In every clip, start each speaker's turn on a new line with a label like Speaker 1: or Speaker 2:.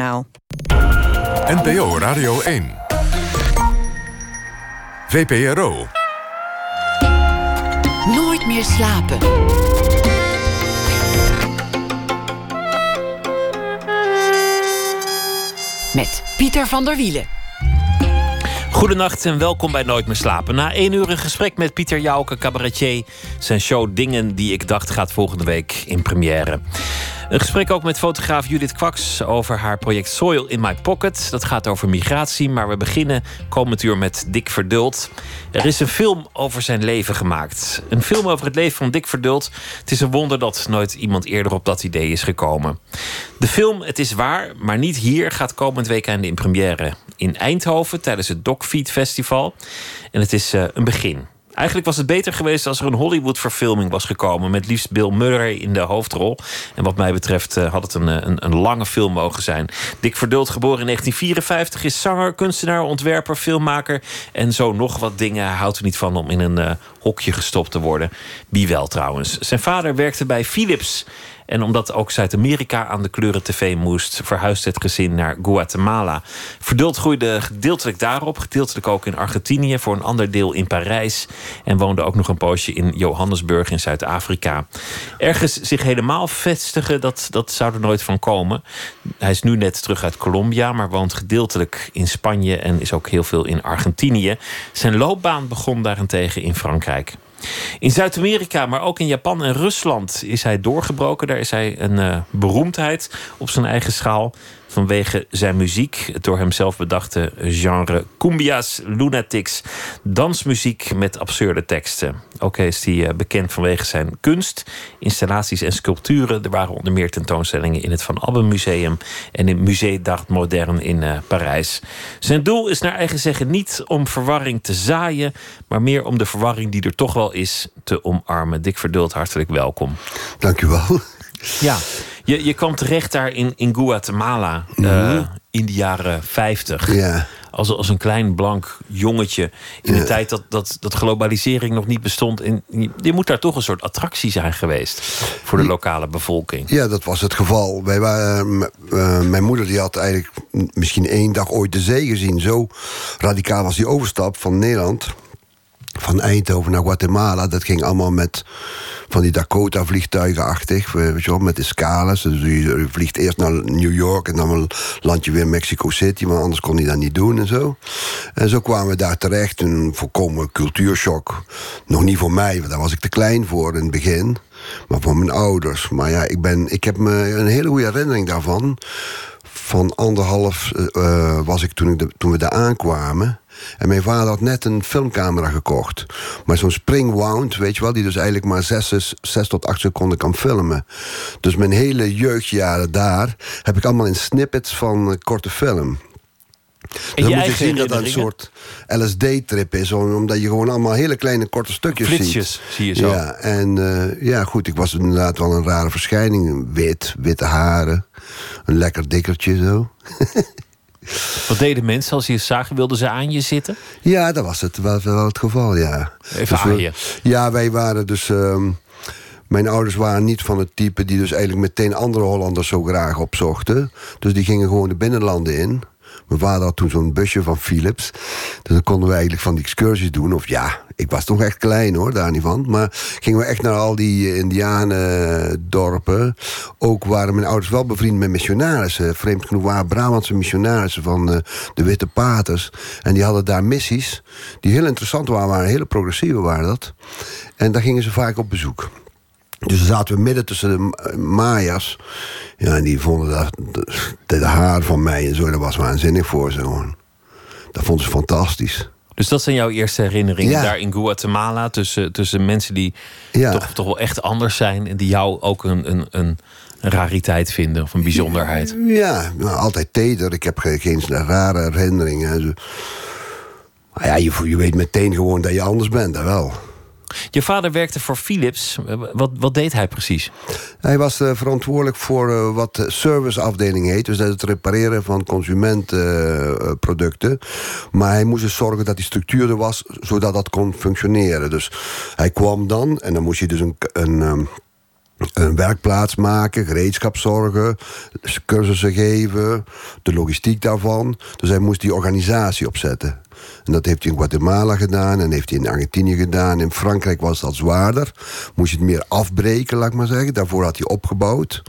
Speaker 1: NPO Radio 1. VPRO.
Speaker 2: Nooit meer slapen. Met Pieter van der Wielen.
Speaker 3: Goedenacht en welkom bij Nooit meer slapen. Na één uur een gesprek met Pieter Jouke, cabaretier. Zijn show Dingen die ik dacht gaat volgende week in première. Een gesprek ook met fotograaf Judith Kwaks over haar project Soil in My Pocket. Dat gaat over migratie, maar we beginnen komend uur met Dick Verdult. Er is een film over zijn leven gemaakt. Een film over het leven van Dick Verdult. Het is een wonder dat nooit iemand eerder op dat idee is gekomen. De film Het is waar, maar niet hier, gaat komend weekend in première in Eindhoven tijdens het Docfeed Festival. En het is uh, een begin. Eigenlijk was het beter geweest als er een Hollywood-verfilming was gekomen. Met liefst Bill Murray in de hoofdrol. En wat mij betreft uh, had het een, een, een, lange film mogen zijn. Dick Verdult, geboren in 1954, is zanger, kunstenaar, ontwerper, filmmaker. En zo nog wat dingen. Hij houdt er niet van om in een uh, hokje gestopt te worden. Wie wel trouwens. Zijn vader werkte bij Philips. En omdat ook Zuid-Amerika aan de kleuren tv moest, verhuisde het gezin naar Guatemala. Verduld groeide gedeeltelijk daarop, gedeeltelijk ook in Argentinië, voor een ander deel in Parijs. En woonde ook nog een poosje in Johannesburg in Zuid-Afrika. Ergens zich helemaal vestigen, dat, dat zou er nooit van komen. Hij is nu net terug uit Colombia, maar woont gedeeltelijk in Spanje en is ook heel veel in Argentinië. Zijn loopbaan begon daarentegen in Frankrijk. In Zuid-Amerika, maar ook in Japan en Rusland is hij doorgebroken. Daar is hij een uh, beroemdheid op zijn eigen schaal vanwege zijn muziek. Het door hemzelf bedachte genre cumbias, lunatics, dansmuziek met absurde teksten. Ook is hij eh, bekend vanwege zijn kunst, installaties en sculpturen. Er waren onder meer tentoonstellingen in het Van Abbe Museum en in Musée d'Art Moderne in uh, Parijs. Zijn doel is naar eigen zeggen niet om verwarring te zaaien, maar meer om de verwarring die er toch wel is te omarmen. Dick Verduld, hartelijk welkom.
Speaker 4: Dank u wel.
Speaker 3: Ja, je, je kwam terecht daar in, in Guatemala mm -hmm. uh, in de jaren 50.
Speaker 4: Ja.
Speaker 3: Als, als een klein blank jongetje. In ja. de tijd dat, dat, dat globalisering nog niet bestond. En je, moet daar toch een soort attractie zijn geweest. Voor de lokale bevolking.
Speaker 4: Ja, dat was het geval. Wij waren, uh, mijn moeder die had eigenlijk misschien één dag ooit de zee gezien. Zo radicaal was die overstap van Nederland. Van Eindhoven naar Guatemala. Dat ging allemaal met van die Dakota-vliegtuigenachtig, weet je wel, met. Dus je vliegt eerst naar New York en dan land je weer Mexico City, want anders kon hij dat niet doen en zo. En zo kwamen we daar terecht, een volkomen cultuurshock. Nog niet voor mij, want daar was ik te klein voor in het begin, maar voor mijn ouders. Maar ja, ik, ben, ik heb me een hele goede herinnering daarvan. Van anderhalf uh, was ik toen, toen we daar aankwamen. En mijn vader had net een filmcamera gekocht. Maar zo'n spring wound, weet je wel... die dus eigenlijk maar 6, 6 tot 8 seconden kan filmen. Dus mijn hele jeugdjaren daar... heb ik allemaal in snippets van uh, korte film.
Speaker 3: En
Speaker 4: dan moet je zien dat dat een soort LSD-trip is. Omdat je gewoon allemaal hele kleine korte stukjes
Speaker 3: Flitsjes,
Speaker 4: ziet.
Speaker 3: zie je zo.
Speaker 4: Ja, en uh, ja, goed, ik was inderdaad wel een rare verschijning. Wit, witte haren. Een lekker dikkertje zo.
Speaker 3: Wat deden mensen als je zagen? Wilden ze aan je zitten?
Speaker 4: Ja, dat was het wel, wel het geval, ja.
Speaker 3: Even
Speaker 4: dus
Speaker 3: aan
Speaker 4: we,
Speaker 3: je?
Speaker 4: Ja, wij waren dus... Um, mijn ouders waren niet van het type die dus eigenlijk meteen andere Hollanders zo graag opzochten. Dus die gingen gewoon de binnenlanden in. Mijn vader had toen zo'n busje van Philips. Dus dan konden we eigenlijk van die excursies doen. Of ja, ik was toch echt klein hoor, daar niet van. Maar gingen we echt naar al die indianendorpen. Ook waren mijn ouders wel bevriend met missionarissen. Vreemd genoeg waren Brabantse missionarissen van uh, de Witte Paters. En die hadden daar missies die heel interessant waren. waren hele progressieve waren dat. En daar gingen ze vaak op bezoek. Dus zaten we midden tussen de Maya's. Ja, en die vonden dat, de, haar van mij en zo, dat was waanzinnig voor ze gewoon. Dat vonden ze fantastisch.
Speaker 3: Dus dat zijn jouw eerste herinneringen ja. daar in Guatemala... tussen, tussen mensen die ja. toch, toch wel echt anders zijn... en die jou ook een, een, een rariteit vinden of een bijzonderheid.
Speaker 4: Ja, nou, altijd teder. Ik heb geen, geen rare herinneringen. Maar ja, je, je weet meteen gewoon dat je anders bent, dat wel.
Speaker 3: Je vader werkte voor Philips. Wat, wat deed hij precies?
Speaker 4: Hij was uh, verantwoordelijk voor uh, wat de serviceafdeling heet. Dus dat het repareren van consumentenproducten. Maar hij moest dus zorgen dat die structuur er was... zodat dat kon functioneren. Dus hij kwam dan en dan moest je dus een... een um, een werkplaats maken, gereedschap zorgen, cursussen geven, de logistiek daarvan. Dus hij moest die organisatie opzetten. En dat heeft hij in Guatemala gedaan en heeft hij in Argentinië gedaan. In Frankrijk was dat zwaarder. Moest je het meer afbreken, laat ik maar zeggen. Daarvoor had hij opgebouwd.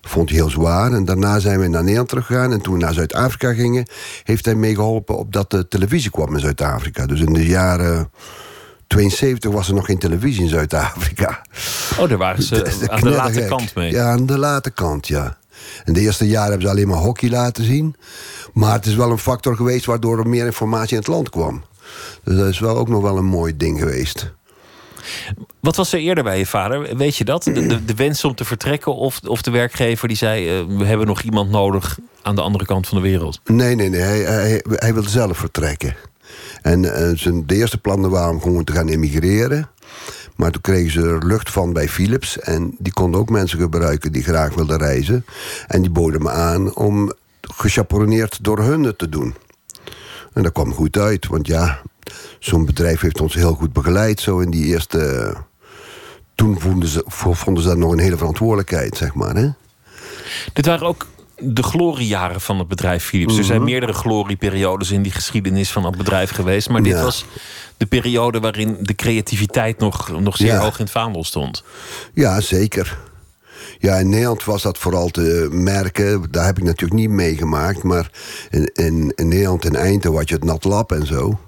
Speaker 4: Vond hij heel zwaar. En daarna zijn we naar Nederland teruggegaan. En toen we naar Zuid-Afrika gingen, heeft hij meegeholpen op dat de televisie kwam in Zuid-Afrika. Dus in de jaren 72 was er nog geen televisie in Zuid-Afrika.
Speaker 3: Oh, daar waren ze aan de late kant mee.
Speaker 4: Ja, aan de late kant, ja. In de eerste jaren hebben ze alleen maar hockey laten zien. Maar het is wel een factor geweest waardoor er meer informatie in het land kwam. Dus dat is wel ook nog wel een mooi ding geweest.
Speaker 3: Wat was er eerder bij je vader? Weet je dat? De, de, wens om te vertrekken of, of de werkgever die zei... Uh, we hebben nog iemand nodig aan de andere kant van de wereld?
Speaker 4: Nee, nee, nee. Hij, hij, hij wilde zelf vertrekken. En uh, zijn, de eerste plannen waren om gewoon te gaan emigreren. Maar toen kregen ze er lucht van bij Philips. En die konden ook mensen gebruiken die graag wilden reizen. En die boden me aan om gechaperoneerd door hun te doen. En dat kwam goed uit, want ja, zo'n bedrijf heeft ons heel goed begeleid. Zo in die eerste. Toen vonden ze, vonden ze dat nog een hele verantwoordelijkheid, zeg maar. Hè?
Speaker 3: Dit waren ook de gloriejaren van het bedrijf Philips. Er zijn mhm. meerdere glorieperiodes in die geschiedenis van het bedrijf geweest. Maar dit was de periode waarin de creativiteit nog, nog zeer hoog in het vaandel stond.
Speaker 4: Ja, zeker. Ja, in Nederland was dat vooral te merken. Daar heb ik natuurlijk niet meegemaakt. Maar in, in, in Nederland, in Eindhoven, had je het Nat Lab en zo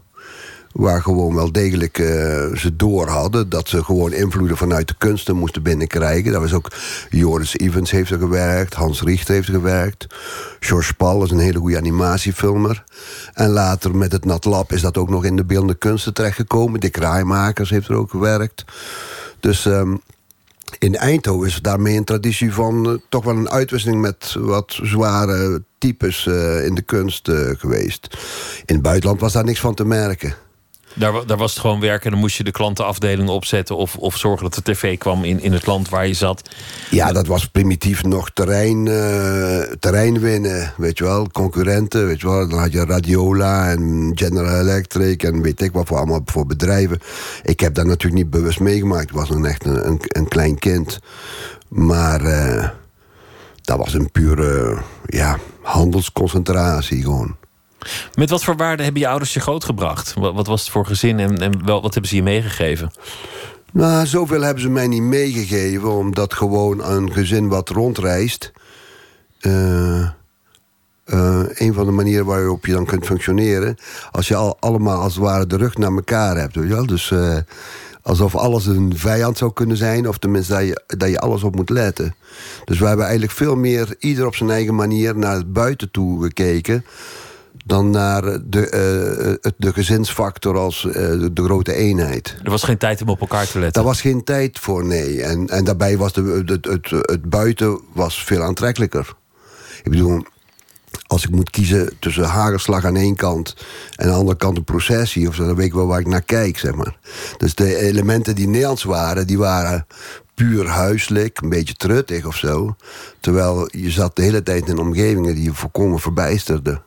Speaker 4: waar gewoon wel degelijk uh, ze door hadden. Dat ze gewoon invloeden vanuit de kunsten moesten binnenkrijgen. Dat was ook Joris Evans heeft er gewerkt. Hans Richter heeft er gewerkt. George Pal is een hele goede animatiefilmer. En later met het Nat Lab is dat ook nog in de beeldende kunsten terechtgekomen. Dick Raaimakers heeft er ook gewerkt. Dus... Um, in Eindhoven is daarmee een traditie van uh, toch wel een uitwisseling met wat zware types uh, in de kunst geweest. In het buitenland was daar niks van te merken.
Speaker 3: Daar, daar was het gewoon werken en dan moest je de klantenafdeling opzetten... of, of zorgen dat de tv kwam in, in het land waar je zat.
Speaker 4: Ja, dat was primitief nog terrein, uh, terrein winnen, weet je wel. Concurrenten, weet je wel. Dan had je Radiola en General Electric en weet ik wat voor allemaal voor bedrijven. Ik heb dat natuurlijk niet bewust meegemaakt. Ik was nog echt een, een, een klein kind. Maar uh, dat was een pure ja, handelsconcentratie gewoon.
Speaker 3: Met wat voor waarden hebben je ouders je grootgebracht? Wat, was het voor gezin en, en wel, wat hebben ze je meegegeven?
Speaker 4: Nou, zoveel hebben ze mij niet meegegeven, omdat gewoon een gezin wat rondreist. Uh, een van de manieren waarop je dan kunt functioneren. Als je al, allemaal als het ware de rug naar elkaar hebt. Dus uh, alsof alles een vijand zou kunnen zijn. Of tenminste dat je, dat je alles op moet letten. Dus we hebben eigenlijk veel meer, ieder op zijn eigen manier, naar het buiten toe gekeken dan naar de, uh, de gezinsfactor als uh, de, grote eenheid.
Speaker 3: Er was geen tijd om op elkaar te letten?
Speaker 4: Daar was geen tijd voor, nee. En, en daarbij was de, het, het, het buiten was veel aantrekkelijker. Ik bedoel, als ik moet kiezen tussen hagelslag aan één kant... en aan de andere kant een processie of zo... dan weet ik wel waar ik naar kijk, zeg maar. Dus de elementen die Nederlands waren, die waren puur huiselijk, een beetje truttig of zo. Terwijl je zat de hele tijd in omgevingen die je volkomen verbijsterden.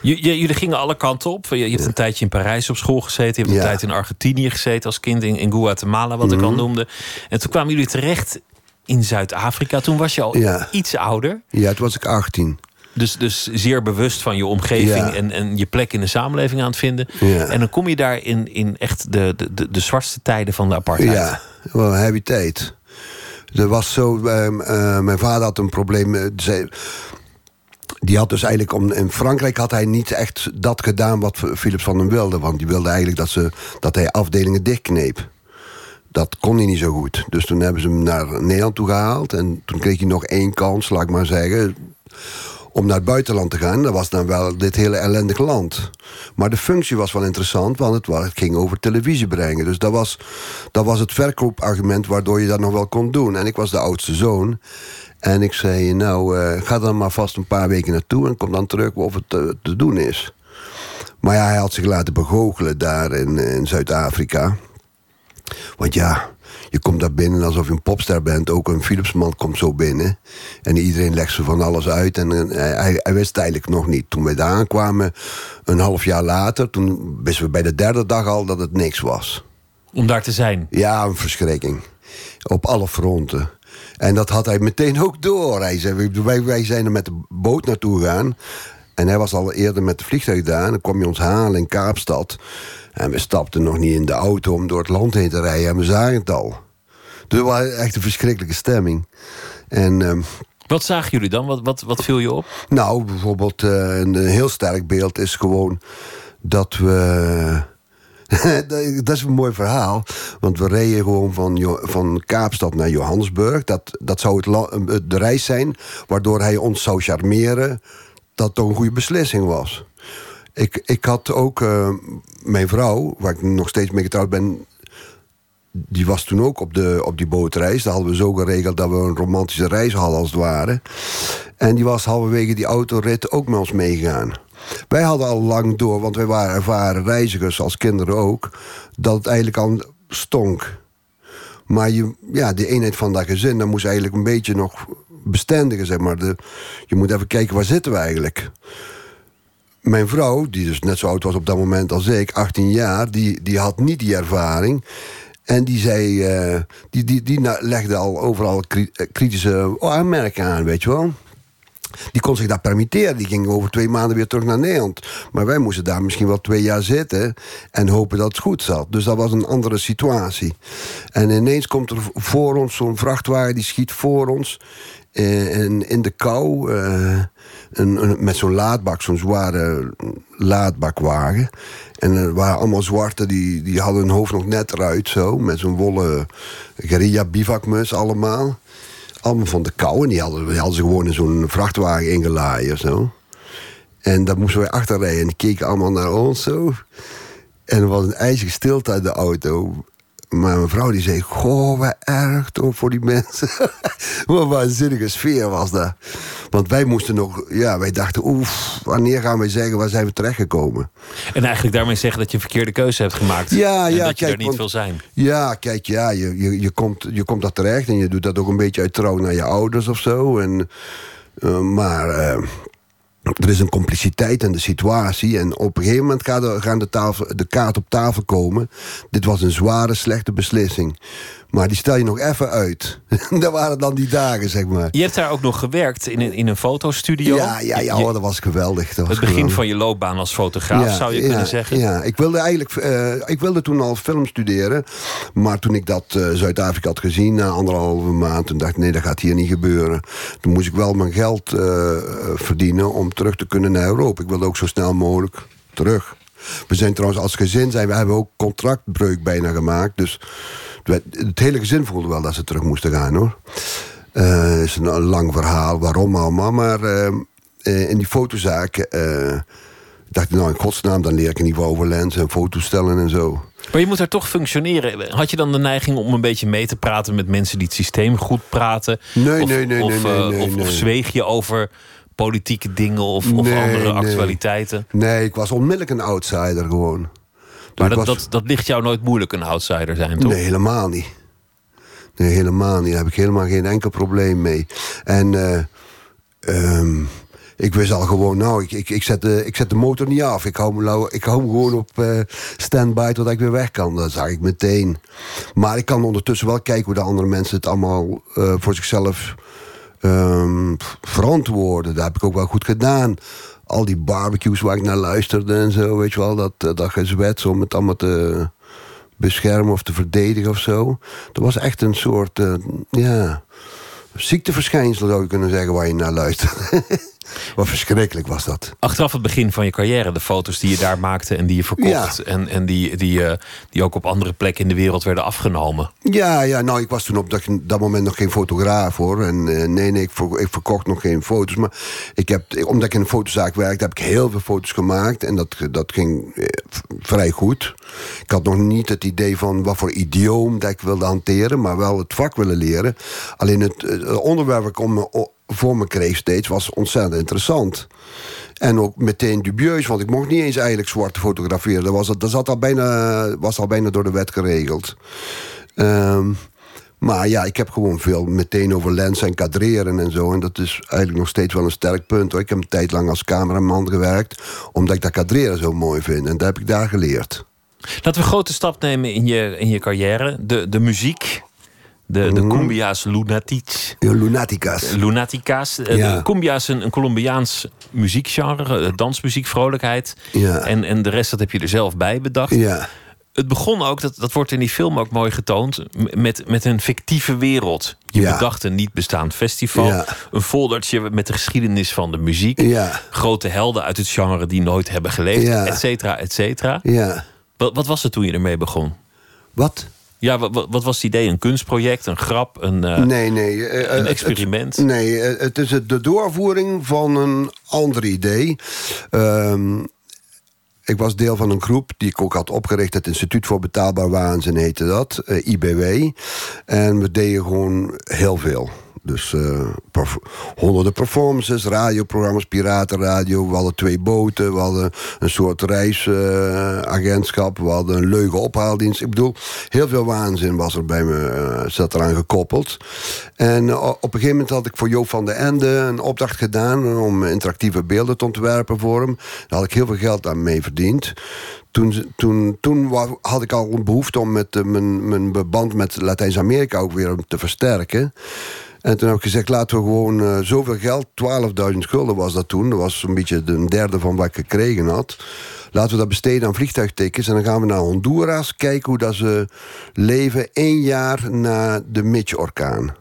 Speaker 3: Jullie gingen alle kanten op. Je, hebt een tijdje in Parijs op school gezeten. Je hebt een tijd in Argentinië gezeten als kind. In, in Guatemala, wat ik al mhm. noemde. En toen kwamen jullie terecht in Zuid-Afrika. Toen was je al iets ouder.
Speaker 4: Ja, toen was ik 18.
Speaker 3: Dus, dus zeer bewust van je omgeving en, en je plek in de samenleving aan het vinden. En dan kom je daar in, in echt de, de, de, zwartste tijden van de apartheid.
Speaker 4: Ja, wel een heavy tijd. Er was zo, uh, mijn vader had een probleem. Uh, die had dus eigenlijk om, in Frankrijk had hij niet echt dat gedaan wat Philips van hem wilde. Want die wilde eigenlijk dat, ze, dat hij afdelingen dichtkneep. Dat kon hij niet zo goed. Dus toen hebben ze hem naar Nederland toe gehaald. En toen kreeg hij nog één kans, laat ik maar zeggen om naar het buitenland te gaan. Dat was dan wel dit hele ellendige land. Maar de functie was wel interessant, want het, het ging over televisie brengen. Dus dat was, dat was het verkoopargument waardoor je dat nog wel kon doen. En ik was de oudste zoon. En ik zei, nou, uh, ga dan maar vast een paar weken naartoe... en kom dan terug of het uh, te doen is. Maar ja, hij had zich laten begoochelen daar in, in Zuid-Afrika. Want ja, je komt daar binnen alsof je een popster bent. Ook een Philipsman komt zo binnen. En iedereen legt ze van alles uit. En hij, hij, wist het eigenlijk nog niet. Toen wij daar aankwamen, een half jaar later... toen wisten we bij de derde dag al dat het niks was.
Speaker 3: Om daar te zijn?
Speaker 4: Ja, een verschrikking. Op alle fronten. En dat had hij meteen ook door. Hij zei, wij, wij zijn er met de boot naartoe gegaan. En hij was al eerder met de vliegtuig daar. Dan kwam hij ons halen in Kaapstad. En we stapten nog niet in de auto om door het land heen te rijden. En we zagen het al. Dus het was echt een verschrikkelijke stemming. En... ehm,
Speaker 3: Wat zagen jullie dan? Wat, wat, wat viel je op?
Speaker 4: nou, bijvoorbeeld eh, een heel sterk beeld is gewoon dat we. dat is een mooi verhaal. Want we reden gewoon van, van Kaapstad naar Johannesburg. Dat, dat zou het de reis zijn waardoor hij ons zou charmeren. Dat toch een goede beslissing was. Ik, ik had ook eh, mijn vrouw, waar ik nog steeds mee getrouwd ben. Die was toen ook op, de, op die bootreis. Daar hadden we zo geregeld dat we een romantische reis hadden, als het ware. En die was halverwege die autorit ook met ons meegegaan. Wij hadden al lang door, want wij waren ervaren reizigers, als kinderen ook, dat het eigenlijk al stonk. Maar je, ja, de eenheid van dat gezin, dat moest eigenlijk een beetje nog bestendigen, zeg maar. De, je moet even kijken, waar zitten we eigenlijk? Mijn vrouw, die dus net zo oud was op dat moment als ik, 18 jaar, die, die had niet die ervaring. En die zei, eh, die, die, die legde al overal eh, kritische aanmerkingen aan, weet je wel. Die kon zich dat permitteren. Die ging over twee maanden weer terug naar Nederland. Maar wij moesten daar misschien wel twee jaar zitten en hopen dat het goed zat. Dus dat was een andere situatie. En ineens komt er voor ons zo'n vrachtwagen, die schiet voor ons. eh, in, in de kou. eh, een, een- met zo'n laadbak, zo'n zware laadbakwagen. En er waren allemaal zwarte, die, die hadden hun hoofd nog net eruit zo. Met zo'n wollen guerilla bivakmus allemaal. Allemaal van de kou. En die hadden, die hadden ze gewoon in zo'n vrachtwagen ingelaaien zo. En daar moesten wij achterrijden. En die keken allemaal naar ons zo. En er was een ijzige stilte uit de auto. Maar mijn vrouw die zei... Goh, wat erg toch voor die mensen. wat een waanzinnige sfeer was dat. Want wij moesten nog... Ja, wij dachten... Oef, wanneer gaan wij zeggen... waar zijn we terechtgekomen?
Speaker 3: En eigenlijk daarmee zeggen dat je een verkeerde keuze hebt gemaakt.
Speaker 4: Ja,
Speaker 3: en
Speaker 4: ja,
Speaker 3: dat je
Speaker 4: kijk,
Speaker 3: er niet
Speaker 4: want-
Speaker 3: wil zijn.
Speaker 4: Ja, kijk, ja, je, je, je, komt, je komt daar terecht en je doet dat ook een beetje uit trouw naar je ouders of zo. En, eh, maar eh, er is een compliciteit in de situatie. En op een gegeven moment gaan de, tafel, de kaart op tafel komen. Dit was een zware, slechte beslissing. Maar die stel je nog even uit. dat waren dan die dagen, zeg maar.
Speaker 3: Je hebt daar ook nog gewerkt in een, in een fotostudio.
Speaker 4: Ja, ja, ja dat was geweldig. Dat was
Speaker 3: het begin
Speaker 4: geweldig.
Speaker 3: van je loopbaan als fotograaf, zou je kunnen zeggen.
Speaker 4: Ja, ik wilde eigenlijk eh, ik wilde toen al film studeren. Maar toen ik dat eh, Zuid-Afrika had gezien na anderhalve maand... toen dacht ik, nee, dat gaat hier niet gebeuren. Toen moest ik wel mijn geld eh, verdienen om terug te kunnen naar Europa. Ik wilde ook zo snel mogelijk terug. We zijn trouwens als gezin, zijn, we hebben ook contractbreuk bijna gemaakt. Dus het het hele gezin voelde wel dat ze terug moesten gaan, hoor. Eh, Het is een, een lang verhaal, waarom allemaal. Maar eh, eh, in die fotozaak... eh, dacht ik, nou in godsnaam, dan leer ik in ieder geval over lenzen en foto's stellen en zo.
Speaker 3: Maar je moet er toch functioneren. Had je dan de neiging om een beetje mee te praten met mensen die het systeem goed praten?
Speaker 4: Nee,
Speaker 3: of,
Speaker 4: nee, nee,
Speaker 3: of,
Speaker 4: nee, nee,
Speaker 3: eh,
Speaker 4: nee,
Speaker 3: of,
Speaker 4: nee.
Speaker 3: zweeg je over politieke dingen of, of
Speaker 4: Nee,
Speaker 3: andere
Speaker 4: nee.
Speaker 3: actualiteiten?
Speaker 4: Nee, ik was onmiddellijk een outsider gewoon.
Speaker 3: Maar
Speaker 4: Ik
Speaker 3: dat,
Speaker 4: was-
Speaker 3: dat, dat ligt jou nooit moeilijk, een outsider zijn, toch?
Speaker 4: Nee, helemaal niet. Nee, helemaal niet. Daar heb ik helemaal geen enkel probleem mee. En eh, ehm, ik wist al gewoon, nou, ik, ik, ik, zet de, ik zet de motor niet af. Ik hou, me ik hou hem gewoon op standby totdat ik weer weg kan. Dat zag ik meteen. Maar ik kan ondertussen wel kijken hoe de andere mensen het allemaal eh, voor zichzelf ehm, verantwoorden. Dat heb ik ook wel goed gedaan. Al die barbecues waar ik naar luisterde en zo, weet je wel, dat, eh, dat gezwets om het allemaal te beschermen of te verdedigen of zo. Dat was echt een soort, eh, ja, ziekteverschijnsel zou je kunnen zeggen waar je naar luistert. Wat verschrikkelijk was dat.
Speaker 3: Achteraf het begin van je carrière, de foto's die je daar maakte en die je verkocht.
Speaker 4: Ja.
Speaker 3: En, en die, die, eh, die ook op andere plekken in de wereld werden afgenomen.
Speaker 4: Ja, ja, nou, ik was toen op dat, dat moment nog geen fotograaf hoor. En eh, nee, nee, ik, ver- ik verkocht nog geen foto's. Maar ik heb, omdat ik in een fotozaak werkte, heb ik heel veel foto's gemaakt. En dat, dat ging eh, vrij goed. Ik had nog niet het idee van wat voor idioom dat ik wilde hanteren, maar wel het vak willen leren. Alleen het, eh, onderwerp dat ik om me, voor me kreeg steeds was ontzettend interessant. En ook meteen dubieus, want ik mocht niet eens eigenlijk zwart fotograferen. Dat was, dat zat al bijna, was al bijna door de wet geregeld. Ehm, maar ja, ik heb gewoon veel meteen over lenzen en kadreren en zo. En dat is eigenlijk nog steeds wel een sterk punt. Hoor. Ik heb een tijd lang als cameraman gewerkt, omdat ik dat kadreren zo mooi vind. En dat heb ik daar geleerd.
Speaker 3: Laten we een grote stap nemen in je, in je carrière. De, de muziek De, de cumbia's lunatics.
Speaker 4: Ja, Lunaticas.
Speaker 3: Lunatica's. Eh,
Speaker 4: Ja.
Speaker 3: De cumbia is een, een Colombiaans muziekgenre, eh, dansmuziek, vrolijkheid.
Speaker 4: Ja.
Speaker 3: En, en de rest dat heb je er zelf bij bedacht.
Speaker 4: Ja.
Speaker 3: Het begon ook, dat, dat wordt in die film ook mooi getoond, met, met een fictieve wereld. Je
Speaker 4: Ja.
Speaker 3: bedacht een niet bestaand festival.
Speaker 4: Ja.
Speaker 3: Een foldertje met de geschiedenis van de muziek.
Speaker 4: Ja.
Speaker 3: Grote helden uit het genre die nooit hebben geleefd, et cetera, et cetera.
Speaker 4: Ja.
Speaker 3: Wat, wat was het toen je ermee begon?
Speaker 4: Wat?
Speaker 3: Ja, wat, was het idee? Een kunstproject, een grap, een, eh,
Speaker 4: Nee, nee. eh,
Speaker 3: een
Speaker 4: eh,
Speaker 3: experiment?
Speaker 4: Het, nee, het is de doorvoering van een ander idee. Ehm, ik was deel van een groep die ik ook had opgericht. Het Instituut voor Betaalbaar Waanzin heette dat, IBW. En we deden gewoon heel veel. Dus eh, honderden performances, radioprogramma's, piratenradio. We hadden twee boten, we hadden een soort reisagentschap. we hadden een leuke ophaaldienst. Ik bedoel, heel veel waanzin was er bij me, eh, zat eraan gekoppeld. En eh, op een gegeven moment had ik voor Joop van den Ende een opdracht gedaan... om interactieve beelden te ontwerpen voor hem. Daar had ik heel veel geld aan mee verdiend. Toen, toen, toen had ik al een behoefte om met, mijn, mijn band met Latijns-Amerika ook weer te versterken. En toen heb ik gezegd, laten we gewoon eh, zoveel geld... 12.000 gulden was dat toen. Dat was een beetje een derde van wat ik gekregen had. Laten we dat besteden aan vliegtuigtickets. En dan gaan we naar Honduras kijken hoe dat ze leven... één jaar na de Mitch-orkaan.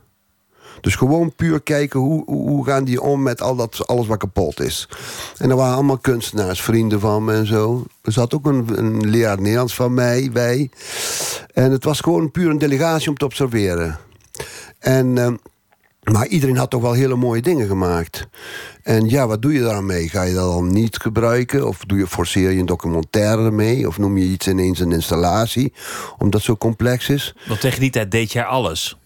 Speaker 4: Dus gewoon puur kijken hoe, hoe, hoe gaan die om met al dat, alles wat kapot is. En er waren allemaal kunstenaars, vrienden van me en zo. Er zat ook een, een leraar Nederlands van mij bij. En het was gewoon puur een delegatie om te observeren. En, ehm, maar iedereen had toch wel hele mooie dingen gemaakt. En ja, wat doe je daarmee? Ga je dat dan niet gebruiken? Of doe je, forceer je een documentaire ermee? Of noem je iets ineens een installatie? Omdat het zo complex is?
Speaker 3: Want tegen die tijd deed jij alles.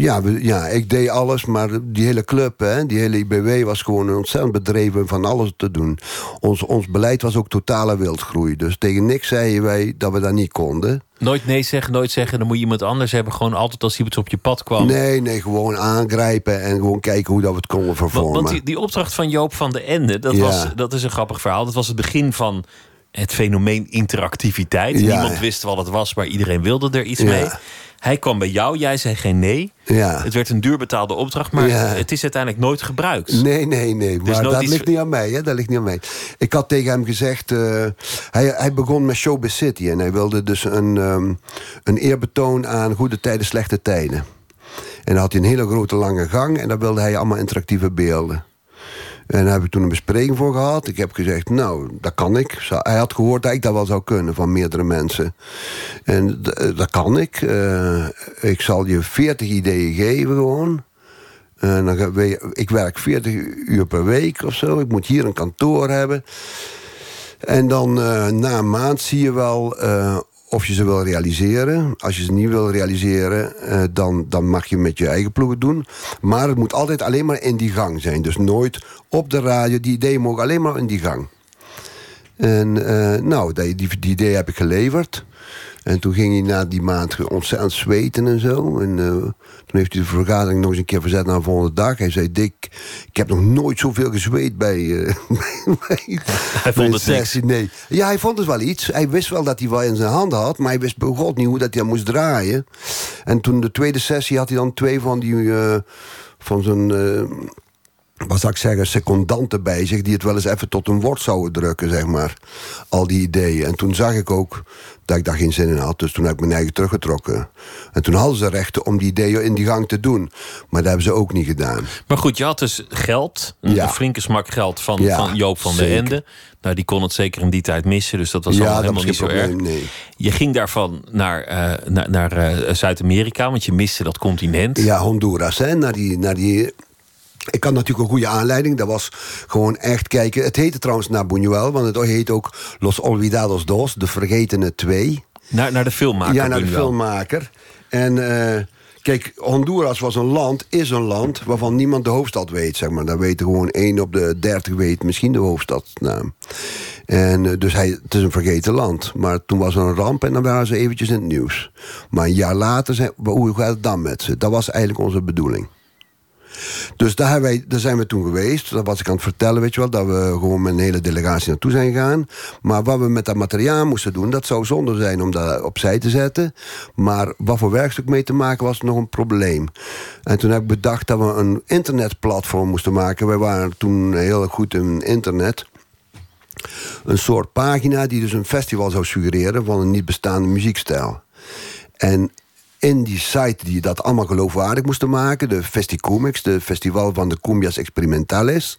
Speaker 4: Ja, we- ja, ik deed alles, maar die hele club, hè, die hele IBW was gewoon ontzettend bedreven van alles te doen. Ons, ons beleid was ook totale wildgroei. Dus tegen niks zeiden wij dat we dat niet konden.
Speaker 3: Nooit nee zeggen, nooit zeggen, dan moet je iemand anders hebben. Gewoon altijd als iemand op je pad kwam.
Speaker 4: Nee, nee, gewoon aangrijpen en gewoon kijken hoe dat we het konden
Speaker 3: Want,
Speaker 4: vervormen.
Speaker 3: want die, die opdracht van Joop van de Ende, dat,
Speaker 4: Ja.
Speaker 3: was, dat is een grappig verhaal. Dat was het begin van het fenomeen interactiviteit.
Speaker 4: Ja.
Speaker 3: Niemand wist wat het was, maar iedereen wilde er iets
Speaker 4: Ja.
Speaker 3: mee. Hij kwam bij jou, jij zei geen nee.
Speaker 4: Ja.
Speaker 3: Het werd een duurbetaalde opdracht, maar
Speaker 4: Ja.
Speaker 3: het is uiteindelijk nooit gebruikt.
Speaker 4: Nee, nee, nee. Maar
Speaker 3: nooit
Speaker 4: dat
Speaker 3: iets-
Speaker 4: ligt niet aan mij, hè? Dat ligt niet aan mij. Ik had tegen hem gezegd... eh, hij, hij begon met Showbiz City. En hij wilde dus een, ehm, een eerbetoon aan goede tijden, slechte tijden. En dan had hij een hele grote lange gang. En daar wilde hij allemaal interactieve beelden. En daar heb ik toen een bespreking voor gehad. Ik heb gezegd, nou, dat kan ik. Hij had gehoord dat ik dat wel zou kunnen van meerdere mensen. En eh, dat kan ik. Eh, ik zal je 40 ideeën geven gewoon. En dan weet je, ik werk 40 uur per week of zo. Ik moet hier een kantoor hebben. En dan eh, na een maand zie je wel eh, of je ze wil realiseren. Als je ze niet wil realiseren, eh, dan, dan mag je met je eigen ploegen doen. Maar het moet altijd alleen maar in die gang zijn. Dus nooit op de radio. Die ideeën mogen alleen maar in die gang. En eh, nou, die, die, die idee heb ik geleverd. En toen ging hij na die maand ontzettend zweten en zo. En eh, toen heeft hij de vergadering nog eens een keer verzet naar de volgende dag. Hij zei, Dick, ik heb nog nooit zoveel gezweet bij... eh, bij
Speaker 3: Hij vond het
Speaker 4: sessie. Nee. Ja, hij vond het wel iets. Hij wist wel dat hij wel in zijn handen had. Maar hij wist bij God niet hoe dat hij dat moest draaien. En toen de tweede sessie had hij dan twee van die... eh, van zijn... wat zou ik zeggen, secondanten bij zich... die het wel eens even tot een woord zouden drukken, zeg maar. Al die ideeën. En toen zag ik ook dat ik daar geen zin in had. Dus toen heb ik mijn eigen teruggetrokken. En toen hadden ze rechten om die ideeën in die gang te doen. Maar dat hebben ze ook niet gedaan.
Speaker 3: Maar goed, je had dus geld, een,
Speaker 4: Ja.
Speaker 3: flinke smak geld van,
Speaker 4: Ja,
Speaker 3: van Joop van der. Ende. Nou, die kon het zeker in die tijd missen, dus dat was
Speaker 4: ja,
Speaker 3: allemaal helemaal
Speaker 4: was
Speaker 3: niet zo
Speaker 4: probleem,
Speaker 3: erg.
Speaker 4: nee.
Speaker 3: Je ging daarvan naar, eh, naar, naar eh, Zuid-Amerika, want je miste dat continent.
Speaker 4: Ja, Honduras, hè, naar die... Naar die ik had natuurlijk een goede aanleiding. Dat was gewoon echt kijken. Het heette trouwens naar Buñuel, want het heet ook Los Olvidados Dos, de Vergetene Twee.
Speaker 3: Naar, naar de filmmaker.
Speaker 4: Ja, naar de filmmaker. En eh, kijk, Honduras was een land, is een land... waarvan niemand de hoofdstad weet, zeg maar. Daar weten gewoon één op de dertig weet misschien de hoofdstadnaam. En eh, dus hij, het is een vergeten land. Maar toen was er een ramp en dan waren ze eventjes in het nieuws. Maar een jaar later, zijn, hoe gaat het dan met ze? Dat was eigenlijk onze bedoeling. Dus daar, wij, daar zijn we toen geweest. Dat was ik aan het vertellen, weet je wel. Dat we gewoon met een hele delegatie naartoe zijn gegaan. Maar wat we met dat materiaal moesten doen... dat zou zonde zijn om dat opzij te zetten. Maar wat voor werkstuk mee te maken was nog een probleem. En toen heb ik bedacht dat we een internetplatform moesten maken. Wij waren toen heel goed in internet een soort pagina die dus een festival zou suggereren van een niet bestaande muziekstijl. En in die site die dat allemaal geloofwaardig moesten maken, de Festicomics, de festival van de Cumbias Experimentales.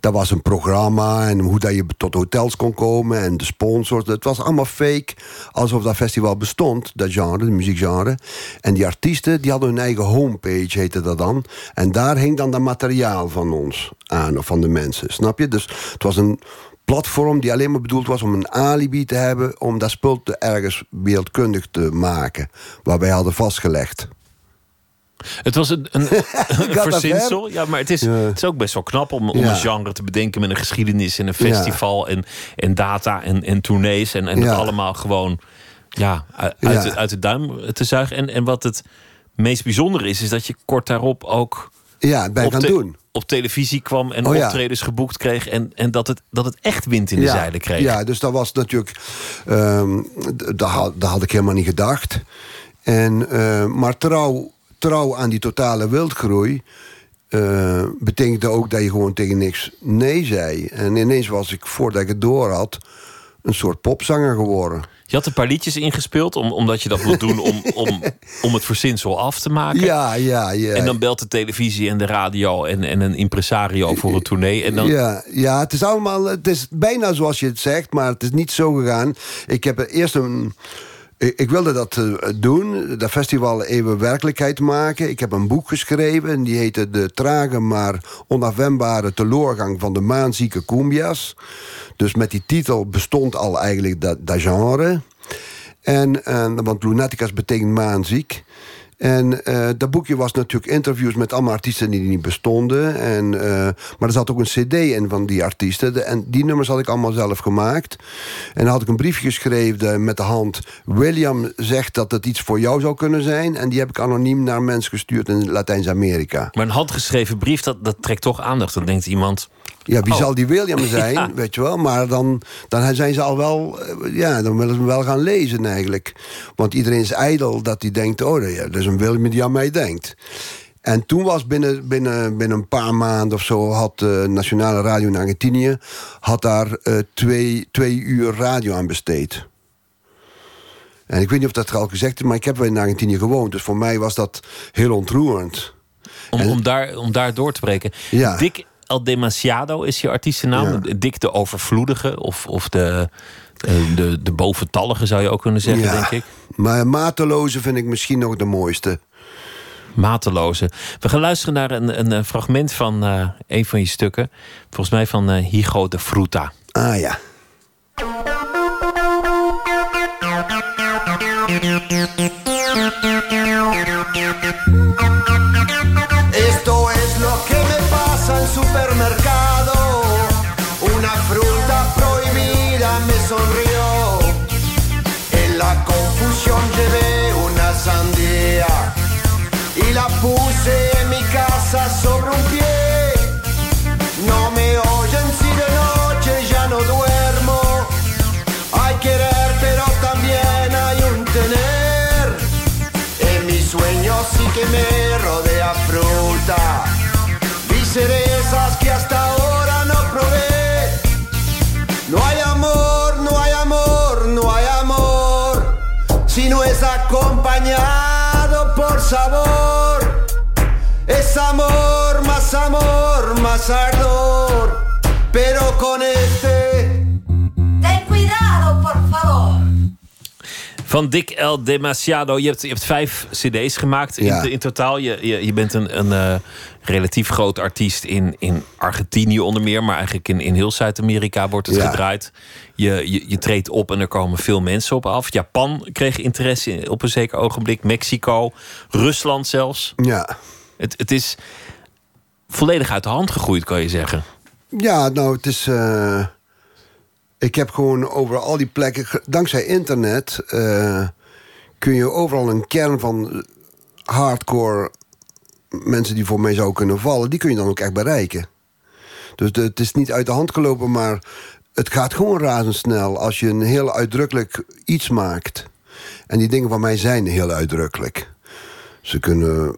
Speaker 4: Dat was een programma en hoe dat je tot hotels kon komen en de sponsors. Het was allemaal fake, alsof dat festival bestond, dat genre, de muziekgenre. En die artiesten die hadden hun eigen homepage, heette dat dan. En daar hing dan dat materiaal van ons aan, of van de mensen, snap je? Dus het was een platform die alleen maar bedoeld was om een alibi te hebben... om dat spul te ergens beeldkundig te maken. Waar wij hadden vastgelegd.
Speaker 3: Het was een, een, een verzinsel. Ja, maar het is, het is ook best wel knap om, om een genre te bedenken met een geschiedenis en een festival en, en data en, en tournees. En, en dat allemaal gewoon ja, uit, uit, uit de duim te zuigen. En, en wat het meest bijzondere is, is dat je kort daarop ook
Speaker 4: ja, ben gaan doen.
Speaker 3: Op televisie kwam en oh, optredens geboekt kreeg. En, en dat, het, dat het echt wind in de zeilen kreeg.
Speaker 4: Ja, dus dat was natuurlijk. Um, dat, had, dat had ik helemaal niet gedacht. En, uh, maar trouw, trouw aan die totale wildgroei. Uh, betekende ook dat je gewoon tegen niks nee zei. En ineens was ik, voordat ik het door had, een soort popzanger geworden.
Speaker 3: Je had een paar liedjes ingespeeld, om, omdat je dat wil doen om, om, om het verzinsel af te maken.
Speaker 4: Ja, ja, ja.
Speaker 3: En dan belt de televisie en de radio en, en een impresario voor een tournee. En dan...
Speaker 4: ja, ja, het is allemaal, het is bijna zoals je het zegt, maar het is niet zo gegaan. Ik heb eerst een. Ik wilde dat eh, doen, dat festival even werkelijkheid maken. Ik heb een boek geschreven en die heette De trage maar onafwendbare teloorgang van de maanzieke cumbias. Dus met die titel bestond al eigenlijk dat, dat genre. En, en, want lunaticas betekent maanziek. En uh, dat boekje was natuurlijk interviews met allemaal artiesten die niet bestonden. En, uh, maar er zat ook een cd in van die artiesten. en die nummers had ik allemaal zelf gemaakt. En dan had ik een briefje geschreven met de hand... William zegt dat het iets voor jou zou kunnen zijn. En die heb ik anoniem naar mensen gestuurd in Latijns-Amerika.
Speaker 3: Maar een handgeschreven brief, dat, dat trekt toch aandacht. Dan denkt iemand...
Speaker 4: Ja, wie oh. zal die William zijn, weet je wel. Maar dan, dan zijn ze al wel... Eh, ja, dan willen ze hem wel gaan lezen eigenlijk. Want iedereen is ijdel dat hij denkt... oh, ja, dat is een William die aan mij denkt. En toen was binnen, binnen, binnen een paar maanden of zo... had de Nationale Radio in Argentinië... had daar uh, twee, twee uur radio aan besteed. En ik weet niet of dat er al gezegd is... maar ik heb wel in Argentinië gewoond. Dus voor mij was dat heel ontroerend.
Speaker 3: Om, om, daar, om daar door te breken. Ja. Dick El Demasiado is je artiestennaam. Ja. Dick de Overvloedige of, of de, de, de boventallige zou je ook kunnen zeggen, denk ik.
Speaker 4: Maar mateloze vind ik misschien nog de mooiste.
Speaker 3: Mateloze. We gaan luisteren naar een, een fragment van uh, een van je stukken. Volgens mij van uh, Higo de Fruta.
Speaker 4: Ah ja. casa, en supermercado, una fruta prohibida me sonrió. En la confusión llevé una sandía y la puse en mi casa sobre un pie. No me oyen si de noche ya no duermo. Hay querer, pero también hay un tener. En mis sueños sí que me
Speaker 5: cerezas que hasta ahora no probé. No hay amor, no hay amor, no hay amor, si no es acompañado por sabor. Es amor, más amor, más ardor, pero con este...
Speaker 6: Ten cuidado, por favor.
Speaker 3: Van Dick El Demasiado. Je hebt, je hebt vijf cd's gemaakt in, in totaal. Je, je, je bent een, een uh, relatief groot artiest in, in Argentinië onder meer. Maar eigenlijk in, in heel Zuid-Amerika wordt het gedraaid. Je, je, je treedt op en er komen veel mensen op af. Japan kreeg interesse op een zeker ogenblik. Mexico, Rusland zelfs.
Speaker 4: Ja.
Speaker 3: Het, het is volledig uit de hand gegroeid, kan je zeggen.
Speaker 4: Ja, nou, het is... Uh ik heb gewoon over al die plekken... Dankzij internet uh, kun je overal een kern van hardcore mensen die voor mij zouden kunnen vallen... die kun je dan ook echt bereiken. Dus het is niet uit de hand gelopen, maar het gaat gewoon razendsnel... als je een heel uitdrukkelijk iets maakt. En die dingen van mij zijn heel uitdrukkelijk. Ze kunnen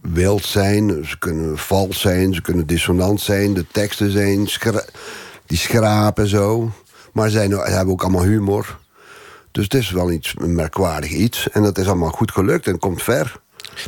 Speaker 4: wild zijn, ze kunnen vals zijn... ze kunnen dissonant zijn, de teksten zijn... schra- die schrapen zo. Maar ze hebben ook allemaal humor. Dus het is wel iets, een merkwaardig iets. En dat is allemaal goed gelukt en komt ver.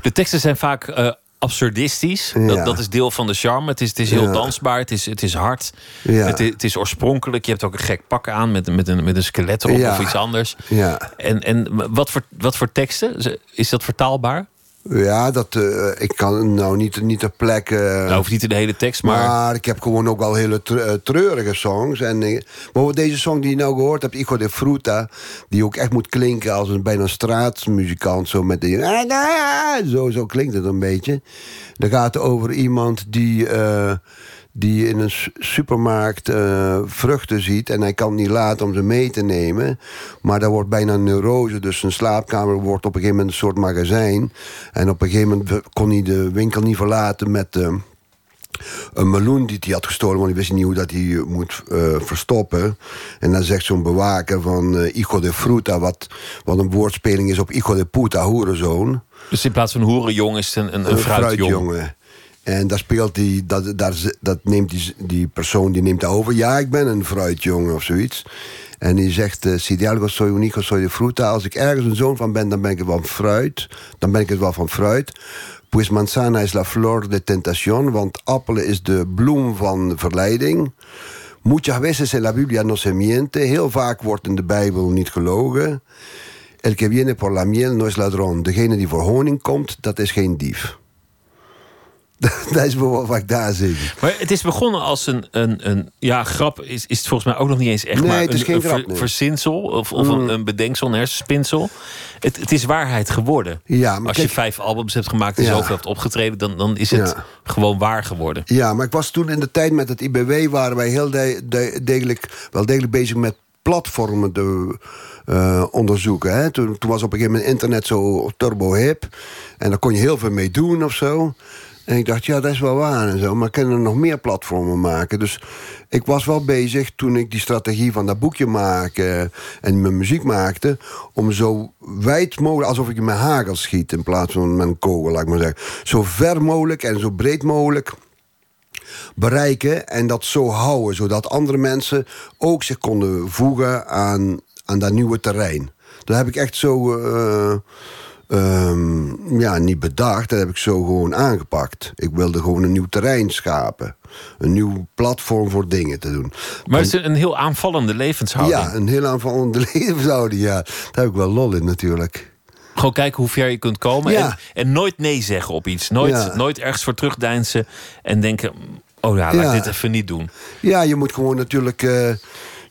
Speaker 3: De teksten zijn vaak eh, absurdistisch.
Speaker 4: Ja.
Speaker 3: Dat, dat is deel van de charme. Het is, het is heel
Speaker 4: Ja.
Speaker 3: dansbaar, het is, het is hard.
Speaker 4: Ja.
Speaker 3: Het, is, het is oorspronkelijk. Je hebt ook een gek pak aan met, met, een, met een skelet erop of iets anders.
Speaker 4: Ja,
Speaker 3: En, en wat, voor, wat voor teksten? Is dat vertaalbaar?
Speaker 4: Ja dat, eh, ik kan nou niet, niet ter plekke...
Speaker 3: Nou, hoeft niet in de hele tekst, maar...
Speaker 4: Maar ik heb gewoon ook wel hele eh, treurige songs. En, bijvoorbeeld deze song die je nou gehoord hebt, Ico de Fruta... die ook echt moet klinken als een bijna straatmuzikant. Zo, met die, zo, zo klinkt het een beetje. Dan gaat het over iemand die, eh, die in een su- supermarkt eh, vruchten ziet... en hij kan niet laten om ze mee te nemen. Maar daar wordt bijna een neurose. Dus zijn slaapkamer wordt op een gegeven moment een soort magazijn. En op een gegeven moment kon hij de winkel niet verlaten met... eh, een meloen die hij had gestolen, want hij wist niet hoe dat hij eh, moet verstoppen. En dan zegt zo'n bewaker van Hijo de Fruta, wat, wat een woordspeling is op Hijo de Puta, hoerenzoon.
Speaker 3: Dus in plaats van hoerenjong is het een, een, een fruitjong.
Speaker 4: En daar speelt hij, dat, daar, dat neemt die, die persoon die neemt over. Ja, ik ben een fruitjongen of zoiets. En die zegt, si de algo soy un hijo, soy de fruta. Als ik ergens een zoon van ben, dan ben ik wel van fruit. Dan ben ik het wel van fruit. Pues manzana is la flor de tentación. Want appelen is de bloem van verleiding. Muchas veces en la Biblia no se miente. Heel vaak wordt in de Bijbel niet gelogen. El que viene por la miel no es ladrón. Degene die voor honing komt, dat is geen dief. dat is bijvoorbeeld wat ik daar zing.
Speaker 3: Maar het is begonnen als een, een, een ja, grap. Is, is het volgens mij ook nog niet eens echt.
Speaker 4: Nee,
Speaker 3: maar
Speaker 4: het is
Speaker 3: een,
Speaker 4: geen
Speaker 3: een
Speaker 4: grap,
Speaker 3: ver-
Speaker 4: nee.
Speaker 3: verzinsel of, of een, een bedenksel, een hersenspinsel. Het, het is waarheid geworden.
Speaker 4: Ja, maar
Speaker 3: Als
Speaker 4: kijk-
Speaker 3: je vijf albums hebt gemaakt en
Speaker 4: Ja.
Speaker 3: zoveel hebt opgetreden, dan, dan is het
Speaker 4: Ja.
Speaker 3: gewoon waar geworden.
Speaker 4: Ja, maar ik was toen in de tijd met het IBW... waren wij heel de- de- degelijk, wel degelijk bezig met platformen te eh, onderzoeken. Hè? Toen, toen was op een gegeven moment internet zo turbo hip. En daar kon je heel veel mee doen of zo. En ik dacht, ja, dat is wel waar en zo. Maar kunnen er nog meer platformen maken? Dus ik was wel bezig toen ik die strategie van dat boekje maken... en mijn muziek maakte... om zo wijd mogelijk, alsof ik met hagel schiet... in plaats van een kogel, laat ik maar zeggen. Zo ver mogelijk en zo breed mogelijk bereiken en dat zo houden, zodat andere mensen ook zich konden voegen aan, aan dat nieuwe terrein. Dat heb ik echt zo, eh, ehm, ja, niet bedacht, dat heb ik zo gewoon aangepakt. Ik wilde gewoon een nieuw terrein schapen, een nieuw platform voor dingen te doen.
Speaker 3: Maar het is een heel aanvallende levenshouding.
Speaker 4: Ja, een heel aanvallende levenshouding, ja. Daar heb ik wel lol in natuurlijk.
Speaker 3: Gewoon kijken hoe ver je kunt komen.
Speaker 4: Ja.
Speaker 3: En, en nooit nee zeggen op iets. Nooit,
Speaker 4: Ja.
Speaker 3: nooit ergens voor terugdeinzen en denken... oh ja, laat
Speaker 4: Ja.
Speaker 3: ik dit even niet doen.
Speaker 4: Ja, je moet gewoon natuurlijk. eh,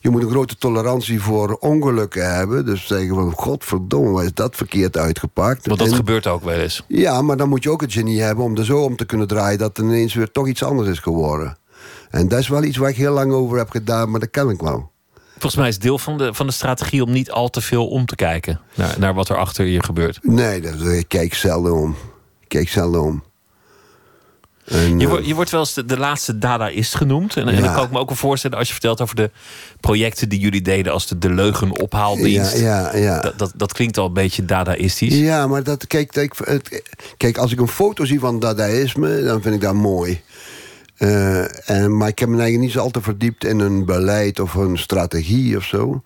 Speaker 4: je moet een grote tolerantie voor ongelukken hebben. Dus zeggen van, godverdomme, wat is dat verkeerd uitgepakt.
Speaker 3: Want dat
Speaker 4: En-
Speaker 3: gebeurt ook wel eens.
Speaker 4: Ja, maar dan moet je ook het genie hebben om er zo om te kunnen draaien... dat er ineens weer toch iets anders is geworden. En dat is wel iets waar ik heel lang over heb gedaan, maar dat kan ik wel.
Speaker 3: Volgens mij is deel van de, van de strategie om niet al te veel om te kijken naar, naar wat er achter je gebeurt.
Speaker 4: Nee, dat, ik kijk zelden om. Ik kijk zelden om. En,
Speaker 3: Je,
Speaker 4: eh,
Speaker 3: wordt- je wordt wel eens de, de laatste dadaïst genoemd. En, en
Speaker 4: Ja.
Speaker 3: dan kan ik me ook wel voorstellen als je vertelt over de projecten die jullie deden als de, de leugenophaaldienst.
Speaker 4: Ja, ja, ja.
Speaker 3: Dat, dat, dat klinkt al een beetje dadaïstisch.
Speaker 4: Ja, maar dat, kijk, kijk, kijk, als ik een foto zie van dadaïsme, dan vind ik dat mooi. Eh, en, maar ik heb me eigenlijk niet zo al te verdiept in een beleid of een strategie of zo.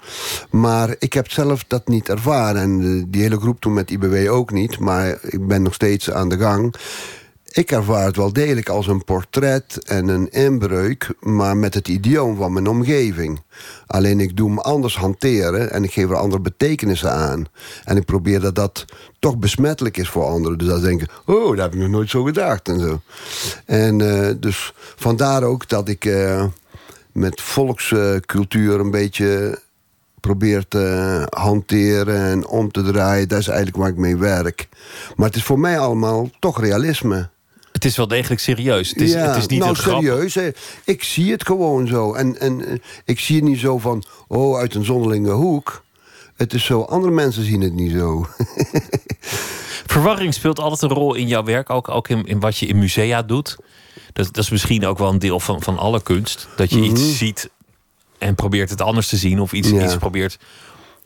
Speaker 4: Maar ik heb zelf dat niet ervaren. En eh, die hele groep toen met IBW ook niet. Maar ik ben nog steeds aan de gang. Ik ervaar het wel degelijk als een portret en een inbreuk... maar met het idioom van mijn omgeving. Alleen ik doe hem anders hanteren en ik geef er andere betekenissen aan. En ik probeer dat dat toch besmettelijk is voor anderen. Dus dat denken, oh, dat heb ik nog nooit zo gedacht en zo. En eh, dus vandaar ook dat ik eh, met volkscultuur een beetje probeer te hanteren en om te draaien. Dat is eigenlijk waar ik mee werk. Maar het is voor mij allemaal toch realisme.
Speaker 3: Het is wel degelijk serieus. Het is, het is niet
Speaker 4: nou serieus. hè. Ik zie het gewoon zo. En, en eh, ik zie het niet zo van, oh, uit een zonderlinge hoek. Het is zo, andere mensen zien het niet zo.
Speaker 3: Verwarring speelt altijd een rol in jouw werk, ook, ook in, in wat je in musea doet. Dat, dat is misschien ook wel een deel van, van alle kunst. Dat je iets ziet en probeert het anders te zien, of iets,
Speaker 4: Mhm. Ja.
Speaker 3: iets probeert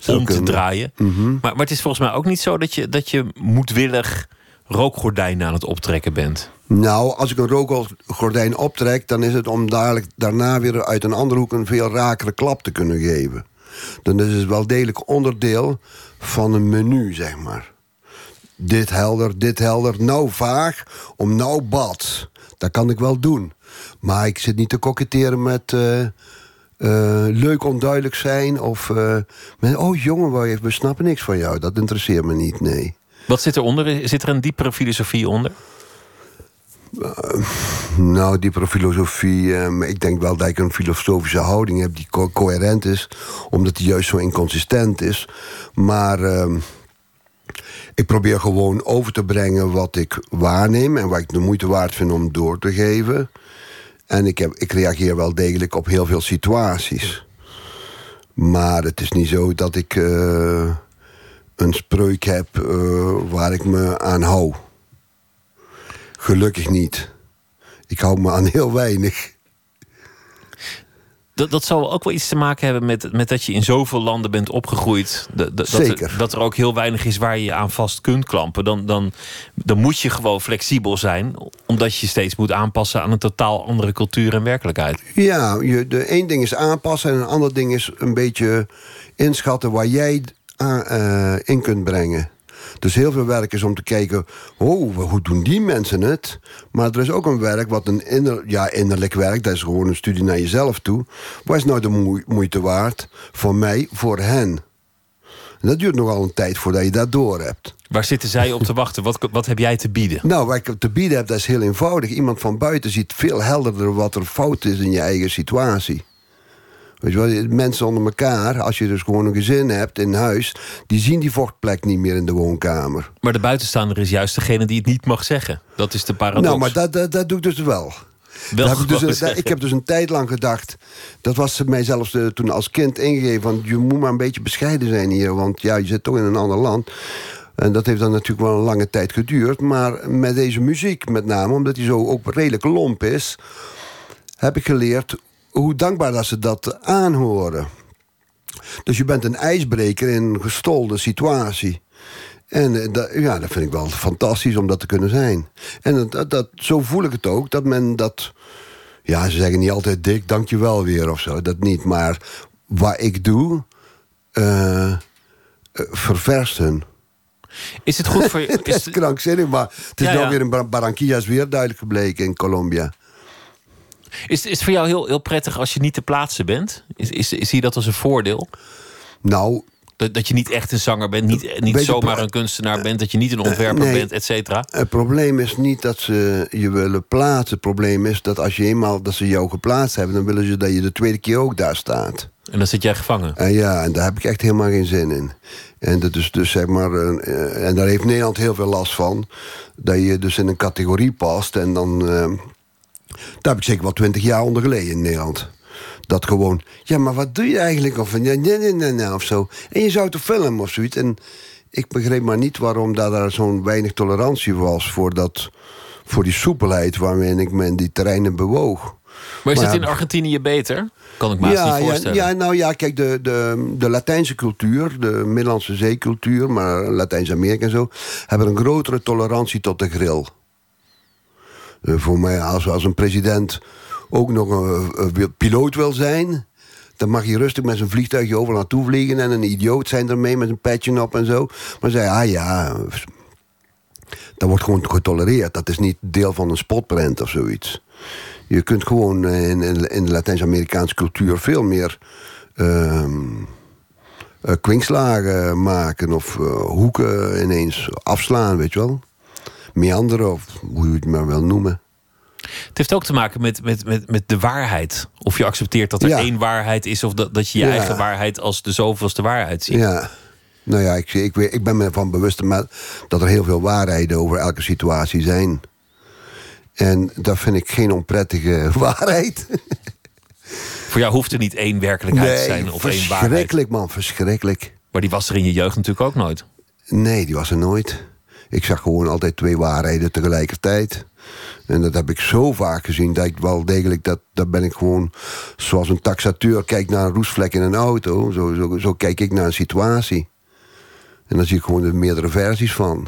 Speaker 3: om te draaien.
Speaker 4: Mhm.
Speaker 3: Maar, maar het is volgens mij ook niet zo dat je, dat je moedwillig rookgordijnen aan het optrekken bent.
Speaker 4: Nou, als ik een rookgordijn optrek, dan is het om dadelijk daarna weer uit een andere hoek een veel rakere klap te kunnen geven. Dan is het wel degelijk onderdeel van een menu, zeg maar. Dit helder, dit helder, nou vaag, om nou bad. Dat kan ik wel doen. Maar ik zit niet te koketteren met eh, eh, leuk onduidelijk zijn. Of eh, met, oh jongen, we- we snappen niks van jou. Dat interesseert me niet, nee.
Speaker 3: Wat zit eronder? Zit er een diepere filosofie onder?
Speaker 4: Nou, diepere filosofie. ehm, ik denk wel dat ik een filosofische houding heb die co- coherent is, omdat die juist zo inconsistent is. Maar ehm, ik probeer gewoon over te brengen wat ik waarneem en wat ik de moeite waard vind om door te geven. En ik, heb, ik reageer wel degelijk op heel veel situaties. Maar het is niet zo dat ik eh, een spreuk heb eh, waar ik me aan hou. Gelukkig niet. Ik hou me aan heel weinig.
Speaker 3: Dat, dat zal ook wel iets te maken hebben met, met dat je in zoveel landen bent opgegroeid. Dat, dat,
Speaker 4: Zeker.
Speaker 3: Dat, er, dat er ook heel weinig is waar je je aan vast kunt klampen. Dan, dan, dan moet je gewoon flexibel zijn. Omdat je steeds moet aanpassen aan een totaal andere cultuur en werkelijkheid.
Speaker 4: Ja, je, de één ding is aanpassen en een ander ding is een beetje inschatten waar jij aan, eh, in kunt brengen. Dus heel veel werk is om te kijken, oh, hoe doen die mensen het? Maar er is ook een werk, wat een inner, ja, innerlijk werk, dat is gewoon een studie naar jezelf toe. Wat is nou de moe- moeite waard voor mij, voor hen? En dat duurt nogal een tijd voordat je dat door hebt.
Speaker 3: Waar zitten zij op te wachten? Wat, wat heb jij te bieden?
Speaker 4: Nou, wat ik te bieden heb, dat is heel eenvoudig. Iemand van buiten ziet veel helderder wat er fout is in je eigen situatie. Weet je wel, mensen onder elkaar, als je dus gewoon een gezin hebt in huis... die zien die vochtplek niet meer in de woonkamer.
Speaker 3: Maar de buitenstaander is juist degene die het niet mag zeggen. Dat is de paradox.
Speaker 4: Nou, maar dat, dat, dat doe ik dus wel.
Speaker 3: Wel
Speaker 4: heb ik, dus, dat- ik heb dus een tijd lang gedacht... dat was mij zelfs eh, toen als kind ingegeven... van je moet maar een beetje bescheiden zijn hier... want ja, je zit toch in een ander land... En dat heeft dan natuurlijk wel een lange tijd geduurd. Maar met deze muziek met name, omdat die zo ook redelijk lomp is... heb ik geleerd hoe dankbaar dat ze dat aanhoren. Dus je bent een ijsbreker in een gestolde situatie. En eh, dat, ja, dat vind ik wel fantastisch om dat te kunnen zijn. En dat, dat, zo voel ik het ook, dat men dat... Ja, ze zeggen niet altijd dik, dankjewel weer of zo. Dat niet, maar wat ik doe... eh, ververst hun.
Speaker 3: Is het goed voor je?
Speaker 4: Het
Speaker 3: Is,
Speaker 4: is krankzinnig, maar het is
Speaker 3: Ja,
Speaker 4: nou
Speaker 3: ja.
Speaker 4: weer in Bar- Barranquilla is weer duidelijk gebleken in Colombia.
Speaker 3: Is, is het voor jou heel, heel prettig als je niet te plaatsen bent? Is, is, zie je dat als een voordeel?
Speaker 4: Nou,
Speaker 3: Dat, dat je niet echt een zanger bent, niet, niet
Speaker 4: Weet je,
Speaker 3: zomaar een kunstenaar bent, dat je niet een ontwerper
Speaker 4: nee.
Speaker 3: bent, et cetera.
Speaker 4: Het probleem is niet dat ze je willen plaatsen. Het probleem is dat als je eenmaal dat ze jou geplaatst hebben... dan willen ze dat je de tweede keer ook daar staat.
Speaker 3: En dan zit jij gevangen.
Speaker 4: En ja, en daar heb ik echt helemaal geen zin in. En, dat is dus, zeg maar, eh, eh, en daar heeft Nederland heel veel last van. Dat je dus in een categorie past. En dan... eh, daar heb ik zeker wel twintig jaar onder geleden in Nederland. Dat gewoon, ja, maar wat doe je eigenlijk? Of, nee, nee, nee, nee, nee, of zo. En je zou toch filmen of zoiets. En ik begreep maar niet waarom daar, daar zo'n weinig tolerantie was... Voor, dat, voor die soepelheid waarmee ik me in die terreinen bewoog.
Speaker 3: Maar is
Speaker 4: Maar
Speaker 3: het in Argentinië beter? Kan ik me
Speaker 4: ja,
Speaker 3: niet
Speaker 4: ja,
Speaker 3: voorstellen.
Speaker 4: ja, nou ja, kijk, de, de, de Latijnse cultuur, de Middellandse zeecultuur, maar Latijns-Amerika en zo, hebben een grotere tolerantie tot de grill. Eh, voor mij, als, als een president ook nog een, piloot wil zijn, dan mag hij rustig met zijn vliegtuigje over naartoe vliegen en een idioot zijn ermee met een petje op en zo. Maar zei, ah ja, dat wordt gewoon getolereerd. Dat is niet deel van een spotprint of zoiets. Je kunt gewoon in, in, de Latijns-Amerikaanse cultuur veel meer ehm eh, kwinkslagen maken of eh, hoeken ineens afslaan, weet je wel. Meanderen, of hoe je het maar wil noemen.
Speaker 3: Het heeft ook te maken met, met, met, met de waarheid. Of je accepteert dat er
Speaker 4: Ja.
Speaker 3: één waarheid is, of dat, dat je je
Speaker 4: Ja.
Speaker 3: eigen waarheid als de zoveelste waarheid ziet.
Speaker 4: Ja. Nou ja, ik, ik, weet- ik ben me ervan bewust maar dat er heel veel waarheden over elke situatie zijn. En dat vind ik geen onprettige waarheid.
Speaker 3: Voor jou hoeft er niet één werkelijkheid te zijn of één waarheid.
Speaker 4: verschrikkelijk man, verschrikkelijk.
Speaker 3: Maar die was er in je jeugd natuurlijk ook nooit.
Speaker 4: Nee, die was er nooit. Ik zag gewoon altijd twee waarheden tegelijkertijd. En dat heb ik zo vaak gezien dat ik wel degelijk... dat, dat ben ik gewoon zoals een taxateur kijkt naar een roestvlek in een auto. Zo, zo, zo kijk ik naar een situatie. En dan zie ik gewoon de meerdere versies van.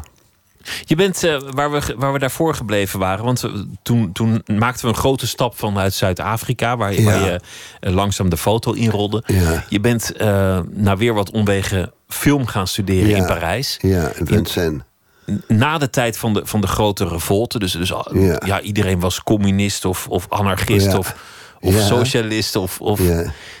Speaker 3: Je bent eh, waar, we, waar we daarvoor gebleven waren. Want we- toen, toen maakten we een grote stap vanuit Zuid-Afrika. Waar, je- waar
Speaker 4: Ja.
Speaker 3: je eh, langzaam de foto inrolde.
Speaker 4: Ja.
Speaker 3: Je bent eh na weer wat omwegen film gaan studeren
Speaker 4: Ja.
Speaker 3: in Parijs.
Speaker 4: Ja, en Vincent.
Speaker 3: Na de tijd van de, van de grote revolte. Dus, dus ja.
Speaker 4: Ja.
Speaker 3: iedereen was communist of, of anarchist
Speaker 4: Ja.
Speaker 3: of, of
Speaker 4: Ja.
Speaker 3: socialist. Of, of,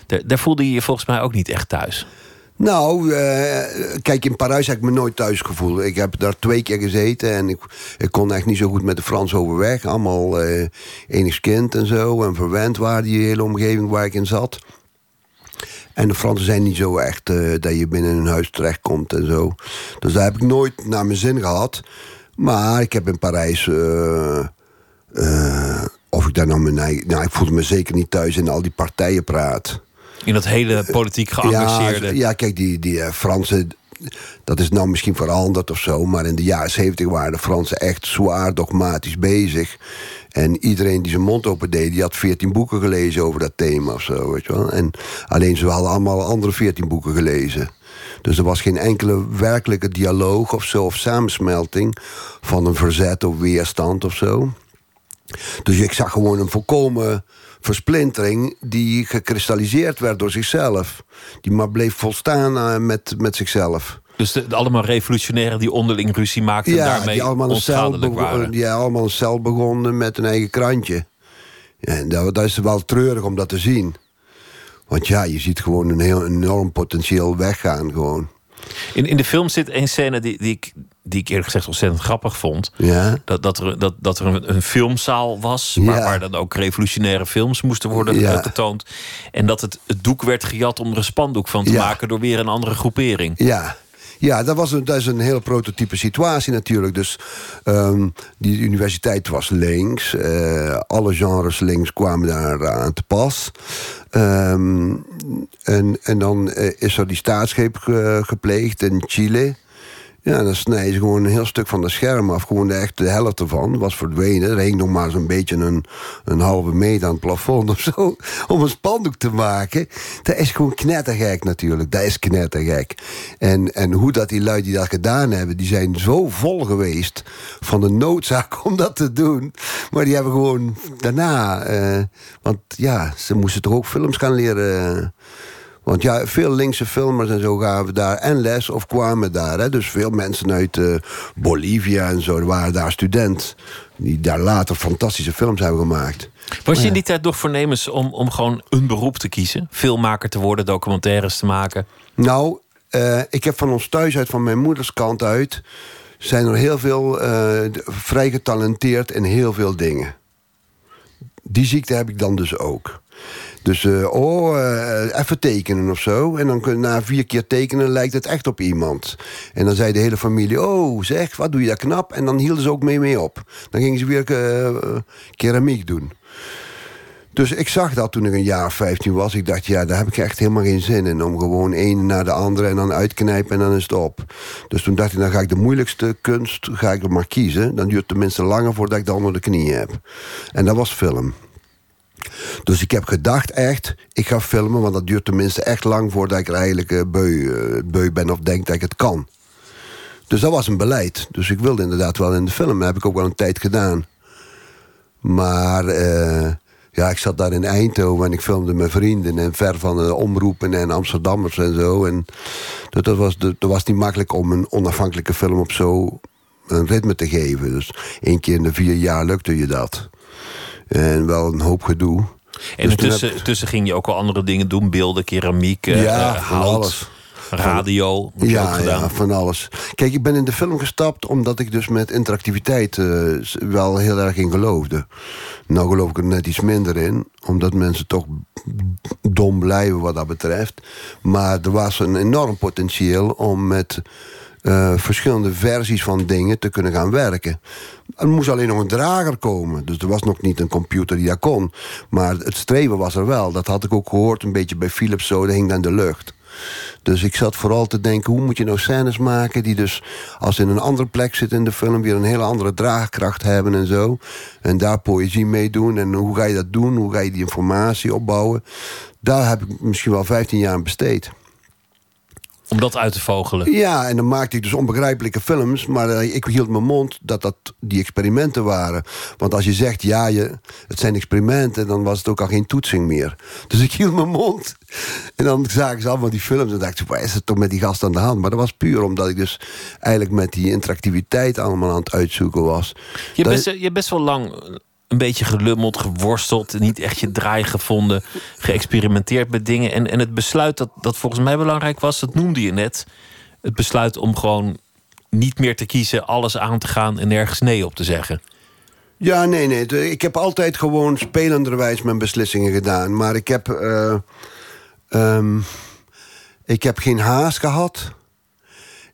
Speaker 3: daar, daar voelde je je volgens mij ook niet echt thuis.
Speaker 4: Nou, eh, kijk, in Parijs heb ik me nooit thuis gevoeld. Ik heb daar twee keer gezeten en ik, ik kon echt niet zo goed met de Frans overweg. Allemaal kind en zo. En verwend waren die hele omgeving waar ik in zat. En de Fransen zijn niet zo echt eh, dat je binnen een huis terechtkomt en zo. Dus daar heb ik nooit naar mijn zin gehad. Maar ik heb in Parijs... eh, eh, of ik daar nou mijn. Nou, ik voelde me zeker niet thuis in al die partijenpraat.
Speaker 3: In dat hele politiek geëngageerde.
Speaker 4: Ja, ja, kijk, die, die Fransen... Dat is nou misschien veranderd of zo... maar in de jaren zeventig waren de Fransen echt zwaar dogmatisch bezig. En iedereen die zijn mond open deed... die had veertien boeken gelezen over dat thema of zo, weet je wel. En alleen ze hadden allemaal andere veertien boeken gelezen. Dus er was geen enkele werkelijke dialoog of zo... of samensmelting van een verzet of weerstand of zo. Dus ik zag gewoon een volkomen versplintering die gekristalliseerd werd door zichzelf. Die maar bleef volstaan eh, met, met zichzelf.
Speaker 3: Dus de, de allemaal revolutionairen die onderling ruzie maakten... en daarmee
Speaker 4: die allemaal,
Speaker 3: onschadelijk waren.
Speaker 4: die allemaal een cel begonnen met een eigen krantje. Ja, en dat, dat is wel treurig om dat te zien. Want ja, je ziet gewoon een heel enorm potentieel weggaan gewoon.
Speaker 3: In, in de film zit een scène die, die, ik, die ik eerlijk gezegd ontzettend grappig vond.
Speaker 4: Ja,
Speaker 3: Dat, dat er, dat, dat er een, een filmzaal was waar,
Speaker 4: Ja.
Speaker 3: waar dan ook revolutionaire films moesten worden
Speaker 4: Ja.
Speaker 3: eh, getoond. En dat het, het doek werd gejat om er een spandoek van te
Speaker 4: Ja.
Speaker 3: maken door weer een andere groepering.
Speaker 4: Ja. Ja, dat, was een, dat is een heel prototype situatie natuurlijk. Dus ehm, die universiteit was links. eh, alle genres links kwamen daar aan te pas. Ehm, en, en dan eh, is er die staatsgreep ge- gepleegd in Chile. Ja, dan snijden ze gewoon een heel stuk van de scherm af. Gewoon de, echt de helft ervan was verdwenen. Er hing nog maar zo'n beetje een, een halve meter aan het plafond of zo. Om een spandoek te maken. Dat is gewoon knettergek natuurlijk. Dat is knettergek. En, en hoe dat die lui die dat gedaan hebben... die zijn zo vol geweest van de noodzaak om dat te doen. Maar die hebben gewoon daarna... eh, want ja, ze moesten toch ook films gaan leren... want ja, veel linkse filmers en zo gaven daar en les of kwamen daar. Hè. Dus veel mensen uit eh, Bolivia en zo waren daar student. Die daar later fantastische films hebben gemaakt.
Speaker 3: Was je in die tijd nog voornemens om, om gewoon een beroep te kiezen? Filmmaker te worden, documentaires te maken?
Speaker 4: Nou, eh, ik heb van ons thuis uit, van mijn moeders kant uit... zijn er heel veel eh, vrij getalenteerd in heel veel dingen. Die ziekte heb ik dan dus ook. Dus, eh, oh, eh, even tekenen of zo. En dan na vier keer tekenen lijkt het echt op iemand. En dan zei de hele familie, oh zeg, wat doe je daar knap? En dan hielden ze ook mee mee op. Dan gingen ze weer eh, keramiek doen. Dus ik zag dat toen ik een jaar of 15 was. Ik dacht, ja, daar heb ik echt helemaal geen zin in. Om gewoon een na de andere en dan uitknijpen en dan is het op. Dus toen dacht ik, dan ga ik de moeilijkste kunst ga ik er maar kiezen. Dan duurt het tenminste langer voordat ik de onder de knie heb. En dat was film. Dus ik heb gedacht echt, ik ga filmen... want dat duurt tenminste echt lang voordat ik er eigenlijk eh, beu, eh, beu ben... of denk dat ik het kan. Dus dat was een beleid. Dus ik wilde inderdaad wel in de film. Dat heb ik ook wel een tijd gedaan. Maar eh, ja, ik zat daar in Eindhoven en ik filmde mijn vrienden... en ver van de omroepen en Amsterdammers en zo. En dat, was, dat, was niet makkelijk om een onafhankelijke film op zo een ritme te geven. Dus één keer in de vier jaar lukte je dat. En wel een hoop gedoe.
Speaker 3: En
Speaker 4: Dus heb-
Speaker 3: intussen ging je ook al andere dingen doen. Beelden, keramiek, eh,
Speaker 4: Ja, van
Speaker 3: hout,
Speaker 4: alles.
Speaker 3: radio.
Speaker 4: Ja, ja, van alles. Kijk, ik ben in de film gestapt omdat ik dus met interactiviteit eh, wel heel erg in geloofde. Nou geloof ik er net iets minder in, omdat mensen toch dom blijven wat dat betreft. Maar er was een enorm potentieel om met eh, verschillende versies van dingen te kunnen gaan werken. Er moest alleen nog een drager komen. Dus er was nog niet een computer die dat kon. Maar het streven was er wel. Dat had ik ook gehoord een beetje bij Philips zo. Dat hing dan de lucht. Dus ik zat vooral te denken, hoe moet je nou scènes maken... die dus, als in een andere plek zitten in de film... weer een hele andere draagkracht hebben en zo. En daar poëzie mee doen. En hoe ga je dat doen? Hoe ga je die informatie opbouwen? Daar heb ik misschien wel 15 jaar aan besteed.
Speaker 3: Om dat uit te vogelen.
Speaker 4: Ja, en dan maakte ik dus onbegrijpelijke films... maar eh, ik hield mijn mond dat dat die experimenten waren. Want als je zegt, ja, je, het zijn experimenten... dan was het ook al geen toetsing meer. Dus ik hield mijn mond. En dan zagen ze allemaal die films en dacht ik... waar is het toch met die gast aan de hand? Maar dat was puur omdat ik dus eigenlijk met die interactiviteit... allemaal aan het uitzoeken was.
Speaker 3: Je best, je hebt best wel lang een beetje gelummeld, geworsteld... niet echt je draai gevonden, geëxperimenteerd met dingen. En, en het besluit dat, dat volgens mij belangrijk was... dat noemde je net. Het besluit om gewoon niet meer te kiezen... alles aan te gaan en nergens nee op te zeggen.
Speaker 4: Ja, nee, nee. Ik heb altijd gewoon spelenderwijs mijn beslissingen gedaan. Maar ik heb... eh, ehm, ik heb geen haast gehad.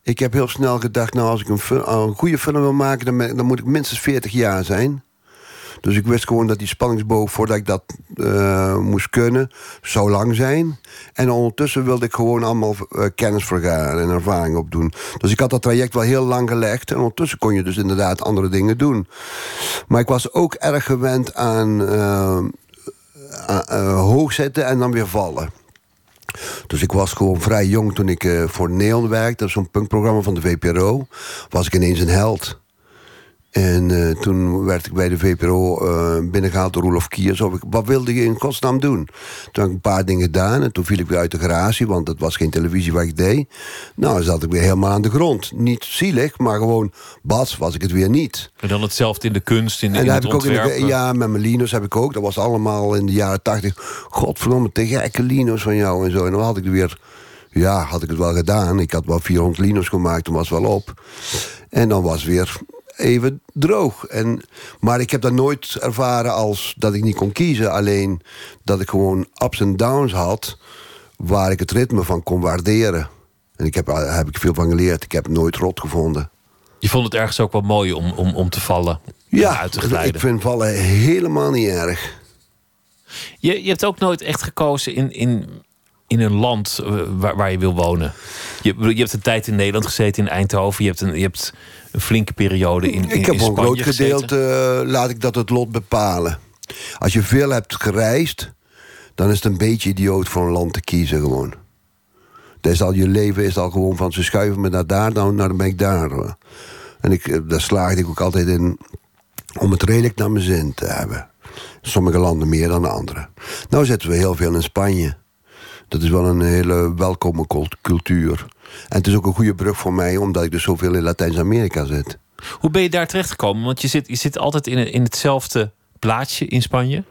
Speaker 4: Ik heb heel snel gedacht... nou, als ik een, een goede film wil maken... Dan, dan moet ik minstens 40 jaar zijn. Dus ik wist gewoon dat die spanningsboog... voordat ik dat eh, moest kunnen, zou lang zijn. En ondertussen wilde ik gewoon allemaal eh, kennis vergaren... en ervaring opdoen. Dus ik had dat traject wel heel lang gelegd. En ondertussen kon je dus inderdaad andere dingen doen. Maar ik was ook erg gewend aan eh, hoog zetten en dan weer vallen. Dus ik was gewoon vrij jong toen ik voor Neon werkte. Dat is zo'n punkprogramma van de VPRO. Was ik ineens een held. En eh, toen werd ik bij de VPRO eh, binnengehaald door Roelof Kiers. Of ik, wat wilde je in godsnaam doen? Toen heb ik een paar dingen gedaan. En toen viel ik weer uit de garage, want het was geen televisie wat ik deed. Nou, zat ik weer helemaal aan de grond. Niet zielig, maar gewoon, bas, was ik het weer niet.
Speaker 3: En dan hetzelfde in de kunst, in,
Speaker 4: En
Speaker 3: in
Speaker 4: dat
Speaker 3: het
Speaker 4: heb ik ook in de, ja, met mijn lino's heb ik ook. Dat was allemaal in de jaren tachtig. Godverdomme, te gekke lino's van jou en zo. En dan had ik er weer, ja, had ik het wel gedaan. Ik had wel 400 lino's gemaakt, toen was het wel op. En dan was het weer even droog. En, maar ik heb dat nooit ervaren als dat ik niet kon kiezen. Alleen dat ik gewoon ups en downs had... waar ik het ritme van kon waarderen. En ik heb, daar heb ik veel van geleerd. Ik heb nooit rot gevonden.
Speaker 3: Je vond het ergens ook wel mooi om, om, om te vallen. en
Speaker 4: Ja,
Speaker 3: uit te glijden.
Speaker 4: ik vind vallen helemaal niet erg.
Speaker 3: Je, je hebt ook nooit echt gekozen in, in, in een land eh, waar, waar je wil wonen. Je, je hebt een tijd in Nederland gezeten, in Eindhoven. Je hebt een, je hebt een flinke periode in, in,
Speaker 4: Ik heb
Speaker 3: in
Speaker 4: voor een
Speaker 3: Spanje
Speaker 4: groot gedeelte, eh, laat ik dat het lot bepalen. Als je veel hebt gereisd, dan is het een beetje idioot voor een land te kiezen gewoon. Is al, je leven is al gewoon van ze schuiven me naar daar, dan, nou, dan ben ik daar. hoor. En ik, eh, daar slaagde ik ook altijd in om het redelijk naar mijn zin te hebben. Sommige landen meer dan de andere. Nou zitten we heel veel in Spanje. Dat is wel een hele welkome cult- cultuur. En het is ook een goede brug voor mij, omdat ik dus zoveel in Latijns-Amerika zit.
Speaker 3: Hoe ben je daar terechtgekomen? Want je zit, je zit altijd in, in hetzelfde plaatsje in Spanje.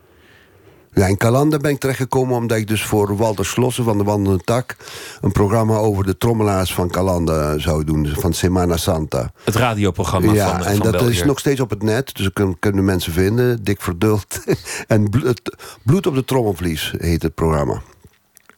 Speaker 4: Ja, in Calanda ben ik terechtgekomen omdat ik dus voor Walter Slossen van de Wandelende Tak... een programma over de trommelaars van Calanda zou doen, dus van Semana Santa.
Speaker 3: Het radioprogramma
Speaker 4: ja,
Speaker 3: van,
Speaker 4: en
Speaker 3: van
Speaker 4: dat is nog steeds op het net, dus kunnen, kunnen mensen vinden. Dik Verduld. en bloed op de trommelvlies heet het programma.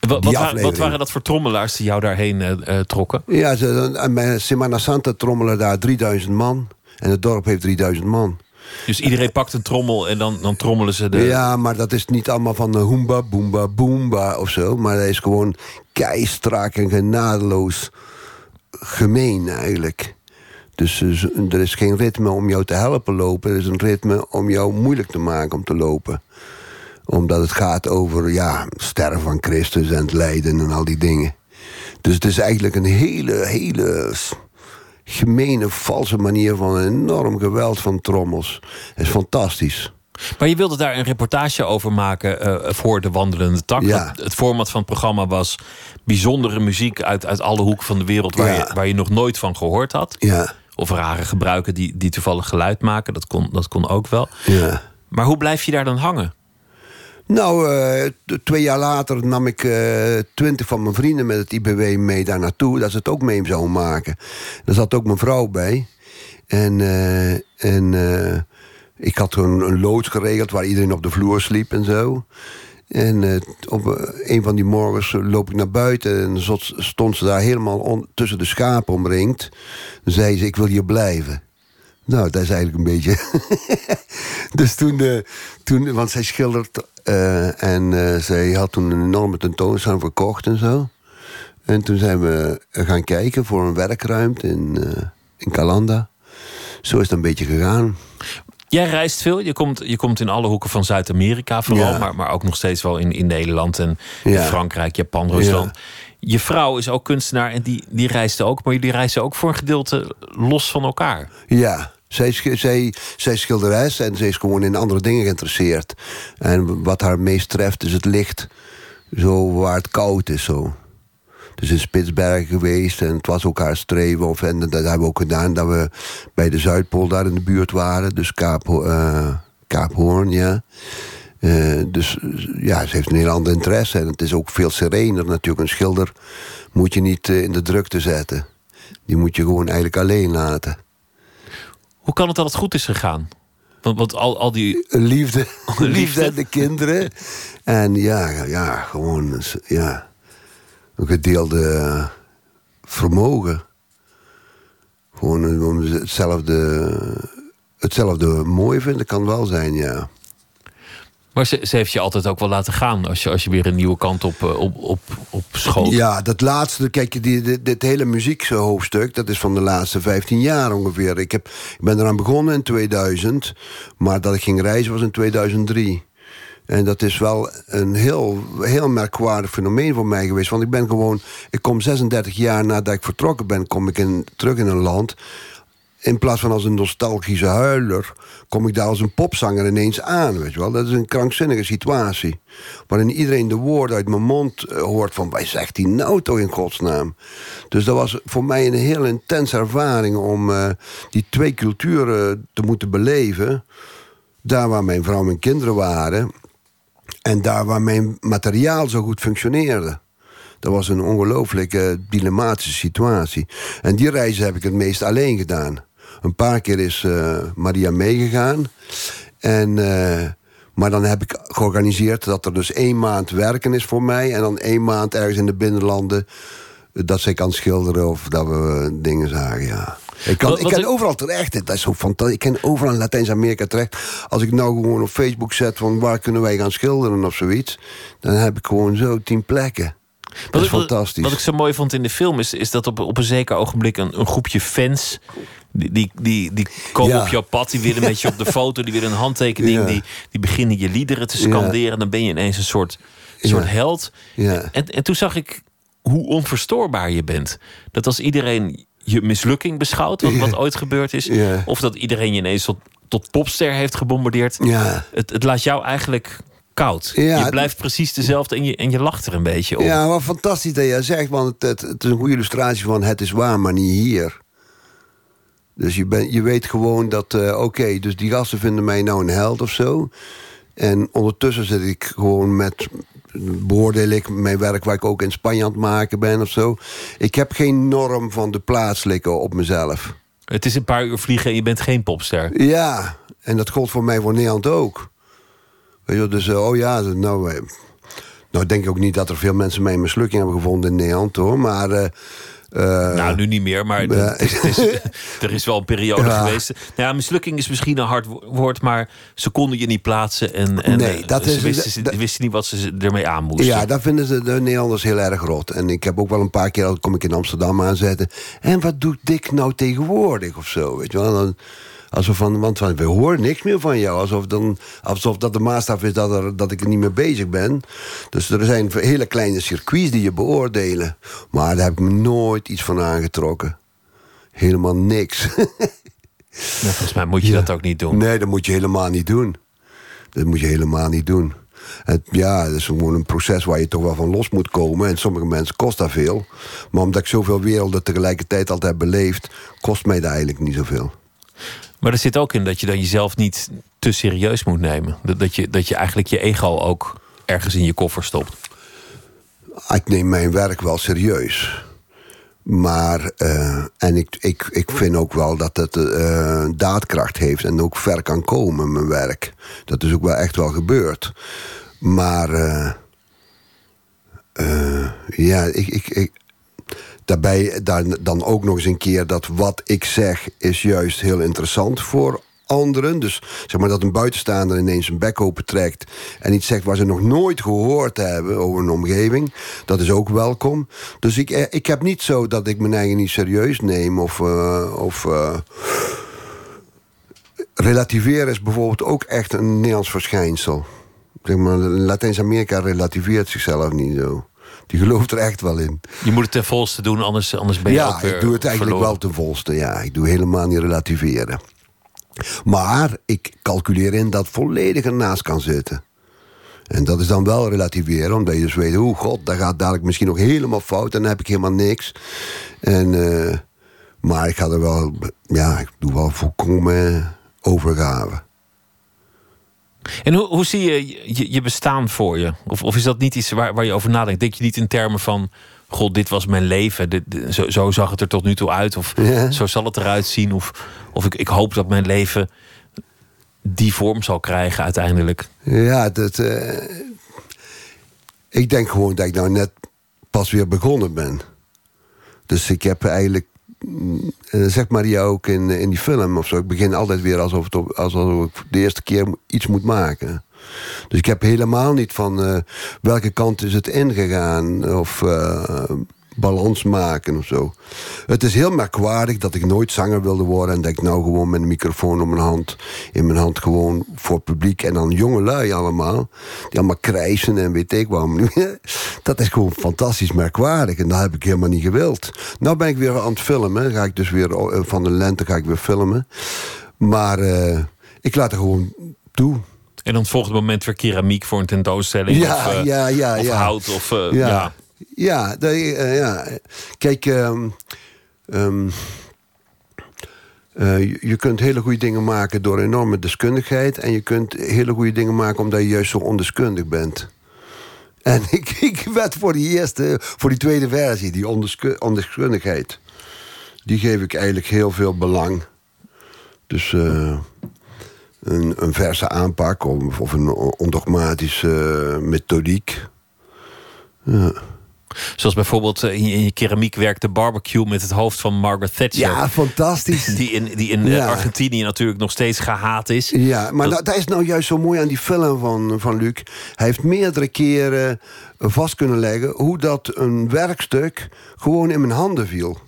Speaker 3: Wa- Wat, wat,
Speaker 4: aflevering.
Speaker 3: waren dat voor trommelaars die jou daarheen eh, eh, trokken?
Speaker 4: Ja, ze, bij Semana Santa trommelen daar 3000 man. En het dorp heeft 3000 man.
Speaker 3: Dus iedereen pakt een trommel en dan, dan trommelen ze de...
Speaker 4: Ja, maar dat is niet allemaal van de hoemba, boomba, boomba of zo. Maar dat is gewoon keistrak en genadeloos gemeen eigenlijk. Dus eh, er is geen ritme om jou te helpen lopen. Er is een ritme om jou moeilijk te maken om te lopen. Omdat het gaat over ja, sterren van Christus en het lijden en al die dingen. Dus het is eigenlijk een hele, hele gemene, valse manier van een enorm geweld van trommels. Het is fantastisch.
Speaker 3: Maar je wilde daar een reportage over maken eh, voor de Wandelende Tak.
Speaker 4: Ja.
Speaker 3: Het format van het programma was bijzondere muziek uit, uit alle hoeken van de wereld waar,
Speaker 4: Ja.
Speaker 3: je, waar je nog nooit van gehoord had.
Speaker 4: Ja,
Speaker 3: Of rare gebruiken die, die toevallig geluid maken. Dat kon, dat kon ook wel.
Speaker 4: ja.
Speaker 3: Maar hoe blijf je daar dan hangen?
Speaker 4: Nou, eh, twee jaar later nam ik eh, twintig van mijn vrienden met het IBW mee daar naartoe. Dat ze het ook mee zouden maken. Daar zat ook mijn vrouw bij. En, eh, en ik had gewoon een loods geregeld waar iedereen op de vloer sliep en zo. En op een van die morgens loop ik naar buiten en stond ze daar helemaal tussen de schapen omringd. Zei ze, ik wil hier blijven. Nou, dat is eigenlijk een beetje. dus toen, eh, toen, want zij schildert eh, en eh, zij had toen een enorme tentoonstelling verkocht en zo. En toen zijn we gaan kijken voor een werkruimte in, in Calanda. Zo is het een beetje gegaan.
Speaker 3: Jij reist veel. Je komt, je komt in alle hoeken van Zuid-Amerika vooral.
Speaker 4: Ja.
Speaker 3: Maar, maar ook nog steeds wel in, in Nederland en in. Frankrijk, Japan, Rusland. Je vrouw is ook kunstenaar en die, die reisde ook. Maar jullie reizen ook voor een gedeelte los van elkaar.
Speaker 4: Ja, zij, zij, zij schilderes en ze is gewoon in andere dingen geïnteresseerd. En wat haar meest treft is het licht, zo waar het koud is. Zo. Dus in Spitsbergen geweest en het was ook haar streven. Of, en dat hebben we ook gedaan dat we bij de Zuidpool daar in de buurt waren. Dus Kaap, Ho- eh, Hoorn, ja. Eh, dus ja, ze heeft een heel ander interesse. En het is ook veel serener natuurlijk. Een schilder moet je niet eh, in de drukte zetten. Die moet je gewoon eigenlijk alleen laten.
Speaker 3: Hoe kan het dat het goed is gegaan? Want, want al, al die.
Speaker 4: liefde,
Speaker 3: liefde.
Speaker 4: liefde en de kinderen. En ja, ja gewoon ja, een gedeelde vermogen. Gewoon om hetzelfde, hetzelfde mooi vinden kan wel zijn, ja.
Speaker 3: Maar ze, ze heeft je altijd ook wel laten gaan als je, als je weer een nieuwe kant op, eh, op, op, op schoot.
Speaker 4: Ja, dat laatste, kijk, die, dit, hele muziekhoofdstuk... dat is van de laatste 15 jaar ongeveer. Ik, heb, ik ben eraan begonnen in 2000... maar dat ik ging reizen was in 2003. En dat is wel een heel, heel merkwaardig fenomeen voor mij geweest. Want ik ben gewoon... Ik kom 36 jaar nadat ik vertrokken ben... kom ik in, terug in een land... In plaats van als een nostalgische huiler, kom ik daar als een popzanger ineens aan. Weet je wel? Dat is een krankzinnige situatie. Waarin iedereen de woorden uit mijn mond eh, hoort van... wij zegt die nou toch in godsnaam? Dus dat was voor mij een heel intense ervaring... om eh, die twee culturen te moeten beleven. Daar waar mijn vrouw en kinderen waren... en daar waar mijn materiaal zo goed functioneerde. Dat was een ongelooflijke dilematische situatie. En die reizen heb ik het meest alleen gedaan. Een paar keer is eh, Maria meegegaan. En, eh, maar dan heb ik georganiseerd dat er dus één maand werken is voor mij... en dan één maand ergens in de binnenlanden... eh, dat zij kan schilderen of dat we dingen zagen, ja. Ik kan,
Speaker 3: Wat-
Speaker 4: ik
Speaker 3: wat ik-
Speaker 4: overal terecht. Dat is zo fantastisch. Ik kan overal in Latijns-Amerika terecht. Als ik nou gewoon op Facebook zet van waar kunnen wij gaan schilderen of zoiets... dan heb ik gewoon zo tien plekken. Dat is
Speaker 3: ik-
Speaker 4: fantastisch.
Speaker 3: Wat ik zo mooi vond in de film is, is dat op, op een zeker ogenblik een, een groepje fans. Die, die, die, die komen
Speaker 4: Ja.
Speaker 3: op jouw pad, die willen met je op de foto, die willen een handtekening,
Speaker 4: Ja.
Speaker 3: die, die beginnen je liederen te scanderen. Dan ben je ineens een soort, soort held.
Speaker 4: Ja.
Speaker 3: En, en toen zag ik hoe onverstoorbaar je bent. Dat als iedereen je mislukking beschouwt, wat, wat ooit gebeurd is, of dat iedereen je ineens tot, tot popster heeft gebombardeerd,
Speaker 4: Ja.
Speaker 3: het, het laat jou eigenlijk koud.
Speaker 4: Ja.
Speaker 3: Je blijft precies dezelfde en je, en je lacht er een beetje om.
Speaker 4: Ja, wat fantastisch dat jij zegt, want het, het, het is een goede illustratie van het is waar, maar niet hier. Dus je, ben, je weet gewoon dat, eh, oké, dus die gasten vinden mij nou een held of zo. En ondertussen zit ik gewoon met, beoordeel ik mijn werk waar ik ook in Spanje aan het maken ben of zo. Ik heb geen norm van de plaatselijke op mezelf.
Speaker 3: Het is een paar uur vliegen en je bent geen popster.
Speaker 4: Ja, en dat gold voor mij voor Nederland ook. Weet je, wel, dus eh, oh ja, nou, eh, nou denk ik ook niet dat er veel mensen mij een mislukking hebben gevonden in Nederland hoor. Maar eh,
Speaker 3: nou, nu niet meer, maar het is, het is- er is wel een periode
Speaker 4: Ja.
Speaker 3: geweest. Nou ja, mislukking is misschien een hard wo- woord, maar ze konden je niet plaatsen. En, en
Speaker 4: Nee,
Speaker 3: eh,
Speaker 4: dat
Speaker 3: ze
Speaker 4: is-
Speaker 3: wisten,
Speaker 4: dat-
Speaker 3: wisten niet wat ze ermee aan moesten.
Speaker 4: ja, dat vinden ze de Nederlanders heel erg rot. En ik heb ook wel een paar keer, dan kom ik in Amsterdam aanzetten. En wat doet Dick nou tegenwoordig of zo? Weet je wel? Dan, alsof van, want we horen niks meer van jou. Alsof, dan, alsof dat de maatstaf is dat, er, dat ik er niet mee bezig ben. Dus er zijn hele kleine circuits die je beoordelen. Maar daar heb ik me nooit iets van aangetrokken. Helemaal niks.
Speaker 3: Nou, volgens mij moet je dat ook niet doen.
Speaker 4: Nee, dat moet je helemaal niet doen. Dat moet je helemaal niet doen. Het, ja, het is gewoon een proces waar je toch wel van los moet komen. En sommige mensen kost dat veel. Maar omdat ik zoveel werelden tegelijkertijd altijd heb beleefd... kost mij dat eigenlijk niet zoveel.
Speaker 3: Maar er zit ook in dat je dan jezelf niet te serieus moet nemen. Dat, dat, je, dat je eigenlijk je ego ook ergens in je koffer stopt.
Speaker 4: Ik neem mijn werk wel serieus. Maar, eh, en ik, ik, ik vind ook wel dat het eh, daadkracht heeft en ook ver kan komen, mijn werk. Dat is ook wel echt wel gebeurd. Maar, eh, ja, ik, ik, ik, daarbij dan, dan ook nog eens een keer dat wat ik zeg is juist heel interessant voor anderen. Dus zeg maar dat een buitenstaander ineens een bek open trekt... en iets zegt waar ze nog nooit gehoord hebben over een omgeving. Dat is ook welkom. Dus ik, eh, ik heb niet zo dat ik mijn eigen niet serieus neem... of, uh, of uh, relativeren is bijvoorbeeld ook echt een Nederlands verschijnsel. Zeg maar, Latijns-Amerika relativeert zichzelf niet zo. Die gelooft er echt wel in.
Speaker 3: Je moet het ten volste doen, anders, anders ben je
Speaker 4: ja,
Speaker 3: ook weer
Speaker 4: ik doe het eigenlijk
Speaker 3: verloren.
Speaker 4: wel ten volste. Ja, ik doe helemaal niet relativeren. Maar ik calculeer in dat volledig ernaast kan zitten. En dat is dan wel relativeren, omdat je dus weet... oh god, dat gaat dadelijk misschien nog helemaal fout... en dan heb ik helemaal niks. En, uh, maar ik ga er wel... Ja, ik doe wel volkomen overgave.
Speaker 3: En hoe, hoe zie je, je, je bestaan voor je? Of, of is dat niet iets waar, waar je over nadenkt? Denk je niet in termen van... God, dit was mijn leven. Dit, dit, zo, zo, zag het er tot nu toe uit. Of ja. zo zal het eruit zien. Of, of ik, ik hoop dat mijn leven die vorm zal krijgen uiteindelijk.
Speaker 4: Ja, dat, uh, ik denk gewoon dat ik nou net pas weer begonnen ben. Dus ik heb eigenlijk zegt Maria ook in, in die film of zo. Ik begin altijd weer alsof, het op, alsof ik de eerste keer iets moet maken. Dus ik heb helemaal niet van uh, welke kant is het ingegaan. Of balans maken of zo. Het is heel merkwaardig dat ik nooit zanger wilde worden... en dat ik nou gewoon met een microfoon op mijn hand... in mijn hand gewoon voor publiek... en dan jonge lui allemaal... die allemaal krijsen en weet ik waarom. dat is gewoon fantastisch merkwaardig... en dat heb ik helemaal niet gewild. Nou ben ik weer aan het filmen. Ga ik dus weer van de lente ga ik weer filmen. Maar uh, ik laat er gewoon toe...
Speaker 3: En dan volgt het moment weer keramiek voor een tentoonstelling.
Speaker 4: Ja,
Speaker 3: of, uh,
Speaker 4: ja, ja,
Speaker 3: of
Speaker 4: ja.
Speaker 3: hout. Of, uh,
Speaker 4: ja.
Speaker 3: Ja.
Speaker 4: Dat, uh, ja. kijk, um, um, uh, je, kunt hele goede dingen maken door enorme deskundigheid. En je kunt hele goede dingen maken omdat je juist zo ondeskundig bent. En ik, ik werd voor die eerste, voor die tweede versie, die ondeskundigheid. Die geef ik eigenlijk heel veel belang. Dus uh, een, een verse aanpak of, of een ondogmatische methodiek. Ja.
Speaker 3: Zoals bijvoorbeeld in je, in je keramiekwerk de barbecue met het hoofd van Margaret Thatcher.
Speaker 4: Ja, fantastisch.
Speaker 3: Die in, die in ja. Argentinië natuurlijk nog steeds gehaat is.
Speaker 4: Ja, maar dat, dat is nou juist zo mooi aan die film van, van Luc. Hij heeft meerdere keren vast kunnen leggen hoe dat een werkstuk gewoon in mijn handen viel.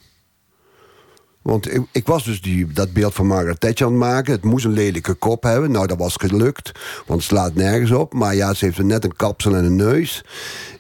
Speaker 4: Want ik, ik, was dus die, dat beeld van Margaret Thatcher aan het maken. Het moest een lelijke kop hebben. Nou, dat was gelukt. Want het slaat nergens op. Maar ja, ze heeft net een kapsel en een neus.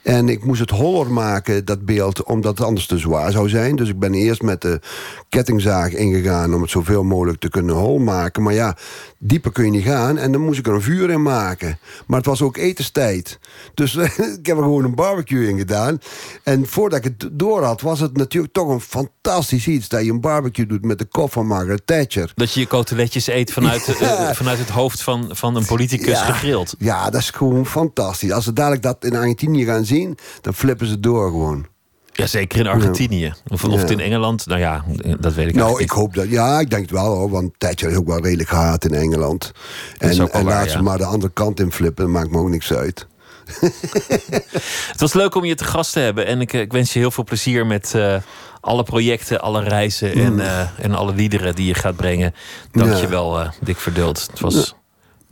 Speaker 4: En ik moest het holler maken, dat beeld, omdat het anders te zwaar zou zijn. Dus ik ben eerst met de kettingzaag ingegaan... om het zoveel mogelijk te kunnen hol maken. Maar ja, dieper kun je niet gaan. En dan moest ik er een vuur in maken. Maar het was ook etenstijd. Dus ik heb er gewoon een barbecue in gedaan. En voordat ik het door had, was het natuurlijk toch een fantastisch iets... dat je een barbecue doet met de kop van Margaret Thatcher.
Speaker 3: Dat je je koteletjes eet vanuit, ja. uh, vanuit het hoofd van, van een politicus
Speaker 4: ja.
Speaker 3: gegrild.
Speaker 4: Ja, dat is gewoon fantastisch. Als ze dadelijk dat in Argentinië gaan zien, dan flippen ze door gewoon.
Speaker 3: Ja, zeker in Argentinië. Of, of het in Engeland. Nou ja, dat weet ik
Speaker 4: Nou, ik hoop dat. Ja, ik denk het wel hoor. Want Thatcher is ook wel redelijk gehaat in Engeland. En, en laat ze maar de andere kant in flippen. Dat maakt me ook niks uit.
Speaker 3: het was leuk om je te gast te hebben. En ik, ik wens je heel veel plezier met uh, alle projecten, alle reizen mm. en, uh, en alle liederen die je gaat brengen. Dank je wel, uh, Dick Verdult. Het was,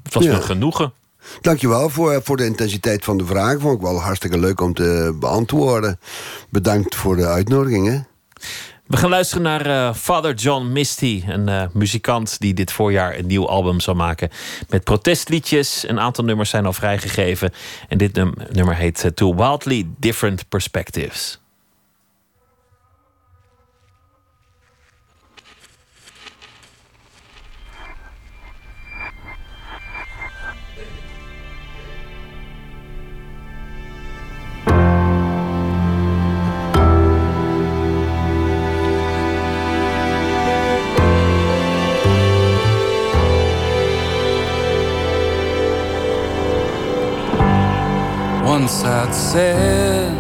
Speaker 3: het was ja. me genoegen.
Speaker 4: Dankjewel voor, voor de intensiteit van de vraag. Vond ik wel hartstikke leuk om te beantwoorden. Bedankt voor de uitnodiging. Hè?
Speaker 3: We gaan luisteren naar uh, Father John Misty, een uh, muzikant die dit voorjaar een nieuw album zal maken. Met protestliedjes. Een aantal nummers zijn al vrijgegeven. En dit num nummer heet To Wildly Different Perspectives.
Speaker 7: sunset says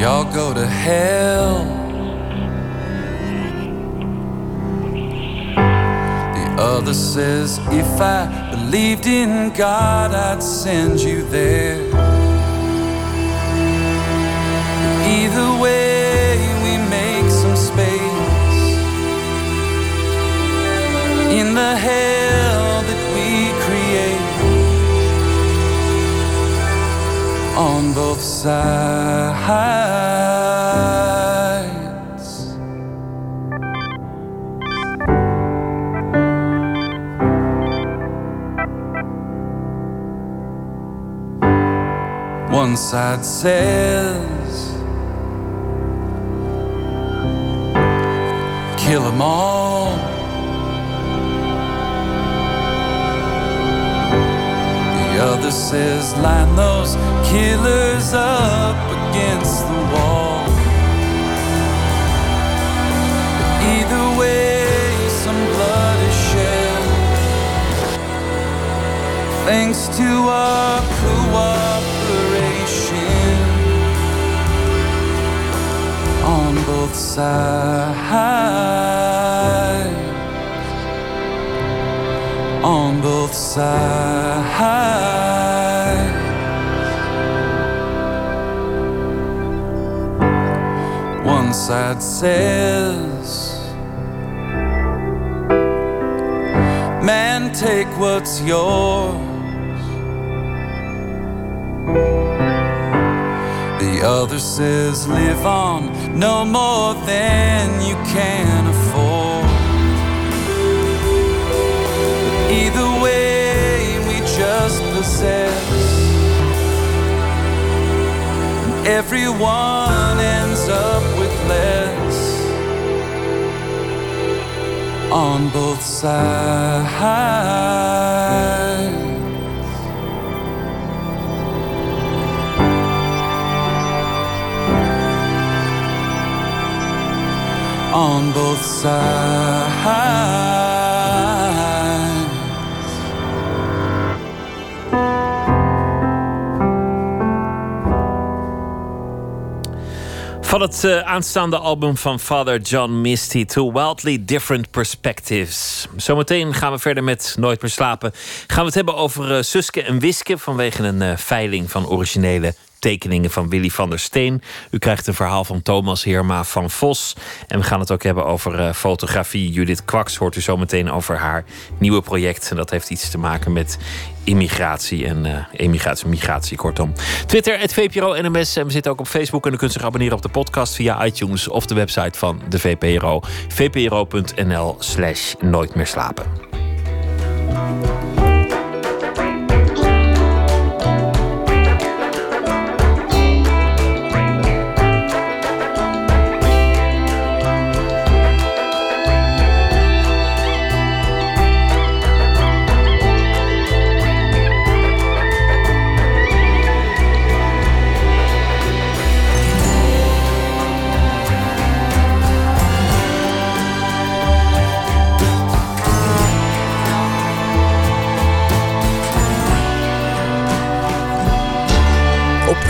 Speaker 7: Y'all go to hell. The other says if I believed in God I'd send you there. Either way we make some space. In the hell on both sides. One side says, kill them all. The other says, line those killers up against the wall. Either way, some blood is shed. Thanks to our cooperation on both sides. On both sides. One side says, Man, take what's yours. The other says, Live on no more than you can afford. Either way, we just possess. Everyone ends up less. On both sides. on both sides.
Speaker 3: Van het eh, aanstaande album van Father John Misty, Two Wildly Different Perspectives. Zometeen gaan we verder met Nooit meer slapen. Gaan we het hebben over eh, Suske en Wiske vanwege een eh, veiling van originele tekeningen van Willy van der Steen. U krijgt een verhaal van Thomas Heerma van Vos. En we gaan het ook hebben over eh, fotografie. Judith Kwaks hoort u zometeen over haar nieuwe project. En dat heeft iets te maken met immigratie en eh, emigratie, migratie, kortom. Twitter, het VPRO NMS. En we zitten ook op Facebook. En u kunt zich abonneren op de podcast via iTunes of de website van de VPRO. vpro.nl slash nooit meer slapen.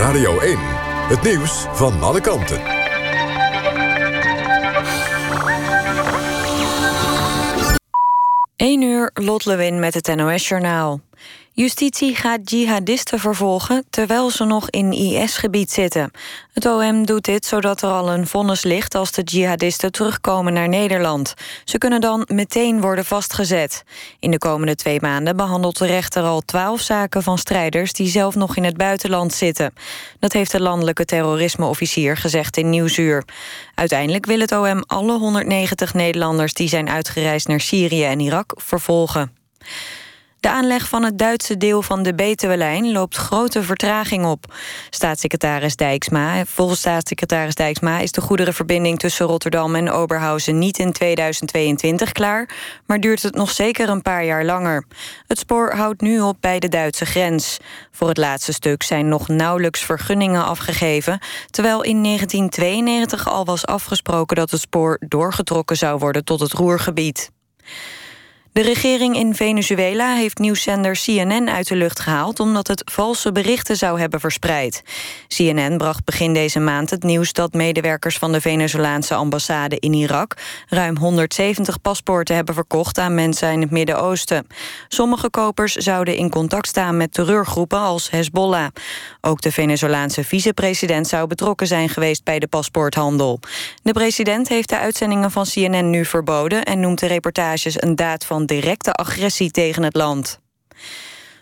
Speaker 1: Radio 1. Het nieuws van alle kanten.
Speaker 8: 1 uur, Lot Lewin met het NOS-journaal. Justitie gaat jihadisten vervolgen terwijl ze nog in IS-gebied zitten. Het OM doet dit zodat er al een vonnis ligt als de jihadisten terugkomen naar Nederland. Ze kunnen dan meteen worden vastgezet. In de komende twee maanden behandelt de rechter al twaalf zaken van strijders die zelf nog in het buitenland zitten. Dat heeft de landelijke terrorismeofficier gezegd in Nieuwsuur. Uiteindelijk wil het OM alle 190 Nederlanders die zijn uitgereisd naar Syrië en Irak vervolgen. De aanleg van het Duitse deel van de Betuwe-lijn loopt grote vertraging op. Staatssecretaris Dijksma, volgens staatssecretaris Dijksma is de goederenverbinding tussen Rotterdam en Oberhausen niet in 2022 klaar, maar duurt het nog zeker een paar jaar langer. Het spoor houdt nu op bij de Duitse grens. Voor het laatste stuk zijn nog nauwelijks vergunningen afgegeven, terwijl in 1992 al was afgesproken dat het spoor doorgetrokken zou worden tot het Roergebied. De regering in Venezuela heeft nieuwszender CNN uit de lucht gehaald... omdat het valse berichten zou hebben verspreid. CNN bracht begin deze maand het nieuws dat medewerkers... van de Venezolaanse ambassade in Irak... ruim 170 paspoorten hebben verkocht aan mensen in het Midden-Oosten. Sommige kopers zouden in contact staan met terreurgroepen als Hezbollah. Ook de Venezolaanse vicepresident zou betrokken zijn geweest... bij de paspoorthandel. De president heeft de uitzendingen van CNN nu verboden... en noemt de reportages een daad van directe agressie tegen het land.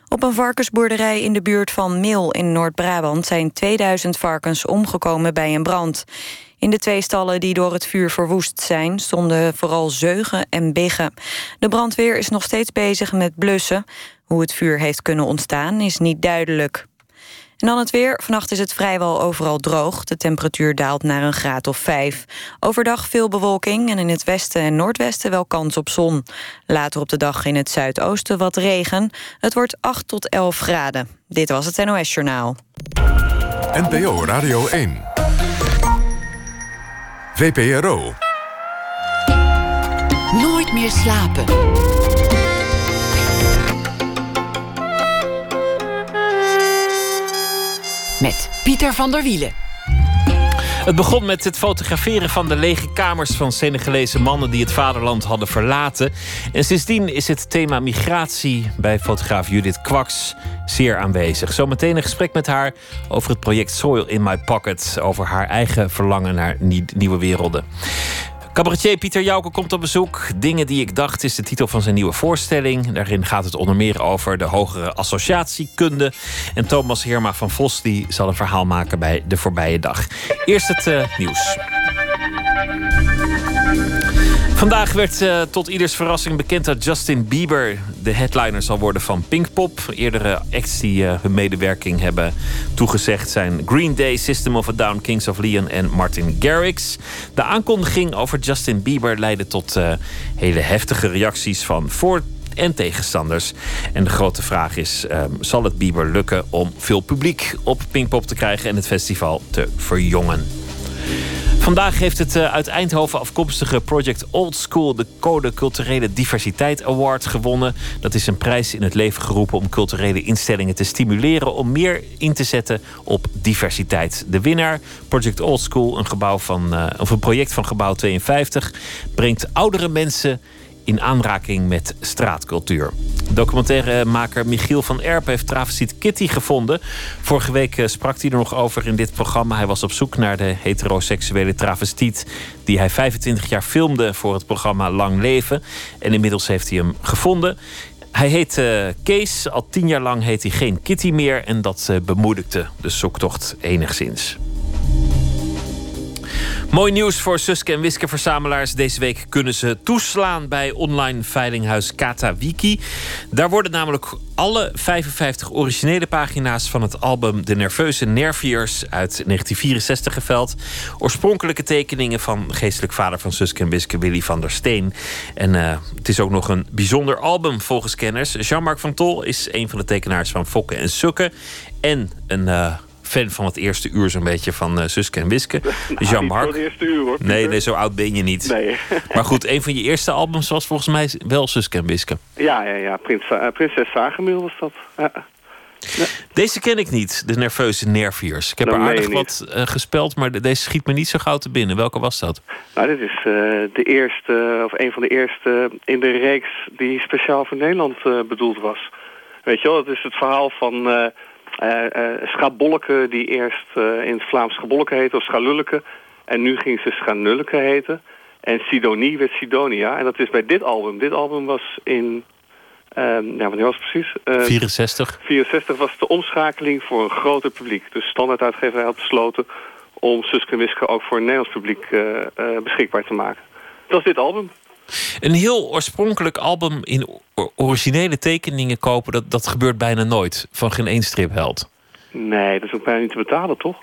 Speaker 8: Op een varkensboerderij in de buurt van Mil in Noord-Brabant... zijn 2000 varkens omgekomen bij een brand. In de twee stallen die door het vuur verwoest zijn... stonden vooral zeugen en biggen. De brandweer is nog steeds bezig met blussen. Hoe het vuur heeft kunnen ontstaan is niet duidelijk. En dan het weer. Vannacht is het vrijwel overal droog. De temperatuur daalt naar een graad of 5. Overdag veel bewolking en in het westen en noordwesten wel kans op zon. Later op de dag in het zuidoosten wat regen. Het wordt 8 tot 11 graden. Dit was het NOS Journaal.
Speaker 1: NPO Radio 1. VPRO.
Speaker 2: Nooit meer slapen. Met Pieter van der Wielen.
Speaker 3: Het begon met het fotograferen van de lege kamers van Senegalese mannen die het vaderland hadden verlaten. En sindsdien is het thema migratie bij fotograaf Judith Kwaks zeer aanwezig. Zometeen een gesprek met haar over het project Soil in My Pocket. Over haar eigen verlangen naar nieuwe werelden. Cabaretier Pieter Jouke komt op bezoek. Dingen die ik dacht is de titel van zijn nieuwe voorstelling. Daarin gaat het onder meer over de hogere associatiekunde. En Thomas Heerma van Vos die zal een verhaal maken bij De Voorbije Dag. Eerst het uh, nieuws. Vandaag werd uh, tot ieders verrassing bekend dat Justin Bieber de headliner zal worden van Pinkpop. Eerdere acts die uh, hun medewerking hebben toegezegd zijn Green Day, System of a Down, Kings of Leon en Martin Garrix. De aankondiging over Justin Bieber leidde tot uh, hele heftige reacties van voor en tegenstanders. En de grote vraag is: zal het Bieber lukken om veel publiek op Pinkpop te krijgen en het festival te verjongen? Vandaag heeft het eh, uit Eindhoven afkomstige Project Old School de Code Culturele Diversiteit Award gewonnen. Dat is een prijs in het leven geroepen om culturele instellingen te stimuleren om meer in te zetten op diversiteit. De winnaar, Project Old School, een, gebouw van, uh, of een project van Gebouw 52, brengt oudere mensen in aanraking met straatcultuur. Documentairemaker Michiel van Erp heeft travestiet Kitty gevonden. Vorige week eh, sprak hij er nog over in dit programma. Hij was op zoek naar de heteroseksuele travestiet... die hij 25 jaar filmde voor het programma Lang Leven. En inmiddels heeft hij hem gevonden. Hij heet uh, Kees. Al tien jaar lang heet hij geen Kitty meer. En dat uh, bemoedigde de zoektocht enigszins. Mooi nieuws voor Suske en Wiske verzamelaars. Deze week kunnen ze toeslaan bij online veilinghuis Katawiki. Daar worden namelijk alle 55 originele pagina's van het album De Nerveuze Nerviers uit 1964 geveld. Oorspronkelijke tekeningen van geestelijk vader van Suske en Wiske, Willy van der Steen. En uh, het is ook nog een bijzonder album volgens kenners. Jean-Marc van Tol is een van de tekenaars van Fokken en Sukken. En een uh, fan van het eerste uur zo'n beetje van uh, Suske en Wiske.
Speaker 9: Nou,
Speaker 3: Jean-Marc.
Speaker 9: het eerste uur hoor.
Speaker 3: Nee, nee, zo oud ben je niet.
Speaker 9: Nee.
Speaker 3: maar goed, een van je eerste albums was volgens mij wel Suske en Wiske.
Speaker 9: Ja, ja, ja. Prins, uh, Prinses Zagemil was dat. Ja.
Speaker 3: Deze ken ik niet, de nerveuze nerviers. Ik heb er aardig wat uh, gespeld, maar de- deze schiet me niet zo gauw te binnen. Welke was dat?
Speaker 9: Nou, dit is eh, de eerste, of een van de eerste in de reeks die speciaal voor Nederland eh, bedoeld was. Weet je wel, het is het verhaal van eh eh, Schabolleke, die eerst eh, in het Vlaams Schabolleke heette, of Schalulke. En nu ging ze Schanulleke heten. En Sidonie werd Sidonia. En dat is bij dit album. Dit album was in, ehm ja, wanneer was het precies? Eh,
Speaker 3: 64.
Speaker 9: 64 was de omschakeling voor een groter publiek. Dus standaarduitgeverij had besloten om Suske en Wiske ook voor een Nederlands publiek beschikbaar te maken. Dat is dit album.
Speaker 3: Een heel oorspronkelijk album in originele tekeningen kopen, dat, dat gebeurt bijna nooit. Van geen één stripheld.
Speaker 9: Nee, dat is ook bijna niet te betalen, toch?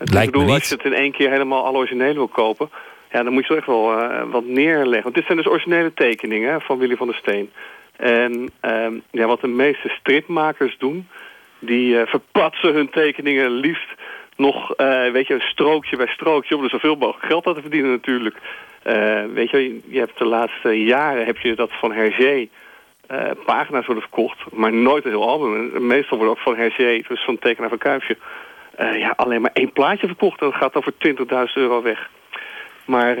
Speaker 9: Ik
Speaker 3: Lijkt me
Speaker 9: bedoel,
Speaker 3: niet.
Speaker 9: als je het in één keer helemaal alle originele wil kopen... Ja, dan moet je toch echt wel eh, wat neerleggen. Want dit zijn dus originele tekeningen van Willy van der Steen. En ehm, ja, wat de meeste stripmakers doen... die eh, verpatsen hun tekeningen liefst nog, eh, weet je, strookje bij strookje... om er zoveel mogelijk geld aan te verdienen natuurlijk. Eh, weet je, je hebt de laatste jaren heb je dat van Hergé... eh, pagina's worden verkocht, maar nooit een heel album. Meestal wordt ook van Hergé, dus van tekenaar van Kuifje... ja, alleen maar één plaatje verkocht. Dat gaat dan voor 20.000 euro weg. Maar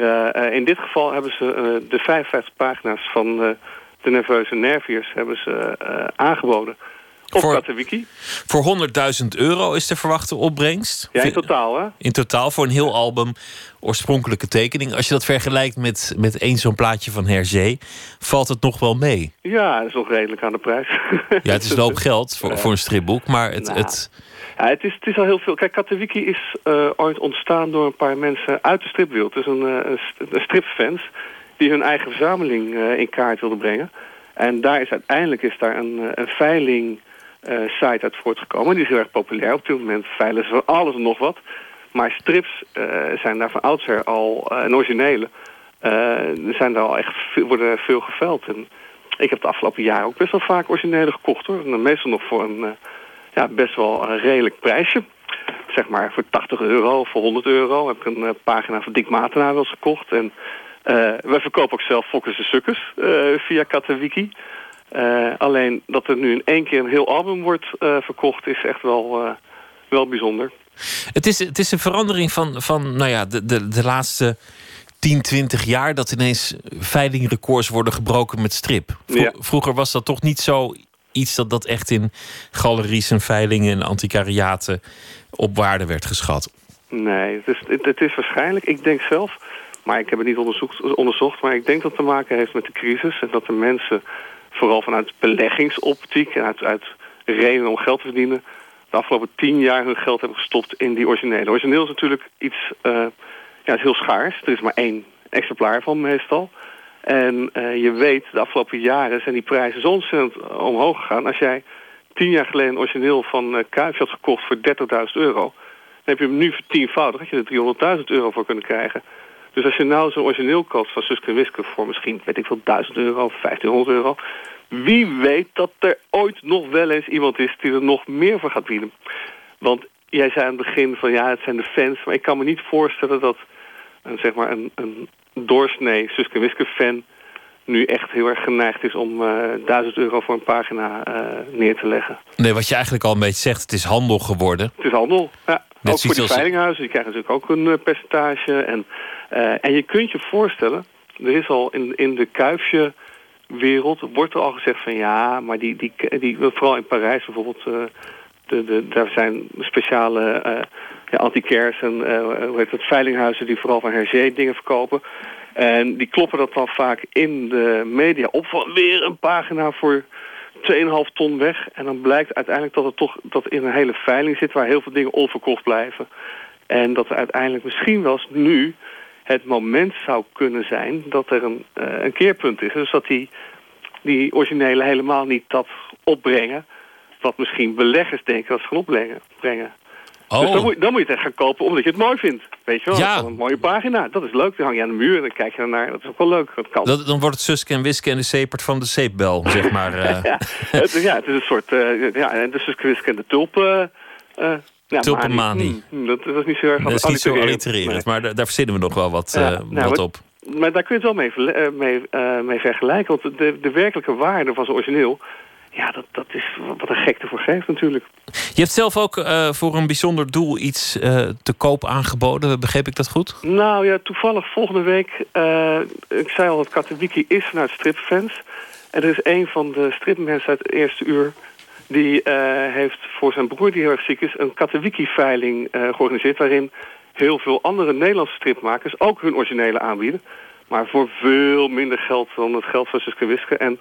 Speaker 9: in dit geval hebben ze de 55 pagina's van de nerveuze nerviers hebben ze aangeboden Op
Speaker 3: Voor-
Speaker 9: Katowiki.
Speaker 3: Voor 100.000 euro is de verwachte opbrengst.
Speaker 9: Ja, in totaal hè.
Speaker 3: In totaal voor een heel album oorspronkelijke tekening. Als je dat vergelijkt met, met één zo'n plaatje van Hergé, valt het nog wel mee.
Speaker 9: Ja, dat is nog redelijk aan de prijs.
Speaker 3: Ja, het is een hoop geld voor, voor een stripboek, maar het,
Speaker 9: Nou.
Speaker 3: het,
Speaker 9: Ja, het, is, het is al heel veel. Kijk, Katowiki is eh, ooit ontstaan door een paar mensen uit de stripwereld. Dus een, eh, een, stripfans die hun eigen verzameling eh, in kaart wilden brengen. En daar is uiteindelijk is daar een, een veiling site uit voortgekomen. Die is heel erg populair. Op dit moment veilen ze van alles en nog wat. Maar strips eh, zijn daar van oudsher al, eh, en originele, eh, zijn daar al echt worden veel geveild. En ik heb de afgelopen jaren ook best wel vaak originele gekocht hoor. En meestal nog voor een eh, ja, best wel een redelijk prijsje. Zeg maar voor 80 euro voor 100 euro heb ik een eh, pagina van Dick Matena wel eens gekocht. En eh wij verkopen ook zelf Fokkers en Sukkers eh, via Katawiki. Eh, alleen dat er nu in één keer een heel album wordt eh, verkocht is echt wel, eh, wel bijzonder.
Speaker 3: het, is, het is een verandering van, van nou ja, de, de, de laatste 10, 20 jaar dat ineens veilingrecords worden gebroken met strip. Vro-
Speaker 9: Ja.
Speaker 3: Vroeger was dat toch niet zo iets dat dat echt in galeries en veilingen en antiquariaten op waarde werd geschat.
Speaker 9: Nee, het is, het, het is waarschijnlijk, ik denk zelf, maar ik heb het niet onderzocht, onderzocht, maar ik denk dat het te maken heeft met de crisis en dat de mensen vooral vanuit beleggingsoptiek en uit, uit redenen om geld te verdienen, de afgelopen tien jaar hun geld hebben gestopt in die originele. Origineel is natuurlijk iets, eh, ja, is heel schaars. Er is maar één exemplaar van meestal. En eh, je weet, de afgelopen jaren zijn die prijzen zo ontzettend omhoog gegaan. Als jij tien jaar geleden een origineel van uh, had gekocht voor 30.000 euro... dan heb je hem nu vertienvoudigd, had je er 300.000 euro voor kunnen krijgen. Dus als je nou zo'n origineel koopt van Suske Wiske voor misschien, weet ik veel, 1000 euro of 1500 euro... wie weet dat er ooit nog wel eens iemand is die er nog meer voor gaat bieden. Want jij zei aan het begin van ja, het zijn de fans, maar ik kan me niet voorstellen dat een, zeg maar een, een doorsnee Suske en Wiske fan nu echt heel erg geneigd is om eh 1000 euro voor een pagina eh, neer te leggen.
Speaker 3: Nee, wat je eigenlijk al een beetje zegt, het is handel geworden.
Speaker 9: Het is handel, ja.
Speaker 3: Net
Speaker 9: ook voor
Speaker 3: als-
Speaker 9: veilinghuizen, die krijgen natuurlijk ook een eh, percentage. En, en je kunt je voorstellen, er is al in, in de kuifje wereld wordt er al gezegd van ja, maar die, die, die vooral in Parijs bijvoorbeeld, eh, de, de, daar zijn speciale eh ja, en eh, hoe heet het, veilinghuizen die vooral van Hergé dingen verkopen. En die kloppen dat dan vaak in de media op van weer een pagina voor 2,5 ton weg. En dan blijkt uiteindelijk dat het toch dat in een hele veiling zit waar heel veel dingen onverkocht blijven. En dat er uiteindelijk misschien wel eens nu het moment zou kunnen zijn dat er een, eh, een keerpunt is. Dus dat die, die originele helemaal niet dat opbrengen. Wat misschien beleggers denken dat ze gaan opbrengen. Brengen.
Speaker 3: Oh.
Speaker 9: Dus dan moet, dan moet je het echt gaan kopen omdat je het mooi vindt. Weet je wel,
Speaker 3: Ja.
Speaker 9: Een mooie pagina. Dat is leuk. Dan hang je aan de muur en dan kijk je ernaar. Dat is ook wel leuk. Dat kan.
Speaker 3: Dat, dan wordt het Suske en Wiske en de Sepert van de zeepbel, zeg maar. eh.
Speaker 9: ja, het, is- ja, het is een soort... eh ja, en dus Quisk en de tulpen... ja,
Speaker 3: Tulpenmanie.
Speaker 9: Hm, dat, dat is niet zo erg
Speaker 3: Dat is niet zo
Speaker 9: allitererend.
Speaker 3: maar daar, daar verzinnen we nog wel wat, eh,
Speaker 9: nou,
Speaker 3: wat
Speaker 9: maar-
Speaker 3: op.
Speaker 9: Maar daar kun je het wel mee, eh, mee, eh, mee vergelijken. Want de, de werkelijke waarde van zo'n origineel... Ja, dat, dat is wat een gek ervoor geeft natuurlijk.
Speaker 3: Je hebt zelf ook voor een bijzonder doel iets te koop aangeboden, begreep ik dat goed?
Speaker 9: Nou ja, toevallig volgende week... ik zei al dat Katowiki is vanuit stripfans. En er is een van de stripmensen uit het eerste uur... die eh, heeft voor zijn broer, die heel erg ziek is... een Katowiki-veiling eh, georganiseerd... waarin heel veel andere Nederlandse stripmakers ook hun originele aanbieden. Maar voor veel minder geld dan het geld van Suske Wiske. En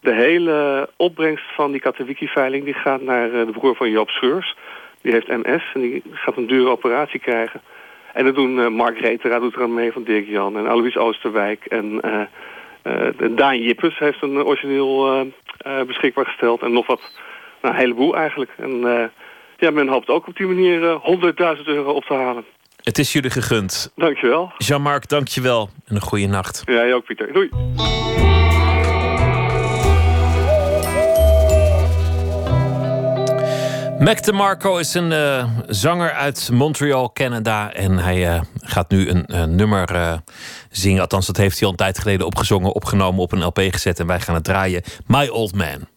Speaker 9: de hele opbrengst van die Katowiki-veiling... die gaat naar eh, de broer van Joop Scheurs. Die heeft MS en die gaat een dure operatie krijgen. En dat doen eh, Mark Retera doet er aan mee van Dirk Jan en Alois Oosterwijk. En Daan Jippes heeft een origineel beschikbaar gesteld. En nog wat, nou, een heleboel eigenlijk. En eh, ja, men hoopt ook op die manier eh 100.000 euro op te halen.
Speaker 3: Het is jullie gegund.
Speaker 9: Dankjewel.
Speaker 3: Jean-Marc, dankjewel en een goede nacht.
Speaker 9: Ja, jij ook Pieter. Doei.
Speaker 3: Mac DeMarco is een eh, zanger uit Montreal, Canada. En hij eh, gaat nu een eh, nummer eh, zingen. Althans, dat heeft hij al een tijd geleden opgezongen, opgenomen, op een LP gezet. En wij gaan het draaien. My Old Man.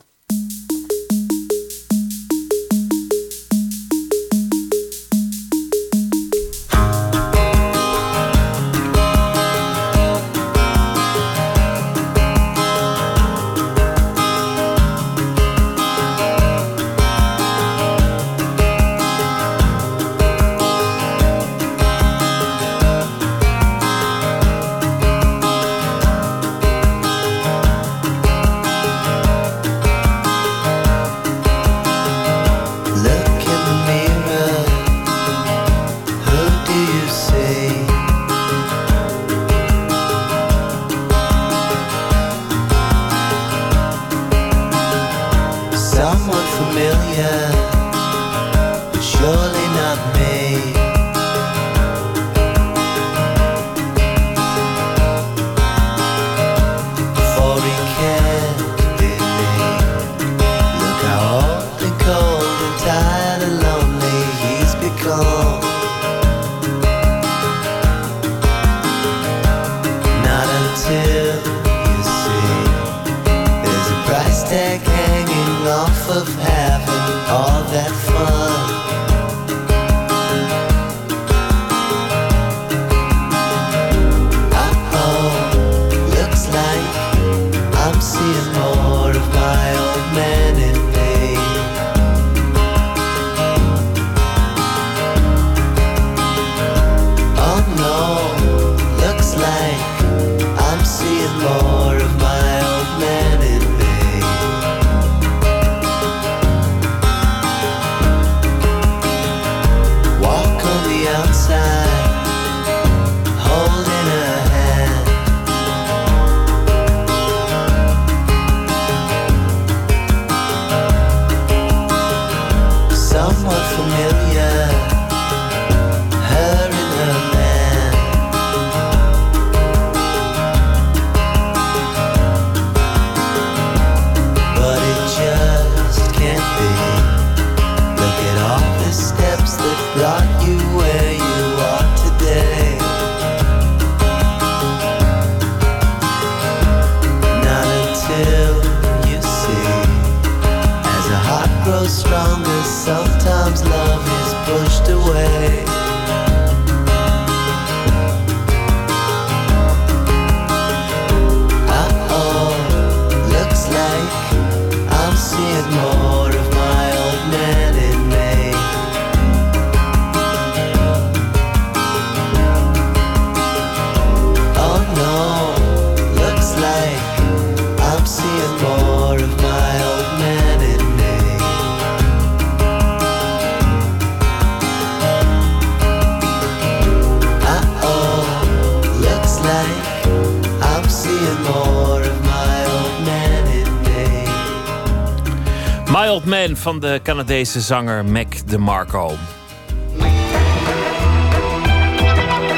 Speaker 3: Van de Canadese zanger Mac DeMarco.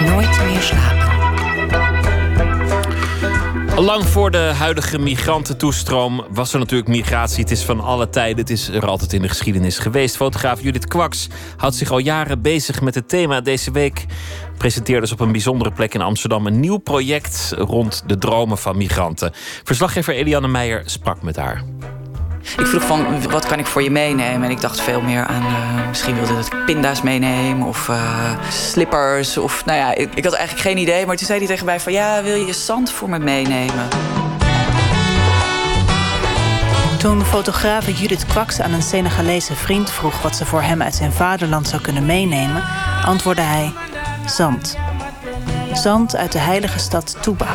Speaker 2: Nooit meer slapen.
Speaker 3: Lang voor de huidige migrantentoestroom was er natuurlijk migratie. Het is van alle tijden, het is er altijd in de geschiedenis geweest. Fotograaf Judith Kwaks houdt zich al jaren bezig met het thema. Deze week presenteerde ze op een bijzondere plek in Amsterdam een nieuw project rond de dromen van migranten. Verslaggever Eliane Meijer sprak met haar.
Speaker 10: Ik vroeg van, wat kan ik voor je meenemen? En ik dacht veel meer aan, eh, misschien wilde dat ik pinda's meeneem of eh, slippers. Of, nou ja, ik, ik had eigenlijk geen idee. Maar toen zei hij tegen mij van, ja, wil je zand voor me meenemen?
Speaker 11: Toen fotografe Judith Kwaks aan een Senegalese vriend vroeg wat ze voor hem uit zijn vaderland zou kunnen meenemen, antwoordde hij: zand. Zand uit de heilige stad Touba.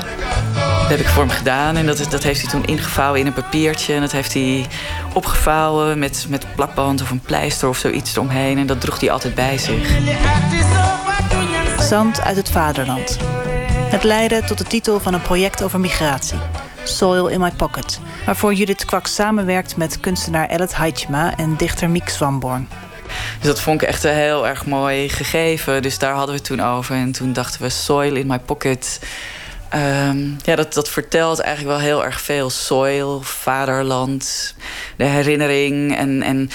Speaker 10: Dat heb ik voor hem gedaan en dat, dat heeft hij toen ingevouwen in een papiertje. En dat heeft hij opgevouwen met, met plakband of een pleister of zoiets eromheen. En dat droeg hij altijd bij zich.
Speaker 11: Zand uit het vaderland. Het leidde tot de titel van een project over migratie. Soil in My Pocket. Waarvoor Judith Kwaks samenwerkt met kunstenaar Ellet Heitjema en dichter Miek Swamborn.
Speaker 10: Dus dat vond ik echt een heel erg mooi gegeven. Dus daar hadden we het toen over. En toen dachten we, soil in my pocket. Ehm, ja, dat, dat vertelt eigenlijk wel heel erg veel. Soil, vaderland, de herinnering en, en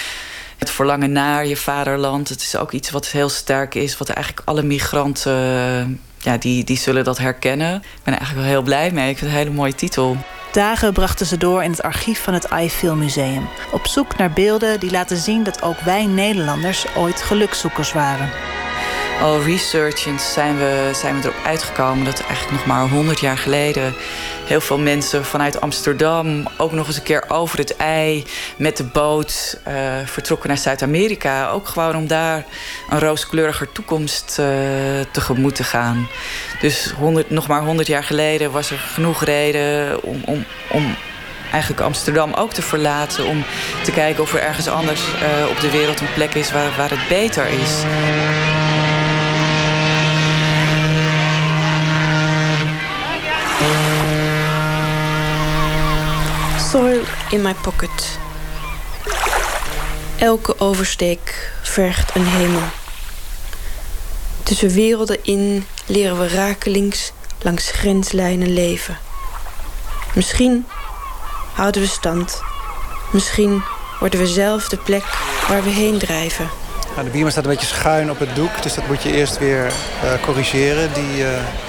Speaker 10: het verlangen naar je vaderland. Het is ook iets wat heel sterk is. Wat eigenlijk alle migranten, ja, die, die zullen dat herkennen. Ik ben eigenlijk wel heel blij mee. Ik vind het een hele mooie titel.
Speaker 11: Dagen brachten ze door in het archief van het iFilm Museum. Op zoek naar beelden die laten zien dat ook wij Nederlanders ooit gelukzoekers waren.
Speaker 10: Al researchend zijn we, zijn we erop uitgekomen dat eigenlijk nog maar 100 jaar geleden heel veel mensen vanuit Amsterdam ook nog eens een keer over het ei met de boot eh, vertrokken naar Zuid-Amerika. Ook gewoon om daar een rooskleuriger toekomst eh, tegemoet te gaan. Dus 100, nog maar 100 jaar geleden was er genoeg reden om, om, om eigenlijk Amsterdam ook te verlaten. Om te kijken of er ergens anders eh, op de wereld een plek is waar, waar het beter is.
Speaker 12: Soil in my pocket. Elke oversteek vergt een hemel. Tussen werelden in leren we rakelings langs grenslijnen leven. Misschien houden we stand. Misschien worden we zelf de plek waar we heen drijven.
Speaker 13: Nou, de bierman staat een beetje schuin op het doek, dus dat moet je eerst weer uh, corrigeren, die uh,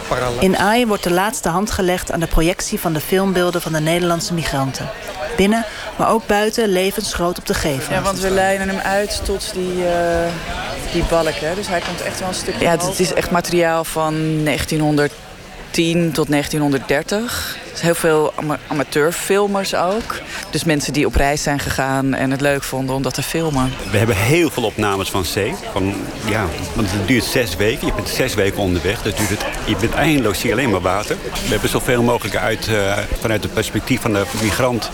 Speaker 13: parallel.
Speaker 11: In AI wordt de laatste hand gelegd aan de projectie van de filmbeelden van de Nederlandse migranten. Binnen, maar ook buiten, levensgroot op de gevel.
Speaker 10: Ja, want we lijnen hem uit tot die, uh, die balk, hè? dus hij komt echt wel een stukje Ja, het is echt materiaal van 1910 tot 1930 heel veel amateurfilmers ook. Dus mensen die op reis zijn gegaan en het leuk vonden om dat te filmen.
Speaker 14: We hebben heel veel opnames van zee. Van, ja, want het duurt zes weken. Je bent zes weken onderweg. Dus duurt het, je bent eindeloos zie alleen maar water. We hebben zoveel mogelijk uit, uh, vanuit het perspectief van de migrant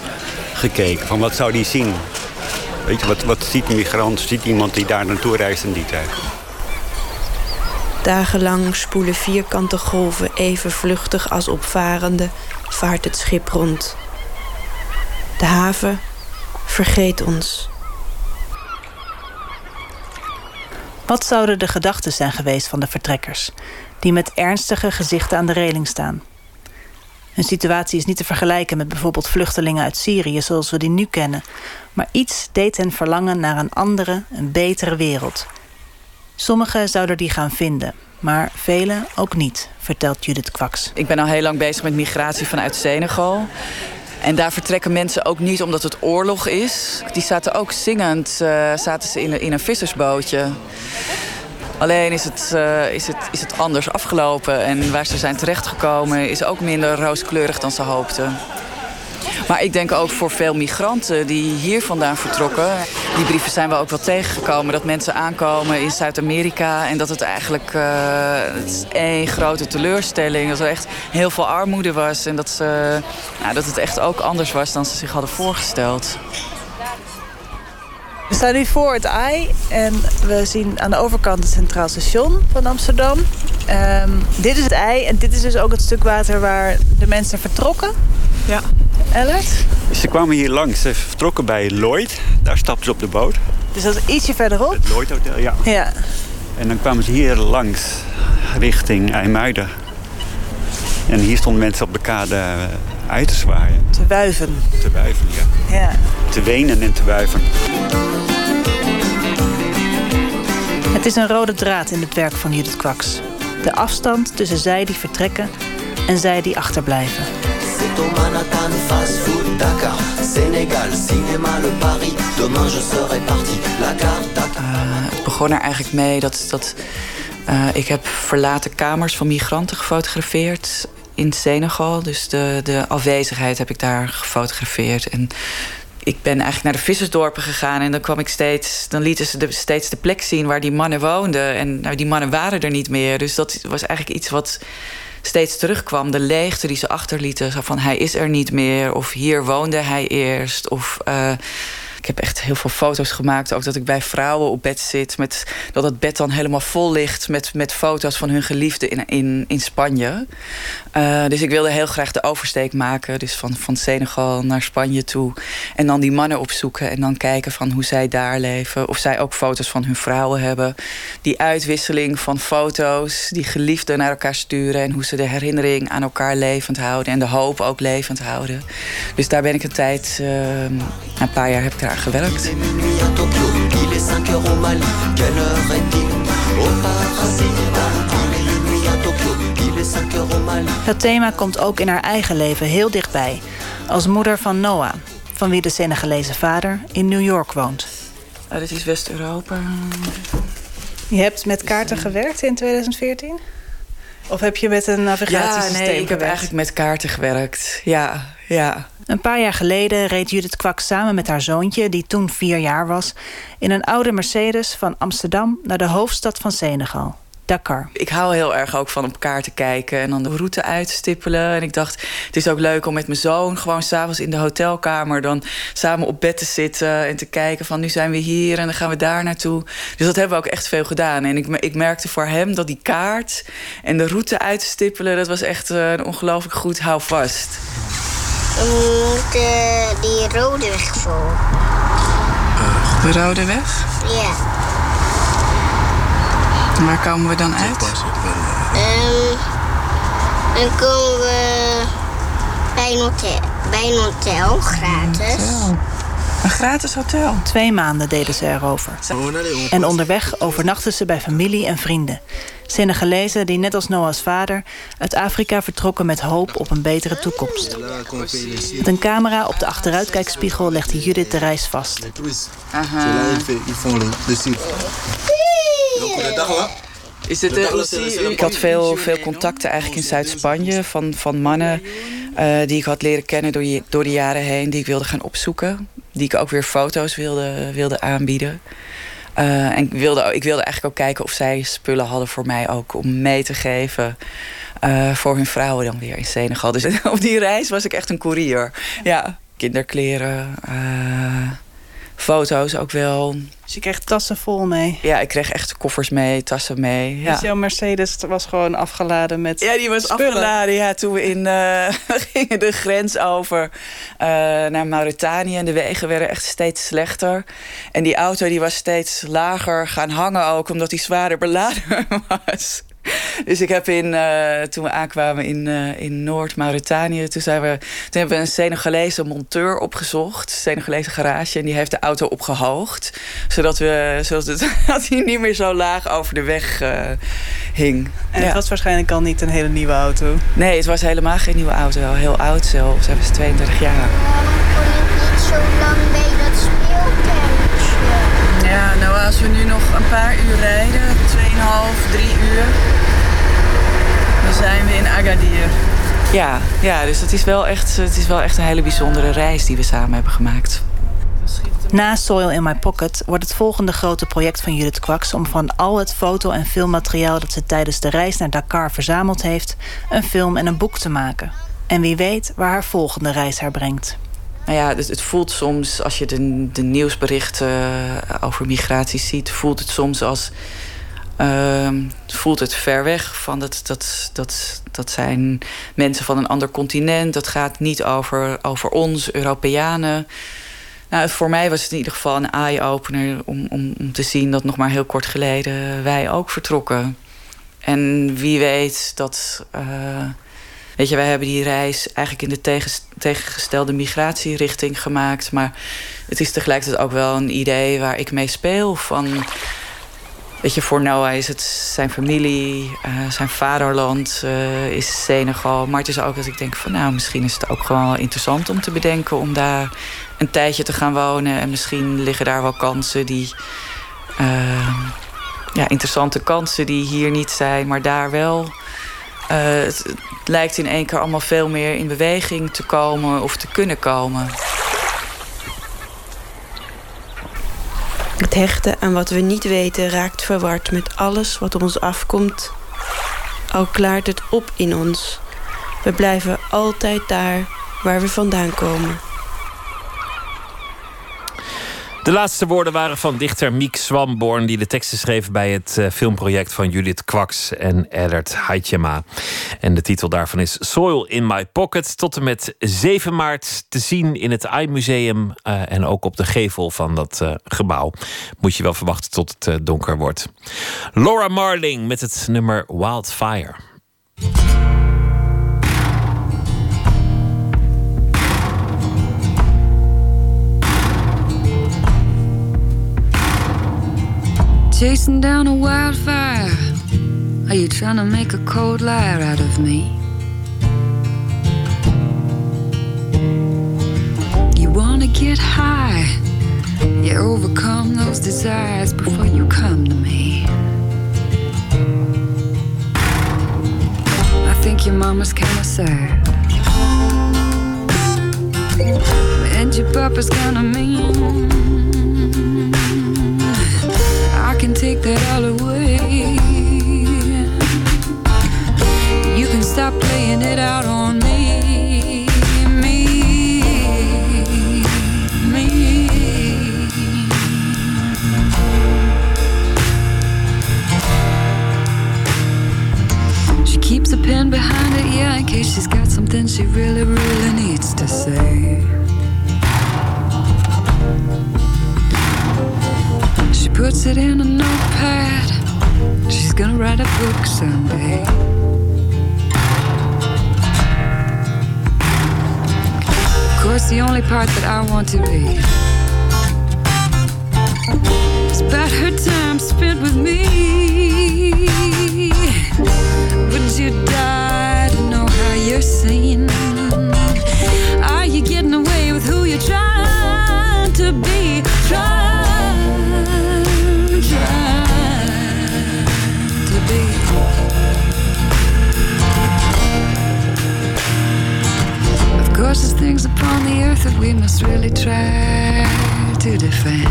Speaker 14: gekeken. Van wat zou die zien? Weet je, wat, wat ziet een migrant? Ziet iemand die daar naartoe reist in die tijd?
Speaker 12: Dagenlang spoelen vierkante golven even vluchtig als opvarende vaart het schip rond. De haven vergeet ons.
Speaker 11: Wat zouden de gedachten zijn geweest van de vertrekkers, die met ernstige gezichten aan de reling staan? Hun situatie is niet te vergelijken met bijvoorbeeld vluchtelingen uit Syrië zoals we die nu kennen, maar iets deed hen verlangen naar een andere, een betere wereld. Sommigen zouden die gaan vinden, maar velen ook niet, vertelt Judith Kwaks.
Speaker 10: Ik ben al heel lang bezig met migratie vanuit Senegal. En daar vertrekken mensen ook niet omdat het oorlog is. Die zaten ook zingend uh, zaten ze in, in een vissersbootje. Alleen is het, uh, is, het, is het anders afgelopen. En waar ze zijn terechtgekomen is ook minder rooskleurig dan ze hoopten. Maar ik denk ook voor veel migranten die hier vandaan vertrokken. Die brieven zijn we ook wel tegengekomen. Dat mensen aankomen in Zuid-Amerika. En dat het eigenlijk uh, één grote teleurstelling. Dat er echt heel veel armoede was. En dat, ze, nou, dat het echt ook anders was dan ze zich hadden voorgesteld.
Speaker 11: We staan nu voor het AI en we zien aan de overkant het Centraal Station van Amsterdam. Um, dit is het ei en dit is dus ook het stuk water waar de mensen vertrokken.
Speaker 10: Ja.
Speaker 11: Ellert?
Speaker 14: Ze kwamen hier langs. Ze vertrokken bij Lloyd. Daar stapten ze op de boot.
Speaker 11: Dus dat is ietsje verderop?
Speaker 14: Het Lloyd Hotel, ja.
Speaker 11: ja.
Speaker 14: En dan kwamen ze hier langs richting IJmuiden. En hier stonden mensen op de kade uit te zwaaien.
Speaker 11: Te wuiven.
Speaker 14: Te wuiven, ja.
Speaker 11: ja.
Speaker 14: Te wenen en te wuiven.
Speaker 11: Het is een rode draad in het werk van Judith Kwaks. De afstand tussen zij die vertrekken en zij die achterblijven. Manhattan, fast food, Dakar, Senegal, cinéma, le Paris. Demain je serai parti, la carte, Dakar. Uh,
Speaker 10: het begon er eigenlijk mee dat, dat uh, ik heb verlaten kamers van migranten gefotografeerd in Senegal. Dus de, de afwezigheid heb ik daar gefotografeerd. En ik ben eigenlijk naar de vissersdorpen gegaan en dan kwam ik steeds, dan lieten ze steeds de plek zien waar die mannen woonden. En nou, die mannen waren er niet meer. Dus dat was eigenlijk iets wat steeds terugkwam. De leegte die ze achterlieten. Zo van hij is er niet meer. Of hier woonde hij eerst. Of uh, ik heb echt heel veel foto's gemaakt. Ook dat ik bij vrouwen op bed zit. Met, dat het bed dan helemaal vol ligt met, met foto's van hun geliefden in, in, in Spanje. Uh, dus ik wilde heel graag de oversteek maken. Dus van, van Senegal naar Spanje toe. En dan die mannen opzoeken. En dan kijken van hoe zij daar leven. Of zij ook foto's van hun vrouwen hebben. Die uitwisseling van foto's. Die geliefden naar elkaar sturen. En hoe ze de herinnering aan elkaar levend houden. En de hoop ook levend houden. Dus daar ben ik een tijd, uh, een paar jaar heb ik daar jaar gewerkt.
Speaker 11: Dat thema komt ook in haar eigen leven heel dichtbij. Als moeder van Noah, van wie de Senegalese vader in New York woont.
Speaker 10: Uh, dit is West-Europa.
Speaker 11: Je hebt met kaarten gewerkt in 2014? Of heb je met een navigatiesysteem
Speaker 10: Ja, nee, ik heb eigenlijk met kaarten gewerkt. Ja, ja.
Speaker 11: Een paar jaar geleden reed Judith Kwak samen met haar zoontje, die toen vier jaar was, in een oude Mercedes van Amsterdam naar de hoofdstad van Senegal. Dakar.
Speaker 10: Ik hou heel erg ook van op elkaar te kijken en dan de route uitstippelen. En ik dacht, het is ook leuk om met mijn zoon gewoon s'avonds in de hotelkamer dan samen op bed te zitten en te kijken van nu zijn we hier en dan gaan we daar naartoe. Dus dat hebben we ook echt veel gedaan. En ik, ik merkte voor hem dat die kaart en de route uitstippelen, dat was echt uh, ongelooflijk goed houvast.
Speaker 15: De, die rode weg vol.
Speaker 10: De rode weg?
Speaker 15: Ja.
Speaker 10: En waar komen we dan uit?
Speaker 15: Ehm, dan komen we bij een hotel, bij een hotel gratis.
Speaker 10: Een gratis hotel.
Speaker 11: Twee maanden deden ze erover. En onderweg overnachten ze bij familie en vrienden. Senegalezen die net als Noah's vader uit Afrika vertrokken met hoop op een betere toekomst. Met een camera op de achteruitkijkspiegel legde Judith de reis vast.
Speaker 10: Is eh, hoe zie je- ik had veel, veel contacten eigenlijk in Zuid-Spanje van, van mannen eh, die ik had leren kennen door, je- door de jaren heen, die ik wilde gaan opzoeken. Die ik ook weer foto's wilde, wilde aanbieden. Eh, en ik wilde, ik wilde eigenlijk ook kijken of zij spullen hadden voor mij ook om mee te geven. eh, voor hun vrouwen dan weer in Senegal. Dus op die reis was ik echt een koerier. Ja, kinderkleren, eh, foto's ook wel.
Speaker 11: Dus je kreeg tassen vol mee.
Speaker 10: Ja, ik kreeg echt koffers mee, tassen mee. Ja.
Speaker 11: Dus jouw Mercedes was gewoon afgeladen met
Speaker 10: Ja, die was
Speaker 11: spullen.
Speaker 10: afgeladen. Ja, toen we in, eh, gingen de grens over eh, naar Mauritanië. En de wegen werden echt steeds slechter. En die auto die was steeds lager gaan hangen ook, omdat die zwaarder beladen was. Dus ik heb in, eh, toen we aankwamen in, eh, in Noord-Mauritanië, toen, zijn we, toen hebben we een Senegalese monteur opgezocht, een Senegalese garage, en die heeft de auto opgehoogd, zodat, we, zodat het, dat hij niet meer zo laag over de weg eh, hing.
Speaker 11: En
Speaker 10: Ja.
Speaker 11: het was waarschijnlijk al niet een hele nieuwe auto.
Speaker 10: Nee, het was helemaal geen nieuwe auto. Heel oud zelfs. Hij was 32 jaar.
Speaker 15: Kon ik niet zo lang bij dat
Speaker 10: als we nu nog een paar uur rijden, 2,5, 3 uur, dan zijn we in Agadir. Ja, ja dus het is, wel echt, het is wel echt een hele bijzondere reis die we samen hebben gemaakt.
Speaker 11: Na Soil in My Pocket wordt het volgende grote project van Judith Kwaks... om van al het foto- en filmmateriaal dat ze tijdens de reis naar Dakar verzameld heeft... een film en een boek te maken. En wie weet waar haar volgende reis haar brengt.
Speaker 10: Nou ja, het, het voelt soms, als je de, de nieuwsberichten eh, over migratie ziet, voelt het soms als. ehm, voelt het ver weg van dat, dat, dat, dat zijn mensen van een ander continent. Dat gaat niet over, over ons, Europeanen. Nou, voor mij was het in ieder geval een eye-opener om, om, om te zien dat nog maar heel kort geleden wij ook vertrokken. En wie weet dat. eh, Weet je, wij hebben die reis eigenlijk in de tegengestelde migratierichting gemaakt. Maar het is tegelijkertijd ook wel een idee waar ik mee speel. Van, weet je, voor Noah is het zijn familie, eh, zijn vaderland eh, is Senegal. Maar het is ook dat ik denk van, nou, misschien is het ook gewoon wel interessant om te bedenken om daar een tijdje te gaan wonen. En misschien liggen daar wel kansen die. eh, ja, interessante kansen die hier niet zijn, maar daar wel. Eh, het, lijkt in één keer allemaal veel meer in beweging te komen of te kunnen komen.
Speaker 12: Het hechten aan wat we niet weten raakt verward met alles wat op ons afkomt. Al klaart het op in ons. We blijven altijd daar waar we vandaan komen.
Speaker 3: De laatste woorden waren van dichter Miek Swamborn... die de teksten schreef bij het eh, filmproject van Judith Kwaks en Ellert Haitjema. En de titel daarvan is Soil in My Pocket. Tot en met 7 maart te zien in het AI-museum... eh, en ook op de gevel van dat eh, gebouw. Moet je wel verwachten tot het donker wordt. Laura Marling met het nummer Wildfire.
Speaker 16: Chasing down a wildfire. Are you trying to make a cold liar out of me? You wanna get high. You overcome those desires before you come to me. I think your mama's kinda sad. And your papa's kinda mean. Can take that all away. You can stop playing it out on me. Me. Me. She keeps a pen behind her ear in case she's got something she really, really needs to say. Puts it in a notepad She's gonna write a book someday. Of course, the only part that I want to read is about her time spent with me. Would you die to know how you're seen? Are you getting away with who you're trying to be? Trying, Course, things upon the earth that we must really try to defend.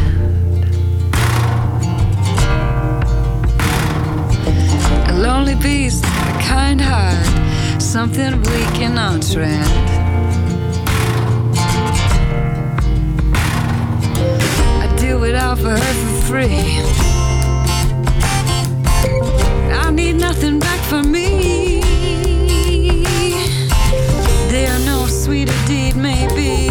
Speaker 16: A lonely beast, a kind heart, something weak and on trend. I do it all for her for free. I need nothing back for me. Sweeter deed may be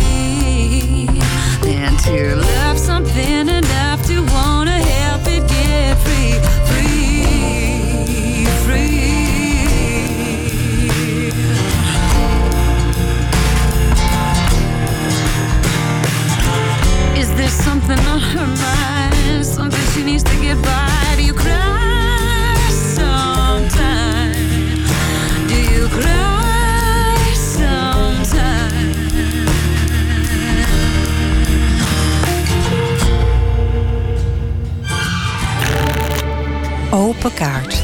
Speaker 16: than to love something enough to wanna help it get free, free, free. Is there something on her mind? Something she needs to get by? Do you cry sometime? Do you cry
Speaker 2: Kaart.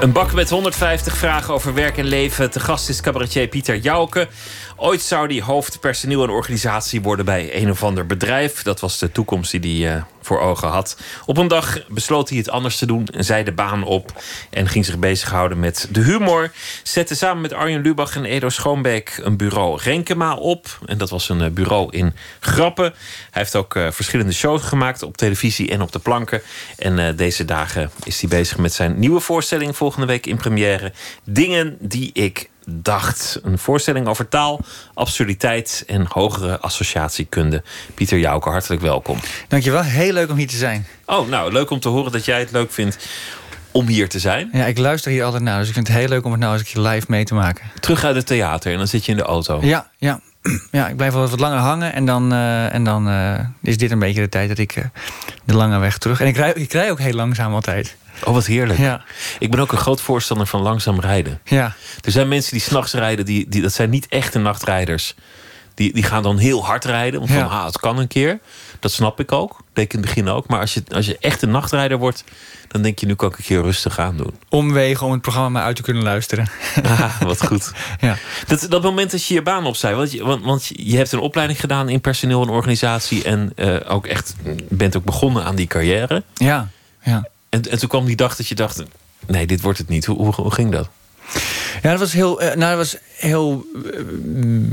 Speaker 3: Een bak met 150 vragen over werk en leven. Te gast is cabaretier Pieter Jouke. Ooit zou hij hoofd personeel en organisatie worden bij een of ander bedrijf. Dat was de toekomst die hij eh, voor ogen had. Op een dag besloot hij het anders te doen. Zei de baan op en ging zich bezighouden met de humor. Zette samen met Arjen Lubach en Edo Schoonbeek een bureau Renkema op. En dat was een eh, bureau in Grappen. Hij heeft ook eh, verschillende shows gemaakt op televisie en op de planken. En deze dagen is hij bezig met zijn nieuwe voorstelling volgende week in première. Dingen die ik dacht. Een voorstelling over taal, absurditeit en hogere associatiekunde. Pieter Jouke, hartelijk welkom.
Speaker 17: Dankjewel, heel leuk om hier te zijn.
Speaker 3: Oh, nou, leuk om te horen dat jij het leuk vindt om hier te zijn.
Speaker 17: Ja, ik luister hier altijd naar, dus ik vind het heel leuk om het nou eens live mee te maken.
Speaker 3: Terug uit het theater en dan zit je in de auto.
Speaker 17: Ja, ja. Ja, ik blijf wel wat langer hangen en dan, eh, en dan eh, is dit een beetje de tijd dat ik eh, de lange weg terug. En ik rij, ik rij ook heel langzaam altijd.
Speaker 3: Oh, wat heerlijk.
Speaker 17: Ja.
Speaker 3: Ik ben ook een groot voorstander van langzaam rijden.
Speaker 17: Ja.
Speaker 3: Er zijn mensen die s'nachts rijden, die, die, dat zijn niet echte nachtrijders. Die, die gaan dan heel hard rijden, want van, ah, het kan een keer. Dat snap ik ook, deed ik in het begin ook. Maar als je, als je echt een nachtrijder wordt, dan denk je, nu kan ik een keer rustig aan doen.
Speaker 17: Omwegen om het programma uit te kunnen luisteren.
Speaker 3: Ah, wat goed.
Speaker 17: Ja.
Speaker 3: Dat, dat moment dat je je baan opzij, want je, want, want je hebt een opleiding gedaan in personeel en organisatie en eh, ook echt bent ook begonnen aan die carrière.
Speaker 17: Ja, ja.
Speaker 3: En, en toen kwam die dag dat je dacht, nee, dit wordt het niet. Hoe, hoe, ging dat?
Speaker 17: Ja, dat was heel, eh, nou, dat was heel eh,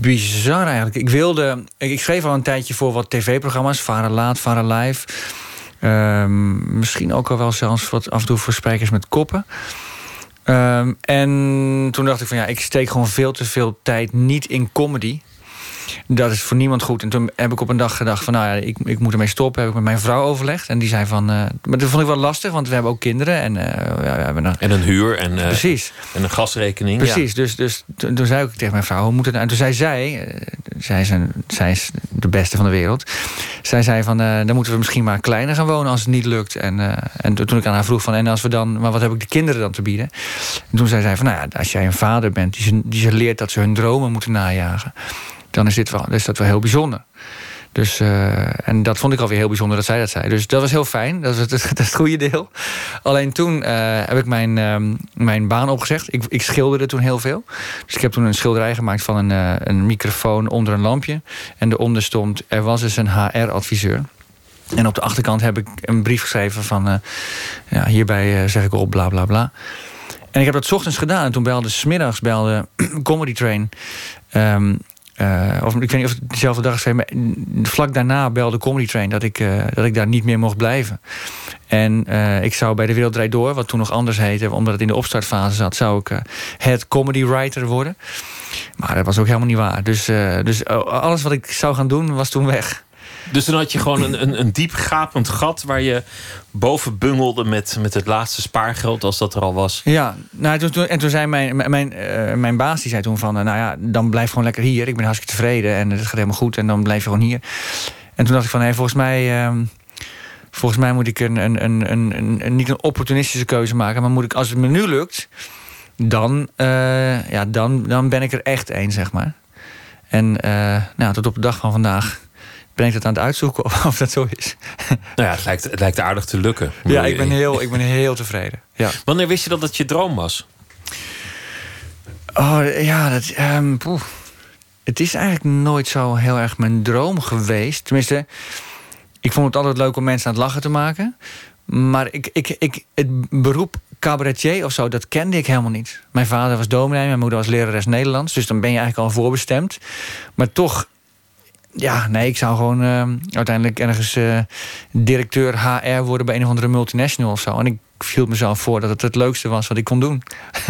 Speaker 17: bizar eigenlijk. Ik wilde, ik, schreef al een tijdje voor wat tv-programma's, Varen Laat, Varen Live. Ehm, misschien ook al wel zelfs wat af en toe voor spijkers met koppen. Ehm, en toen dacht ik van ja, ik steek gewoon veel te veel tijd niet in comedy. Dat is voor niemand goed. En toen heb ik op een dag gedacht van nou ja, ik, ik moet ermee stoppen. Heb ik met mijn vrouw overlegd. En die zei van, eh, maar dat vond ik wel lastig, want we hebben ook kinderen. En, eh, ja, we hebben een,
Speaker 3: En een huur en, eh,
Speaker 17: Precies.
Speaker 3: en een gasrekening.
Speaker 17: Precies, dus, dus toen toen zei ik tegen mijn vrouw, hoe moet het nou? En toen zei zij, zij is, een, zij is de beste van de wereld. Zij zei van, dan moeten we misschien maar kleiner gaan wonen als het niet lukt. En, en toen ik aan haar vroeg van, en als we dan, maar wat heb ik de kinderen dan te bieden? En toen zei zij van, nou ja, als jij een vader bent die ze, die ze leert dat ze hun dromen moeten najagen, dan is, dit wel, is dat wel heel bijzonder. Dus, eh, en dat vond ik alweer heel bijzonder dat zij dat zei. Dus dat was heel fijn. Dat was het, is het goede deel. Alleen toen eh, heb ik mijn, ehm, mijn baan opgezegd. Ik, ik schilderde toen heel veel. Dus ik heb toen een schilderij gemaakt van een, eh, een microfoon onder een lampje. En eronder stond, er was dus een HR-adviseur. En op de achterkant heb ik een brief geschreven van... ja, hierbij zeg ik op, bla bla bla. En ik heb dat ochtends gedaan. En toen belde, smiddags belde Comedy Train... ehm, eh, of ik weet niet of het dezelfde dag is, vlak daarna belde Comedy Train dat ik, eh, dat ik daar niet meer mocht blijven. En eh, ik zou bij de Wereld Door, wat toen nog anders heette, omdat het in de opstartfase zat, zou ik het comedy writer worden. Maar dat was ook helemaal niet waar. Dus, dus alles wat ik zou gaan doen was toen weg.
Speaker 3: Dus dan had je gewoon een, een, een diep gapend gat waar je boven bungelde met, met het laatste spaargeld, als dat er al was.
Speaker 17: Ja, nou, en toen zei mijn, mijn, mijn, eh, baas, die zei toen van... eh, nou ja, dan blijf gewoon lekker hier. Ik ben hartstikke tevreden en het gaat helemaal goed. En dan blijf je gewoon hier. En toen dacht ik van, hé, volgens mij... ehm, volgens mij moet ik een, een, een, een, een, niet een opportunistische keuze maken... maar moet ik, als het me nu lukt... dan, eh, ja, dan, dan ben ik er echt één, zeg maar. En nou, tot op de dag van vandaag ben ik dat aan het uitzoeken of, of dat zo is.
Speaker 3: Nou ja, het lijkt, het lijkt aardig te lukken.
Speaker 17: Ja, ik ben heel, ik ben heel tevreden. Ja.
Speaker 3: Wanneer wist je dat het je droom was?
Speaker 17: Oh ja, dat, poeh. het is eigenlijk nooit zo heel erg mijn droom geweest. Tenminste, ik vond het altijd leuk om mensen aan het lachen te maken. Maar ik, ik, ik, het beroep cabaretier of zo, dat kende ik helemaal niet. Mijn vader was dominee, mijn moeder was lerares Nederlands. Dus dan ben je eigenlijk al voorbestemd. Maar toch, ja, nee, ik zou gewoon ehm, uiteindelijk ergens eh, directeur HR worden bij een of andere multinational of zo. En ik viel mezelf voor dat het het leukste was wat ik kon doen.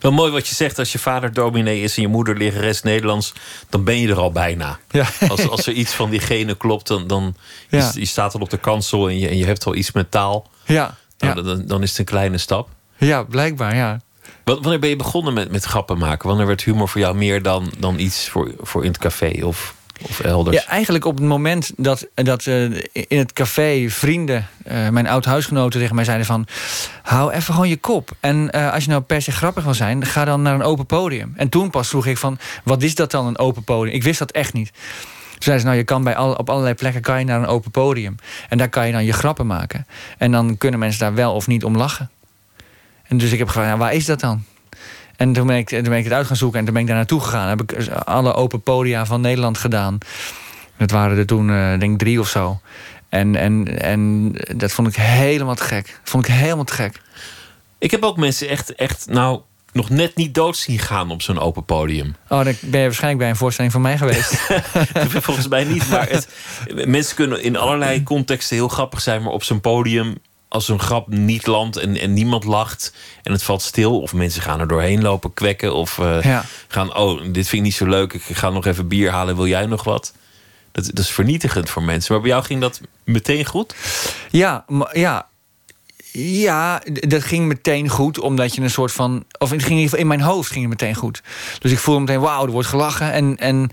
Speaker 3: Wel mooi wat je zegt, als je vader dominee is en je moeder lerares Nederlands, dan ben je er al bijna.
Speaker 17: Ja.
Speaker 3: Als, als er iets van die genen klopt, dan, dan
Speaker 17: Ja.
Speaker 3: je, je staat al op de kansel en je, en je hebt al iets met taal.
Speaker 17: Ja,
Speaker 3: Nou, dan, dan is het een kleine stap.
Speaker 17: Ja, blijkbaar, ja.
Speaker 3: Wa- Wanneer ben je begonnen met, met grappen maken? Wanneer werd humor voor jou meer dan, dan iets voor, voor in het café of, of elders?
Speaker 17: Ja, eigenlijk op het moment dat, dat eh, in het café vrienden, eh, mijn oud-huisgenoten tegen mij zeiden van... hou even gewoon je kop. En eh, als je nou per se grappig wil zijn, ga dan naar een open podium. En toen pas vroeg ik van, wat is dat dan, een open podium? Ik wist dat echt niet. Toen zeiden ze, nou, je kan bij al, op allerlei plekken kan je naar een open podium. En daar kan je dan je grappen maken. En dan kunnen mensen daar wel of niet om lachen. En dus ik heb gevraagd, waar is dat dan? En toen ben, ik, toen ben ik het uit gaan zoeken en toen ben ik daar naartoe gegaan. Heb ik alle open podia van Nederland gedaan. Dat waren er toen, eh, denk ik, drie of zo. En, en, en dat vond ik helemaal te gek. Vond ik helemaal te gek.
Speaker 3: Ik heb ook mensen echt, echt nou, nog net niet dood zien gaan op zo'n open podium.
Speaker 17: Oh, dan ben je waarschijnlijk bij een voorstelling van mij geweest.
Speaker 3: Volgens mij niet, maar het, mensen kunnen in allerlei contexten heel grappig zijn, maar op zo'n podium, als een grap niet landt en, en niemand lacht en het valt stil, of mensen gaan er doorheen lopen kwekken, of eh,
Speaker 17: Ja.
Speaker 3: gaan, oh, dit vind ik niet zo leuk, ik ga nog even bier halen, wil jij nog wat? Dat, dat is vernietigend voor mensen. Maar bij jou ging dat meteen goed?
Speaker 17: Ja, maar- ja. Ja, dat ging meteen goed, omdat je een soort van... Of het ging in, ieder geval in mijn hoofd ging het meteen goed. Dus ik voelde meteen, wauw, er wordt gelachen. En, en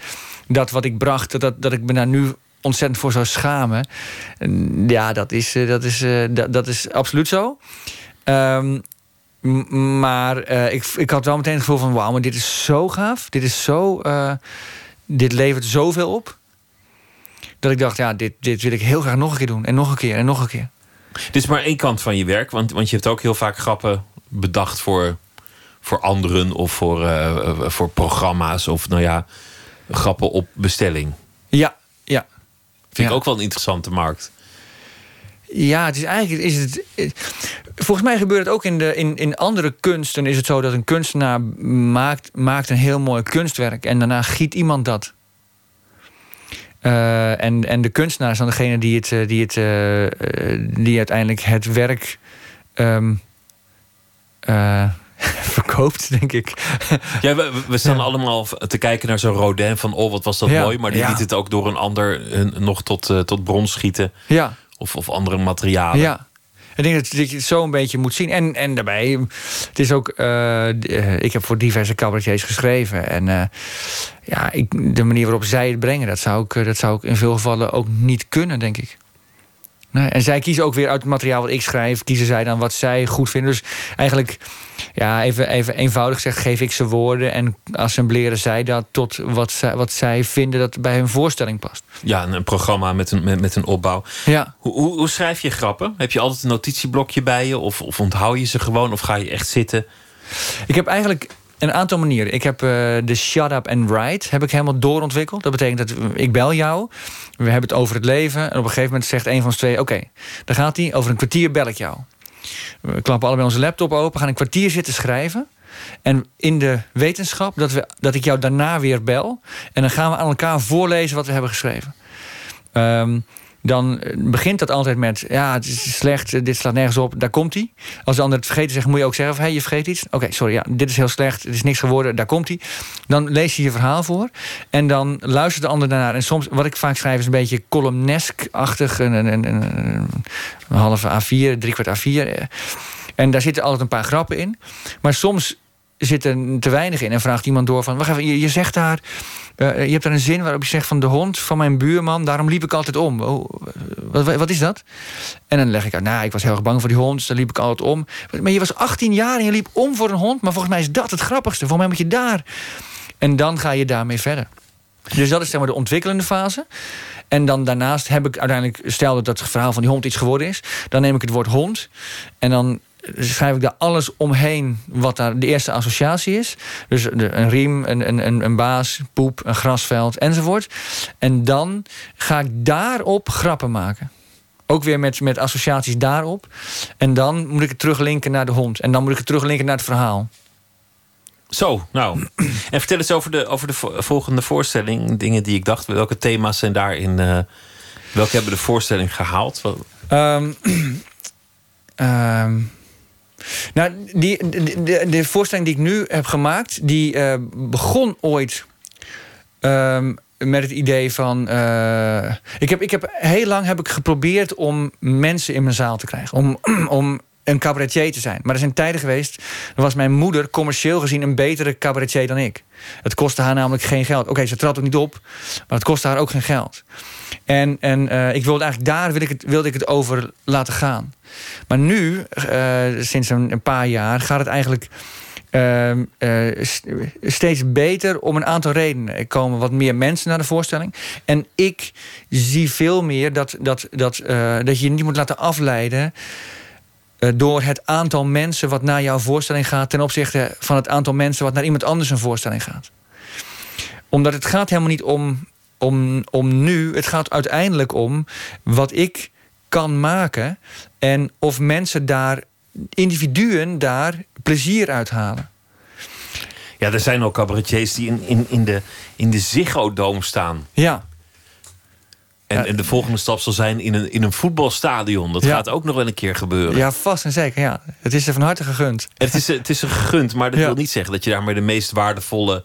Speaker 17: dat wat ik bracht, dat- dat, dat ik me daar nu ontzettend voor zou schamen... en Ja, dat is, eh, dat is, eh, dat, dat is absoluut zo. Ehm, maar eh, ik, ik had wel meteen het gevoel van... wauw, maar dit is zo gaaf. Dit is zo... dit levert zoveel op. Dat ik dacht, ja, dit, dit wil ik heel graag nog een keer doen. En nog een keer, en nog een keer.
Speaker 3: Dit is maar één kant van je werk, want, want je hebt ook heel vaak grappen bedacht voor, voor anderen of voor, voor programma's of nou ja, grappen op bestelling.
Speaker 17: Ja.
Speaker 3: Vind ik ook wel een interessante markt.
Speaker 17: Ja, het is eigenlijk. Is het, eh, volgens mij gebeurt het ook in, de, in, in andere kunsten. Is het zo dat een kunstenaar maakt, maakt een heel mooi kunstwerk. En daarna giet iemand dat. Eh, en, en de kunstenaar is dan degene die, het, eh, die, het, die uiteindelijk het werk ehm, eh, verkoopt, denk ik.
Speaker 3: Ja, we, we staan allemaal te kijken naar zo'n Rodin van oh, wat was dat
Speaker 17: Ja,
Speaker 3: mooi. Maar die
Speaker 17: ja.
Speaker 3: liet het ook door een ander nog tot, eh, tot brons schieten.
Speaker 17: Ja.
Speaker 3: Of, of andere materialen.
Speaker 17: Ja. Ik denk dat, je het zo een beetje moet zien. En, en daarbij, het is ook. eh, eh, ik heb voor diverse cabaretiers geschreven. En ja, ik, de manier waarop zij het brengen, dat zou, ik, dat zou ik in veel gevallen ook niet kunnen, denk ik. Nee, en zij kiezen ook weer uit het materiaal wat ik schrijf, kiezen zij dan wat zij goed vinden. Dus eigenlijk, ja, even, even eenvoudig gezegd, geef ik ze woorden en assembleren zij dat tot wat zij, wat zij vinden dat bij hun voorstelling past.
Speaker 3: Ja, een, een programma met een, met, met een opbouw.
Speaker 17: Ja.
Speaker 3: Hoe, hoe, hoe schrijf je grappen? Heb je altijd een notitieblokje bij je? Of, of onthoud je ze gewoon? Of ga je echt zitten?
Speaker 17: Ik heb eigenlijk een aantal manieren. Ik heb eh, de shut up and write heb ik helemaal doorontwikkeld. Dat betekent dat ik bel jou. We hebben het over het leven. En op een gegeven moment zegt een van ons twee... oké, dan gaat hij. Over een kwartier bel ik jou. We klappen allebei onze laptop open. Gaan een kwartier zitten schrijven. En in de wetenschap dat, we, dat ik jou daarna weer bel. En dan gaan we aan elkaar voorlezen wat we hebben geschreven. Ehm, dan eh, begint dat altijd met... ja, het is slecht, eh, dit slaat nergens op, daar komt hij. Als de ander het vergeten zegt, moet je ook zeggen... hé, hey, je vergeet iets. Oké, sorry, ja, dit is heel slecht, het is niks geworden, daar komt hij. Dan lees je je verhaal voor en dan luistert de ander daarnaar. En soms, wat ik vaak schrijf, is een beetje columnesk-achtig. Een, een, een, halve A4, driekwart A4. En daar zitten altijd een paar grappen in. Maar soms zit er te weinig in en vraagt iemand door van... Wacht even, je, je zegt daar... eh, je hebt daar een zin waarop je zegt van de hond van mijn buurman... daarom liep ik altijd om. Oh, wat, wat is dat? En dan leg ik uit, nou, ik was heel erg bang voor die hond... dus daar liep ik altijd om. Maar je was 18 jaar en je liep om voor een hond... maar volgens mij is dat het grappigste. Volgens mij moet je daar... En dan ga je daarmee verder. Dus dat is zeg maar de ontwikkelende fase. En dan daarnaast heb ik uiteindelijk, stel dat het verhaal van die hond iets geworden is, dan neem ik het woord hond en dan schrijf ik daar alles omheen wat daar de eerste associatie is. Dus een riem, een, een, een, een baas, poep, een grasveld enzovoort. En dan ga ik daarop grappen maken. Ook weer met, met associaties daarop. En dan moet ik het teruglinken naar de hond. En dan moet ik het teruglinken naar het verhaal.
Speaker 3: Zo, nou. En vertel eens over de, over de vo- volgende voorstelling. Dingen die ik dacht. Welke thema's zijn daarin... eh welke hebben de voorstelling gehaald?
Speaker 17: Ehm, ehm, nou, die, de, voorstelling die ik nu heb gemaakt, die eh, begon ooit ehm, met het idee van. eh, ik heb, ik heb heel lang heb ik geprobeerd om mensen in mijn zaal te krijgen. Om, om een cabaretier te zijn. Maar er zijn tijden geweest. Dan was mijn moeder commercieel gezien een betere cabaretier dan ik. Het kostte haar namelijk geen geld. Oké, ze trad ook niet op, maar het kostte haar ook geen geld. En, en eh, ik wilde eigenlijk daar wilde ik, het, wilde ik het over laten gaan. Maar nu, eh, sinds een, paar jaar, gaat het eigenlijk ehm, eh, st- steeds beter om een aantal redenen. Er komen wat meer mensen naar de voorstelling. En ik zie veel meer dat, dat, dat, dat je niet moet laten afleiden door het aantal mensen wat naar jouw voorstelling gaat ten opzichte van het aantal mensen wat naar iemand anders een voorstelling gaat. Omdat het gaat helemaal niet om, om, om nu, het gaat uiteindelijk om wat ik kan maken en of mensen daar, individuen daar plezier uit halen.
Speaker 3: Ja, er zijn ook cabaretiers die in, in, in de, in de Ziggo Dome staan.
Speaker 17: Ja.
Speaker 3: En, en de volgende stap zal zijn in een, in een voetbalstadion. Dat
Speaker 17: Ja.
Speaker 3: gaat ook nog wel een keer gebeuren.
Speaker 17: Ja, vast en zeker. Ja. Het is er van harte gegund.
Speaker 3: Het is, het is een gegund, maar dat
Speaker 17: Ja.
Speaker 3: wil niet zeggen dat je daarmee de meest waardevolle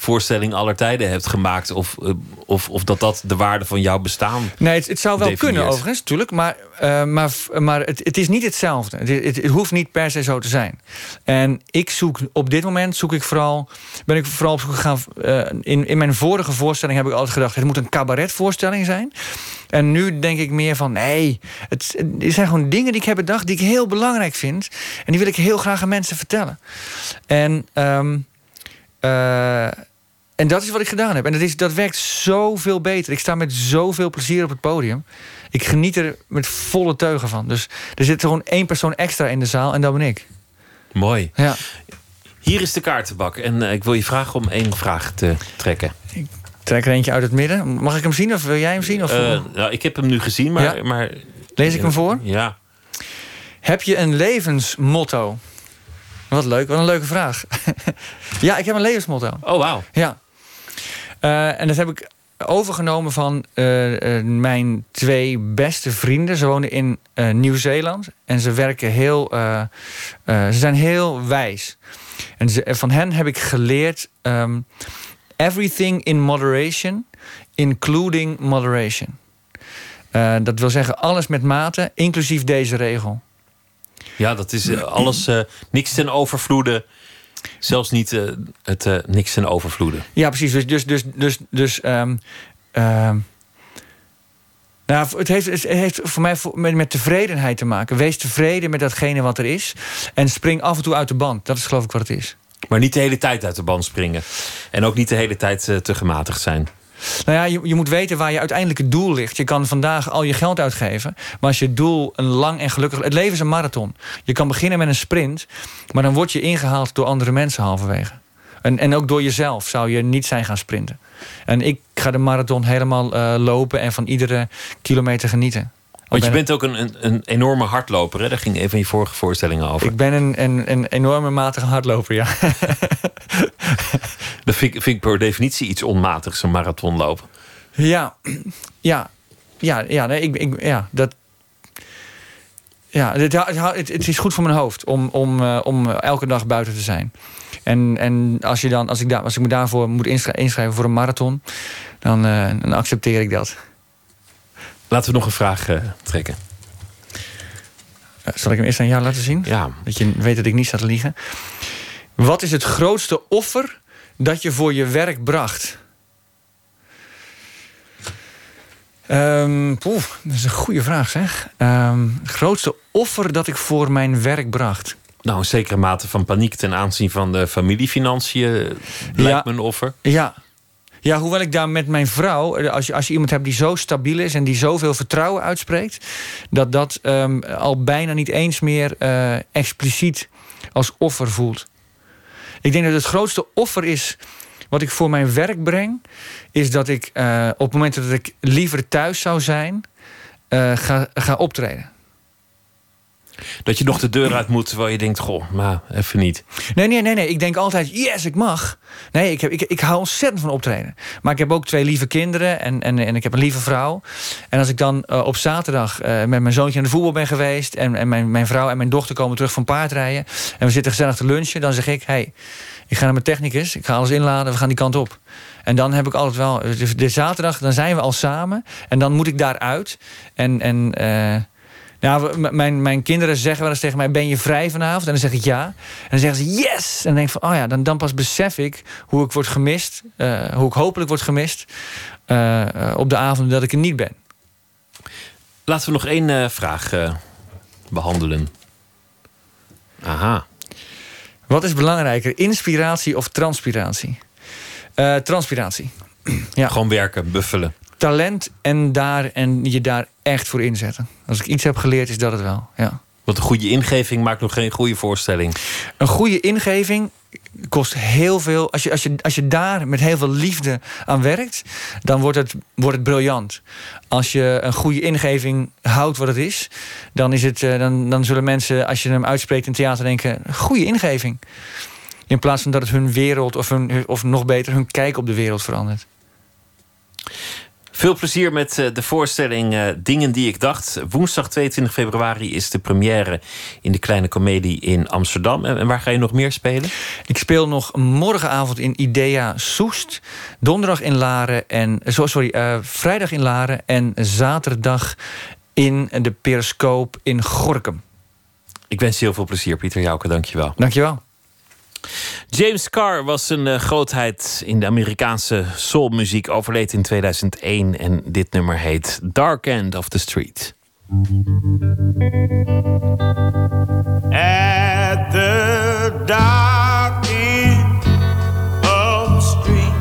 Speaker 3: voorstelling aller tijden hebt gemaakt. Of, eh, of, of dat dat de waarde van jouw bestaan.
Speaker 17: Nee, het, het zou wel
Speaker 3: definieert.
Speaker 17: kunnen overigens, natuurlijk. Maar, eh, maar, maar het, het is niet hetzelfde. Het, het, het hoeft niet per se zo te zijn. En ik zoek op dit moment zoek ik vooral. Ben ik vooral op zoek gegaan. eh, in, in mijn vorige voorstelling heb ik altijd gedacht: het moet een cabaretvoorstelling zijn. En nu denk ik meer van: nee, het, het zijn gewoon dingen die ik heb bedacht die ik heel belangrijk vind. En die wil ik heel graag aan mensen vertellen. En. ehm, eh, en dat is wat ik gedaan heb. En dat, is, dat werkt zoveel beter. Ik sta met zoveel plezier op het podium. Ik geniet er met volle teugen van. Dus er zit gewoon één persoon extra in de zaal en dat ben ik.
Speaker 3: Mooi.
Speaker 17: Ja.
Speaker 3: Hier is de kaartenbak. En eh, ik wil je vragen om één vraag te trekken.
Speaker 17: Trek er eentje uit het midden. Mag ik hem zien of wil jij hem zien? Of,
Speaker 3: Eh, nou, ik heb hem nu gezien, maar...
Speaker 17: Ja?
Speaker 3: maar
Speaker 17: Lees ik hem voor?
Speaker 3: Ja.
Speaker 17: Heb je een levensmotto? Wat leuk, wat een leuke vraag. ja, ik heb een levensmotto.
Speaker 3: Oh, wauw.
Speaker 17: Ja. Eh, en dat heb ik overgenomen van eh, eh, mijn twee beste vrienden. Ze wonen in Nieuw-Zeeland. En ze werken heel... ze zijn heel wijs. En van hen heb ik geleerd... ehm, everything in moderation, including moderation. Dat wil zeggen alles met mate, inclusief deze regel.
Speaker 3: Ja, dat is alles... niks ten overvloede. Zelfs niet eh, het eh, niks ten overvloede.
Speaker 17: Ja, precies. Dus, dus, dus, dus, dus ehm, ehm, nou, het, heeft, het heeft voor mij met, met tevredenheid te maken. Wees tevreden met datgene wat er is. En spring af en toe uit de band. Dat is geloof ik wat het is.
Speaker 3: Maar niet de hele tijd uit de band springen. En ook niet de hele tijd eh, te gematigd zijn.
Speaker 17: Nou ja, je, je moet weten waar je uiteindelijk het doel ligt. Je kan vandaag al je geld uitgeven. Maar als je doel een lang en gelukkig... Het leven is een marathon. Je kan beginnen met een sprint. Maar dan word je ingehaald door andere mensen halverwege. En, en ook door jezelf zou je niet zijn gaan sprinten. En ik ga de marathon helemaal eh, lopen en van iedere kilometer genieten.
Speaker 3: Want je
Speaker 17: ben-
Speaker 3: bent ook een, een, een enorme hardloper. Hè? Daar ging een van je vorige voorstellingen over.
Speaker 17: Ik ben een, een, een enorme matige hardloper, ja.
Speaker 3: Dat vind ik, vind ik per definitie iets onmatigs, een marathon lopen.
Speaker 17: Ja, ja. ja, ja, nee, ik, ik, ja dat. Ja, het, het, het is goed voor mijn hoofd om, om, eh, om elke dag buiten te zijn. En, en als, je dan, als, ik daar, als ik me daarvoor moet inschrijven, inschrijven voor een marathon, dan, eh, dan accepteer ik dat.
Speaker 3: Laten we nog een vraag eh, trekken.
Speaker 17: Eh, Zal ik hem eerst aan jou laten zien?
Speaker 3: Ja.
Speaker 17: Dat je weet dat ik niet te liegen. Wat is het grootste offer dat je voor je werk bracht? Poeh, dat is een goede vraag zeg. Ehm, het grootste offer dat ik voor mijn werk bracht.
Speaker 3: Nou, een zekere mate van paniek ten aanzien van de familiefinanciën lijkt
Speaker 17: Ja.
Speaker 3: me een offer.
Speaker 17: Ja. Ja, hoewel ik daar met mijn vrouw, eh, als je, als je iemand hebt die zo stabiel is en die zoveel vertrouwen uitspreekt, dat dat ehm, al bijna niet eens meer eh, expliciet als offer voelt. Ik denk dat het grootste offer is wat ik voor mijn werk breng, is dat ik eh, op momenten dat ik liever thuis zou zijn, ga, ga optreden.
Speaker 3: Dat je nog de deur uit moet terwijl je denkt: Goh, maar even niet.
Speaker 17: Nee, nee, nee, nee. Ik denk altijd, yes, ik mag. Nee, ik, heb, ik, ik hou ontzettend van optreden. Maar ik heb ook twee lieve kinderen en, en, en ik heb een lieve vrouw. En als ik dan eh, op zaterdag eh, met mijn zoontje aan de voetbal ben geweest... en, en mijn, mijn vrouw en mijn dochter komen terug van paardrijden... en we zitten gezellig te lunchen, dan zeg ik... hey, ik ga naar mijn technicus, ik ga alles inladen, we gaan die kant op. En dan heb ik altijd wel... dus De zaterdag, dan zijn we al samen en dan moet ik daaruit. En... en eh, nou, mijn, mijn kinderen zeggen wel eens tegen mij: Ben je vrij vanavond? En dan zeg ik ja. En dan zeggen ze yes. En dan denk ik van: Oh ja, dan, dan pas besef ik hoe ik word gemist. eh, hoe ik hopelijk word gemist. eh, op de avond dat ik er niet ben.
Speaker 3: Laten we nog één eh, vraag eh, behandelen. Aha.
Speaker 17: Wat is belangrijker, inspiratie of transpiratie? Transpiratie. ja.
Speaker 3: Gewoon werken, buffelen.
Speaker 17: Talent en, daar, en je daar echt voor inzetten. Als ik iets heb geleerd, is dat het wel. Ja.
Speaker 3: Want een goede ingeving maakt nog geen goede voorstelling.
Speaker 17: Een goede ingeving kost heel veel. Als je, als je, als je daar met heel veel liefde aan werkt, dan wordt het, wordt het briljant. Als je een goede ingeving houdt wat het is, dan, is het, eh, dan, dan zullen mensen, als je hem uitspreekt in theater, denken: goede ingeving. In plaats van dat het hun wereld, of, hun, of nog beter, hun kijk op de wereld verandert.
Speaker 3: Veel plezier met eh, de voorstelling eh, Dingen die ik dacht. Woensdag 22 februari is de première in de Kleine Comedie in Amsterdam. En waar ga je nog meer spelen?
Speaker 17: Ik speel nog morgenavond in Idea Soest. Donderdag in Laren en. zo- Sorry, eh, vrijdag in Laren en zaterdag in de Periscoop in Gorkum.
Speaker 3: Ik wens je heel veel plezier, Pieter Jouke. Dankjewel.
Speaker 17: Dankjewel.
Speaker 3: James Carr was een eh, grootheid in de Amerikaanse soulmuziek. Overleed in 2001 en dit nummer heet Dark End of the Street.
Speaker 18: at the dark end of the street.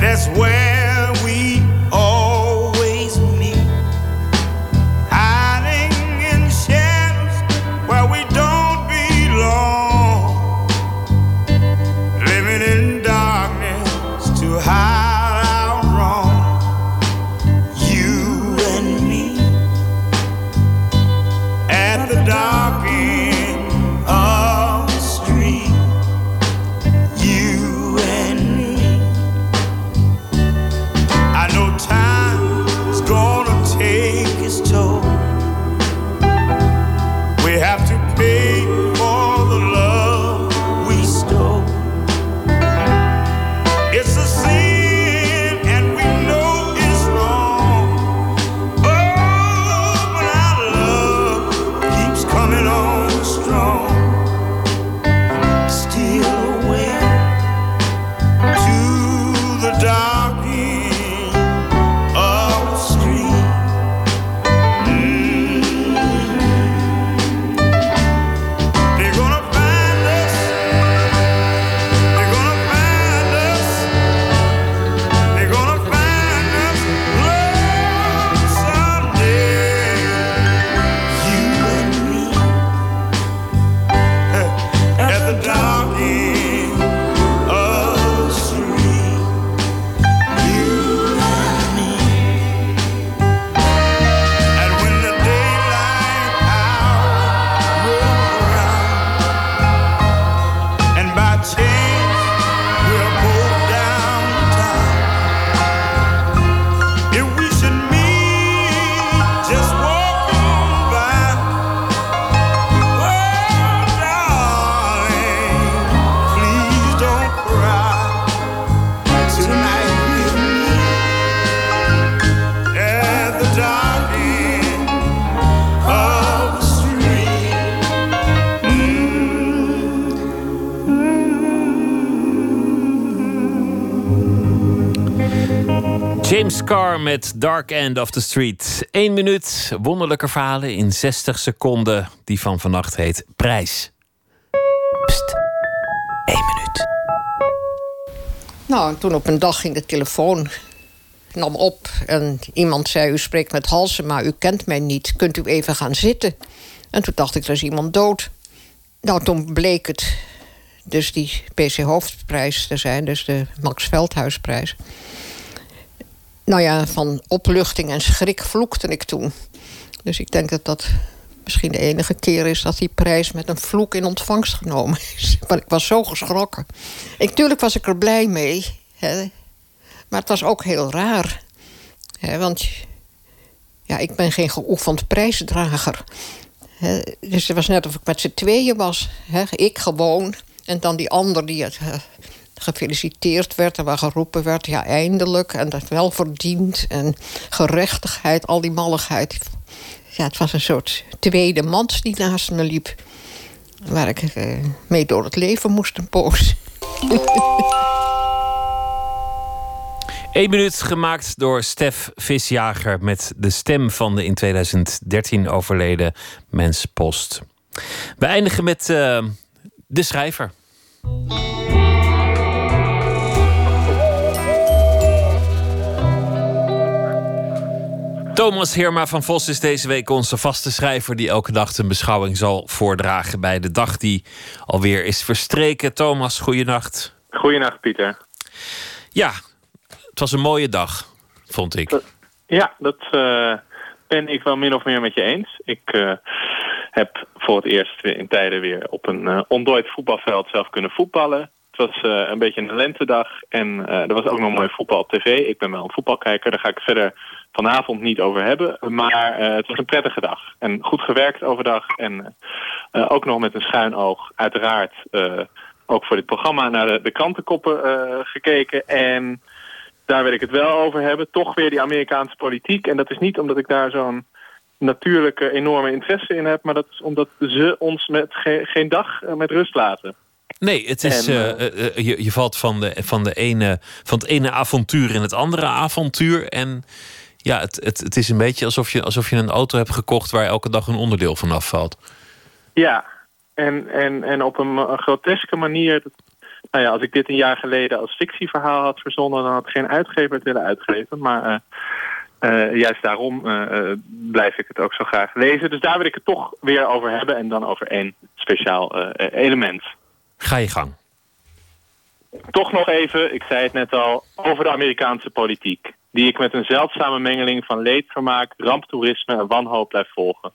Speaker 18: That's where
Speaker 3: met Dark End of the Street. Eén minuut, wonderlijke verhalen in 60 seconden. Die van vannacht heet Prijs. Pst, één minuut.
Speaker 19: Nou, en toen op een dag ging de telefoon nam op en iemand zei: U spreekt met Halsen, maar u kent mij niet. Kunt u even gaan zitten? En toen dacht ik: Er is iemand dood. Nou, toen bleek het dus die PC Hoofdprijs te zijn, dus de Max Veldhuisprijs. Nou ja, van opluchting en schrik vloekte ik toen. Dus ik denk dat dat misschien de enige keer is dat die prijs met een vloek in ontvangst genomen is. Maar ik was zo geschrokken. Ik, tuurlijk was ik er blij mee. Hè. Maar het was ook heel raar. Hè, want ja, ik ben geen geoefend prijsdrager. Hè. Dus het was net of ik met z'n tweeën was. Hè. Ik gewoon. En dan die ander die het eh, gefeliciteerd werd en waar geroepen werd... ja, eindelijk, en dat wel verdiend. En gerechtigheid, al die malligheid. Ja, het was een soort tweede mans die naast me liep. Waar ik eh, mee door het leven moest een poos.
Speaker 3: Eén minuut gemaakt door Stef Visjager... met de stem van de in 2013 overleden Mens Post. We eindigen met eh, de schrijver. Thomas Heerma van Vos is deze week onze vaste schrijver... die elke dag een beschouwing zal voordragen... bij de dag die alweer is verstreken. Thomas, goeienacht.
Speaker 20: Goeienacht, Pieter.
Speaker 3: Ja, het was een mooie dag, vond ik.
Speaker 20: Ja, dat eh, ben ik wel min of meer met je eens. Ik eh, heb voor het eerst in tijden weer op een uh, ontdooid voetbalveld zelf kunnen voetballen. Het was een beetje een lentedag en er was ook nog mooi voetbal op tv. Ik ben wel een voetbalkijker, daar ga ik verder vanavond niet over hebben. Maar eh, het was een prettige dag en goed gewerkt overdag. En eh, ook nog met een schuin oog, uiteraard, eh, ook voor dit programma naar de, de krantenkoppen eh, gekeken. En daar wil ik het wel over hebben. Toch weer die Amerikaanse politiek. En dat is niet omdat ik daar zo'n natuurlijke enorme interesse in heb... maar dat is omdat ze ons met ge- geen dag eh, met rust laten.
Speaker 3: Nee, het is,
Speaker 20: En,
Speaker 3: eh, eh, eh, je, je valt van, de, van, de ene, van het ene avontuur in het andere avontuur. En ja, het, het, het is een beetje alsof je, alsof je een auto hebt gekocht... waar elke dag een onderdeel van afvalt.
Speaker 20: Ja, en, en, en op een, een groteske manier... nou ja, als ik dit een jaar geleden als fictieverhaal had verzonnen... dan had geen uitgever het willen uitgeven. Maar eh, eh, juist daarom eh, blijf ik het ook zo graag lezen. Dus daar wil ik het toch weer over hebben. En dan over één speciaal element.
Speaker 3: Ga je gang.
Speaker 20: Toch nog even, ik zei het net al, over de Amerikaanse politiek. Die ik met een zeldzame mengeling van leedvermaak, ramptoerisme en wanhoop blijf volgen.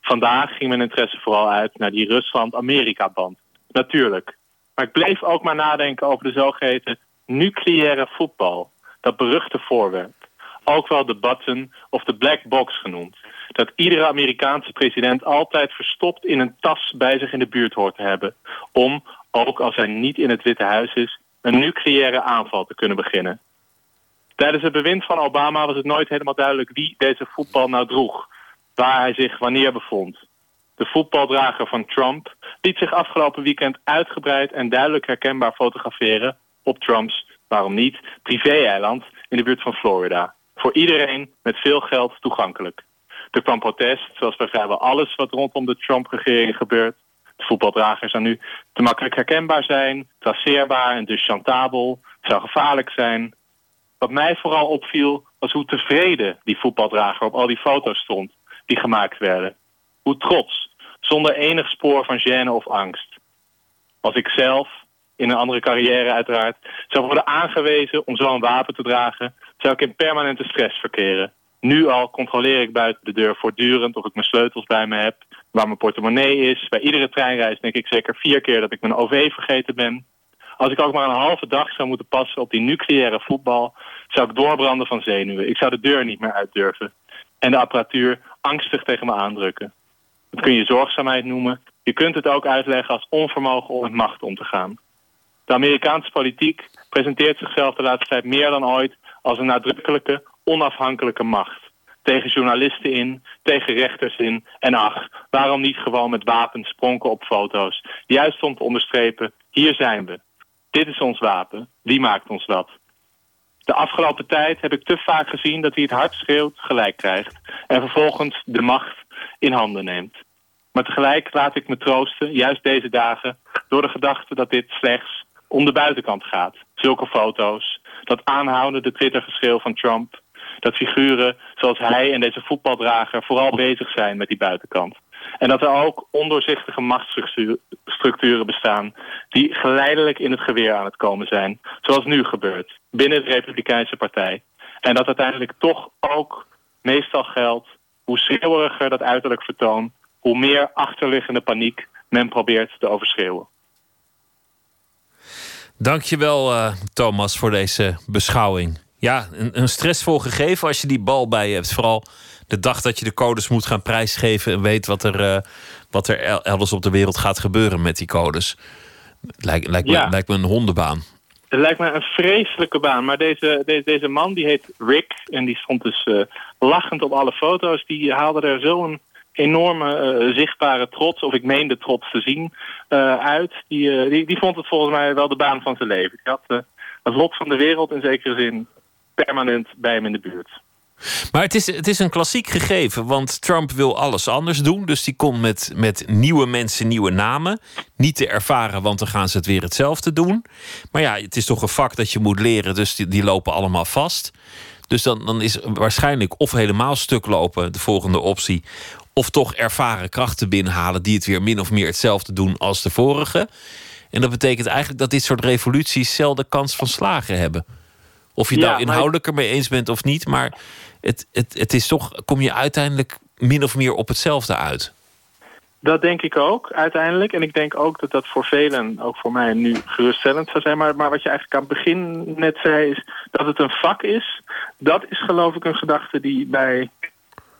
Speaker 20: Vandaag ging mijn interesse vooral uit naar die Rusland-Amerika-band. Natuurlijk. Maar ik bleef ook maar nadenken over de zogeheten nucleaire voetbal. Dat beruchte voorwerp. Ook wel de button of de black box genoemd. Dat iedere Amerikaanse president altijd verstopt in een tas bij zich in de buurt hoort te hebben. Om, ook als hij niet in het Witte Huis is, een nucleaire aanval te kunnen beginnen. Tijdens het bewind van Obama was het nooit helemaal duidelijk wie deze voetbal nou droeg. Waar hij zich wanneer bevond. De voetbaldrager van Trump liet zich afgelopen weekend uitgebreid en duidelijk herkenbaar fotograferen op Trumps, waarom niet, privé-eiland in de buurt van Florida. Voor iedereen met veel geld toegankelijk. Er kwam protest, zoals bij vrijwel alles wat rondom de Trump-regering gebeurt. De voetbaldrager zou nu te makkelijk herkenbaar zijn, traceerbaar en dus chantabel. Zou gevaarlijk zijn. Wat mij vooral opviel was hoe tevreden die voetbaldrager op al die foto's stond die gemaakt werden. Hoe trots, zonder enig spoor van gêne of angst. Als ik zelf, in een andere carrière uiteraard, zou worden aangewezen om zo'n wapen te dragen, zou ik in permanente stress verkeren. Nu al controleer ik buiten de deur voortdurend of ik mijn sleutels bij me heb, waar mijn portemonnee is. Bij iedere treinreis denk ik zeker vier keer dat ik mijn OV vergeten ben. Als ik ook maar een halve dag zou moeten passen op die nucleaire voetbal, zou ik doorbranden van zenuwen. Ik zou de deur niet meer uit durven. En de apparatuur angstig tegen me aandrukken. Dat kun je zorgzaamheid noemen. Je kunt het ook uitleggen als onvermogen om met macht om te gaan. De Amerikaanse politiek presenteert zichzelf de laatste tijd meer dan ooit als een nadrukkelijke, onafhankelijke macht. Tegen journalisten in, tegen rechters in. En ach, waarom niet gewoon met wapens pronken op foto's? Juist om te onderstrepen, hier zijn we. Dit is ons wapen. Wie maakt ons dat? De afgelopen tijd heb ik te vaak gezien dat wie het hard schreeuwt gelijk krijgt. En vervolgens de macht in handen neemt. Maar tegelijk laat ik me troosten, juist deze dagen, door de gedachte dat dit slechts om de buitenkant gaat. Zulke foto's, dat aanhoudende Twittergeschreeuw van Trump, dat figuren zoals hij en deze voetbaldrager vooral bezig zijn met die buitenkant. En dat er ook ondoorzichtige machtsstructuren bestaan die geleidelijk in het geweer aan het komen zijn. Zoals nu gebeurt, binnen de Republikeinse Partij. En dat uiteindelijk toch ook meestal geldt, hoe schreeuweriger dat uiterlijk vertoon, hoe meer achterliggende paniek men probeert te overschreeuwen.
Speaker 3: Dankjewel, eh Thomas, voor deze beschouwing. Ja, een, een stressvol gegeven als je die bal bij je hebt. Vooral de dag dat je de codes moet gaan prijsgeven en weet wat er, eh, wat er el- elders op de wereld gaat gebeuren met die codes. Lijkt, lijkt, me, lijkt me een hondenbaan.
Speaker 20: Het lijkt me een vreselijke baan. Maar deze, deze, deze man, die heet Rick. En die stond dus eh, lachend op alle foto's. Die haalde er zo'n enorme eh, zichtbare trots, of ik meen de trots te zien, uit. Die, die, die vond het volgens mij wel de baan van zijn leven. Die had het lot van de wereld in zekere zin permanent bij hem in de buurt.
Speaker 3: Maar het is, het is een klassiek gegeven, want Trump wil alles anders doen. Dus die komt met, met nieuwe mensen, nieuwe namen. Niet te ervaren, want dan gaan ze het weer hetzelfde doen. Maar ja, het is toch een vak dat je moet leren, dus die, die lopen allemaal vast. Dus dan, dan is waarschijnlijk of helemaal stuk lopen de volgende optie. Of toch ervaren krachten binnenhalen die het weer min of meer hetzelfde doen als de vorige. En dat betekent eigenlijk dat dit soort revoluties zelden kans van slagen hebben. Of je het
Speaker 20: Ja,
Speaker 3: nou
Speaker 20: maar-
Speaker 3: inhoudelijk ermee eens bent of niet, maar het, het, het is toch, kom je uiteindelijk min of meer op hetzelfde uit.
Speaker 20: Dat denk ik ook, uiteindelijk. En ik denk ook dat dat voor velen, ook voor mij, nu geruststellend zou zijn. Maar, maar wat je eigenlijk aan het begin net zei, is dat het een vak is. Dat is geloof ik een gedachte die bij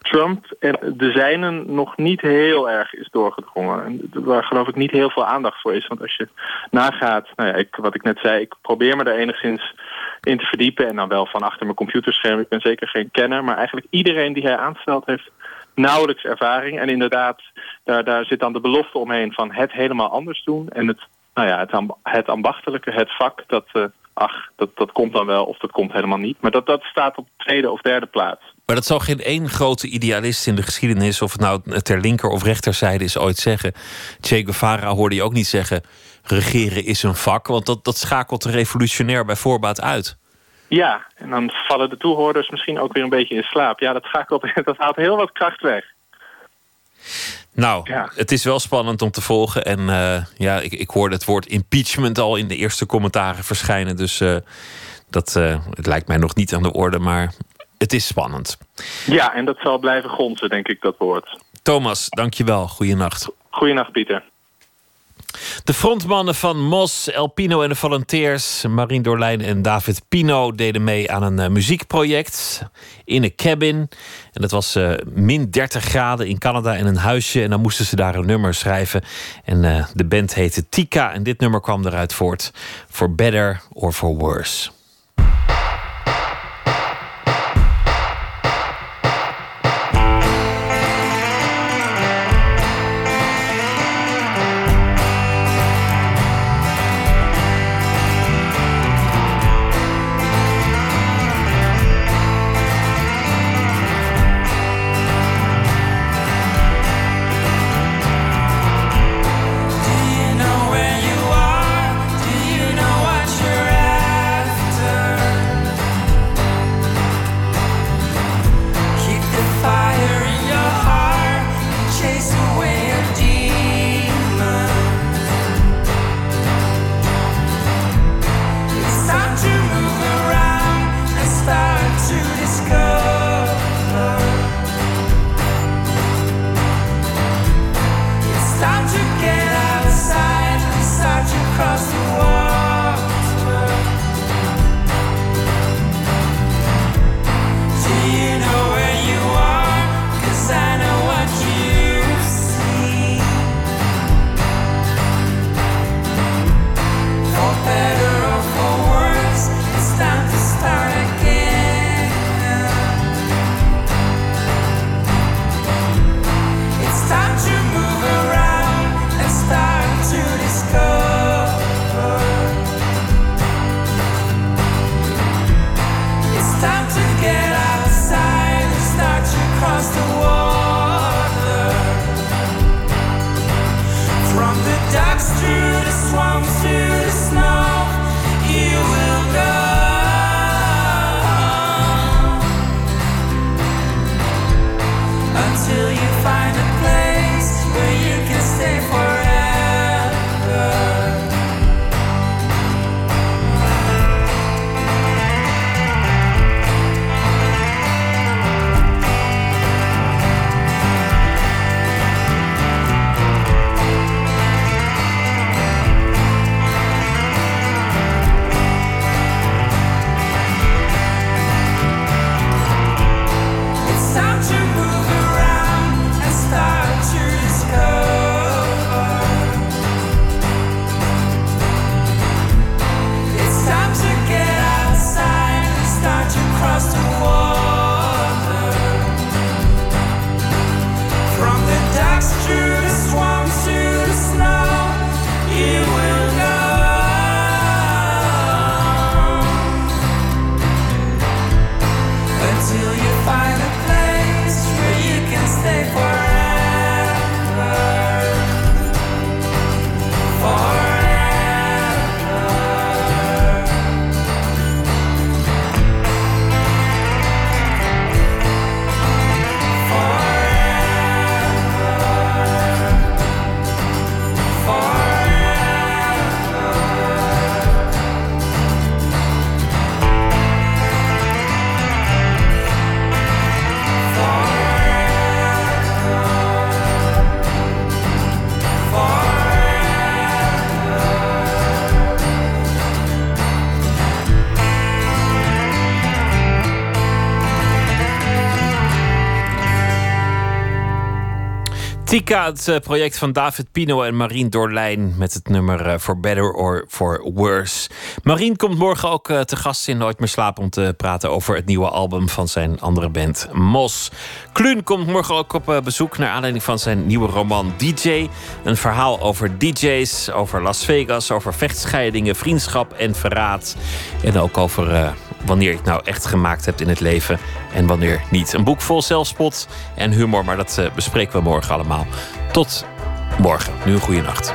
Speaker 20: Trump en de zijnen nog niet heel erg is doorgedrongen. En waar geloof ik niet heel veel aandacht voor is. Want als je nagaat, nou ja, ik, wat ik net zei, ik probeer me er enigszins in te verdiepen. En dan wel van achter mijn computerscherm. Ik ben zeker geen kenner. Maar eigenlijk iedereen die hij aanstelt heeft nauwelijks ervaring. En inderdaad, daar, daar zit dan de belofte omheen van het helemaal anders doen. En het, nou ja, het, het ambachtelijke, het vak, dat, eh, ach, dat, dat komt dan wel of dat komt helemaal niet. Maar dat, dat staat op tweede of derde plaats.
Speaker 3: Maar dat zal geen één grote idealist in de geschiedenis, of het nou ter linker of rechterzijde is, ooit zeggen. Che Guevara hoorde je ook niet zeggen: regeren is een vak, want dat, dat schakelt de revolutionair bij voorbaat uit.
Speaker 20: Ja, en dan vallen de toehoorders misschien ook weer een beetje in slaap. Ja, dat, schakelt, dat haalt heel wat kracht weg.
Speaker 3: Nou, het is wel spannend om te volgen. En eh, ja, ik, ik hoorde het woord impeachment al in de eerste commentaren verschijnen. Dus eh, dat eh, het lijkt mij nog niet aan de orde, maar het is spannend.
Speaker 20: Ja, en dat zal blijven gonzen, denk ik, dat woord.
Speaker 3: Thomas, dankjewel. Goeienacht.
Speaker 20: Goeienacht, Pieter.
Speaker 3: De frontmannen van Mos, El Pino en de Volunteers, Marien Dorlijn en David Pino, deden mee aan een eh, muziekproject in een cabin. En dat was eh, min 30 graden in Canada in een huisje. En dan moesten ze daar een nummer schrijven. En eh, de band heette Tika. En dit nummer kwam eruit voort. For better or for worse. Het eh, project van David Pino en Marien Dorlijn met het nummer eh, For Better or For Worse. Marien komt morgen ook eh, te gast in Nooit meer slapen om te praten over het nieuwe album van zijn andere band Mos. Kluun komt morgen ook op eh, bezoek naar aanleiding van zijn nieuwe roman DJ. Een verhaal over DJ's, over Las Vegas, over vechtscheidingen, vriendschap en verraad. En ook over eh, wanneer je het nou echt gemaakt hebt in het leven en wanneer niet. Een boek vol zelfspot en humor, maar dat bespreken we morgen allemaal. Tot morgen. Nu een goede nacht.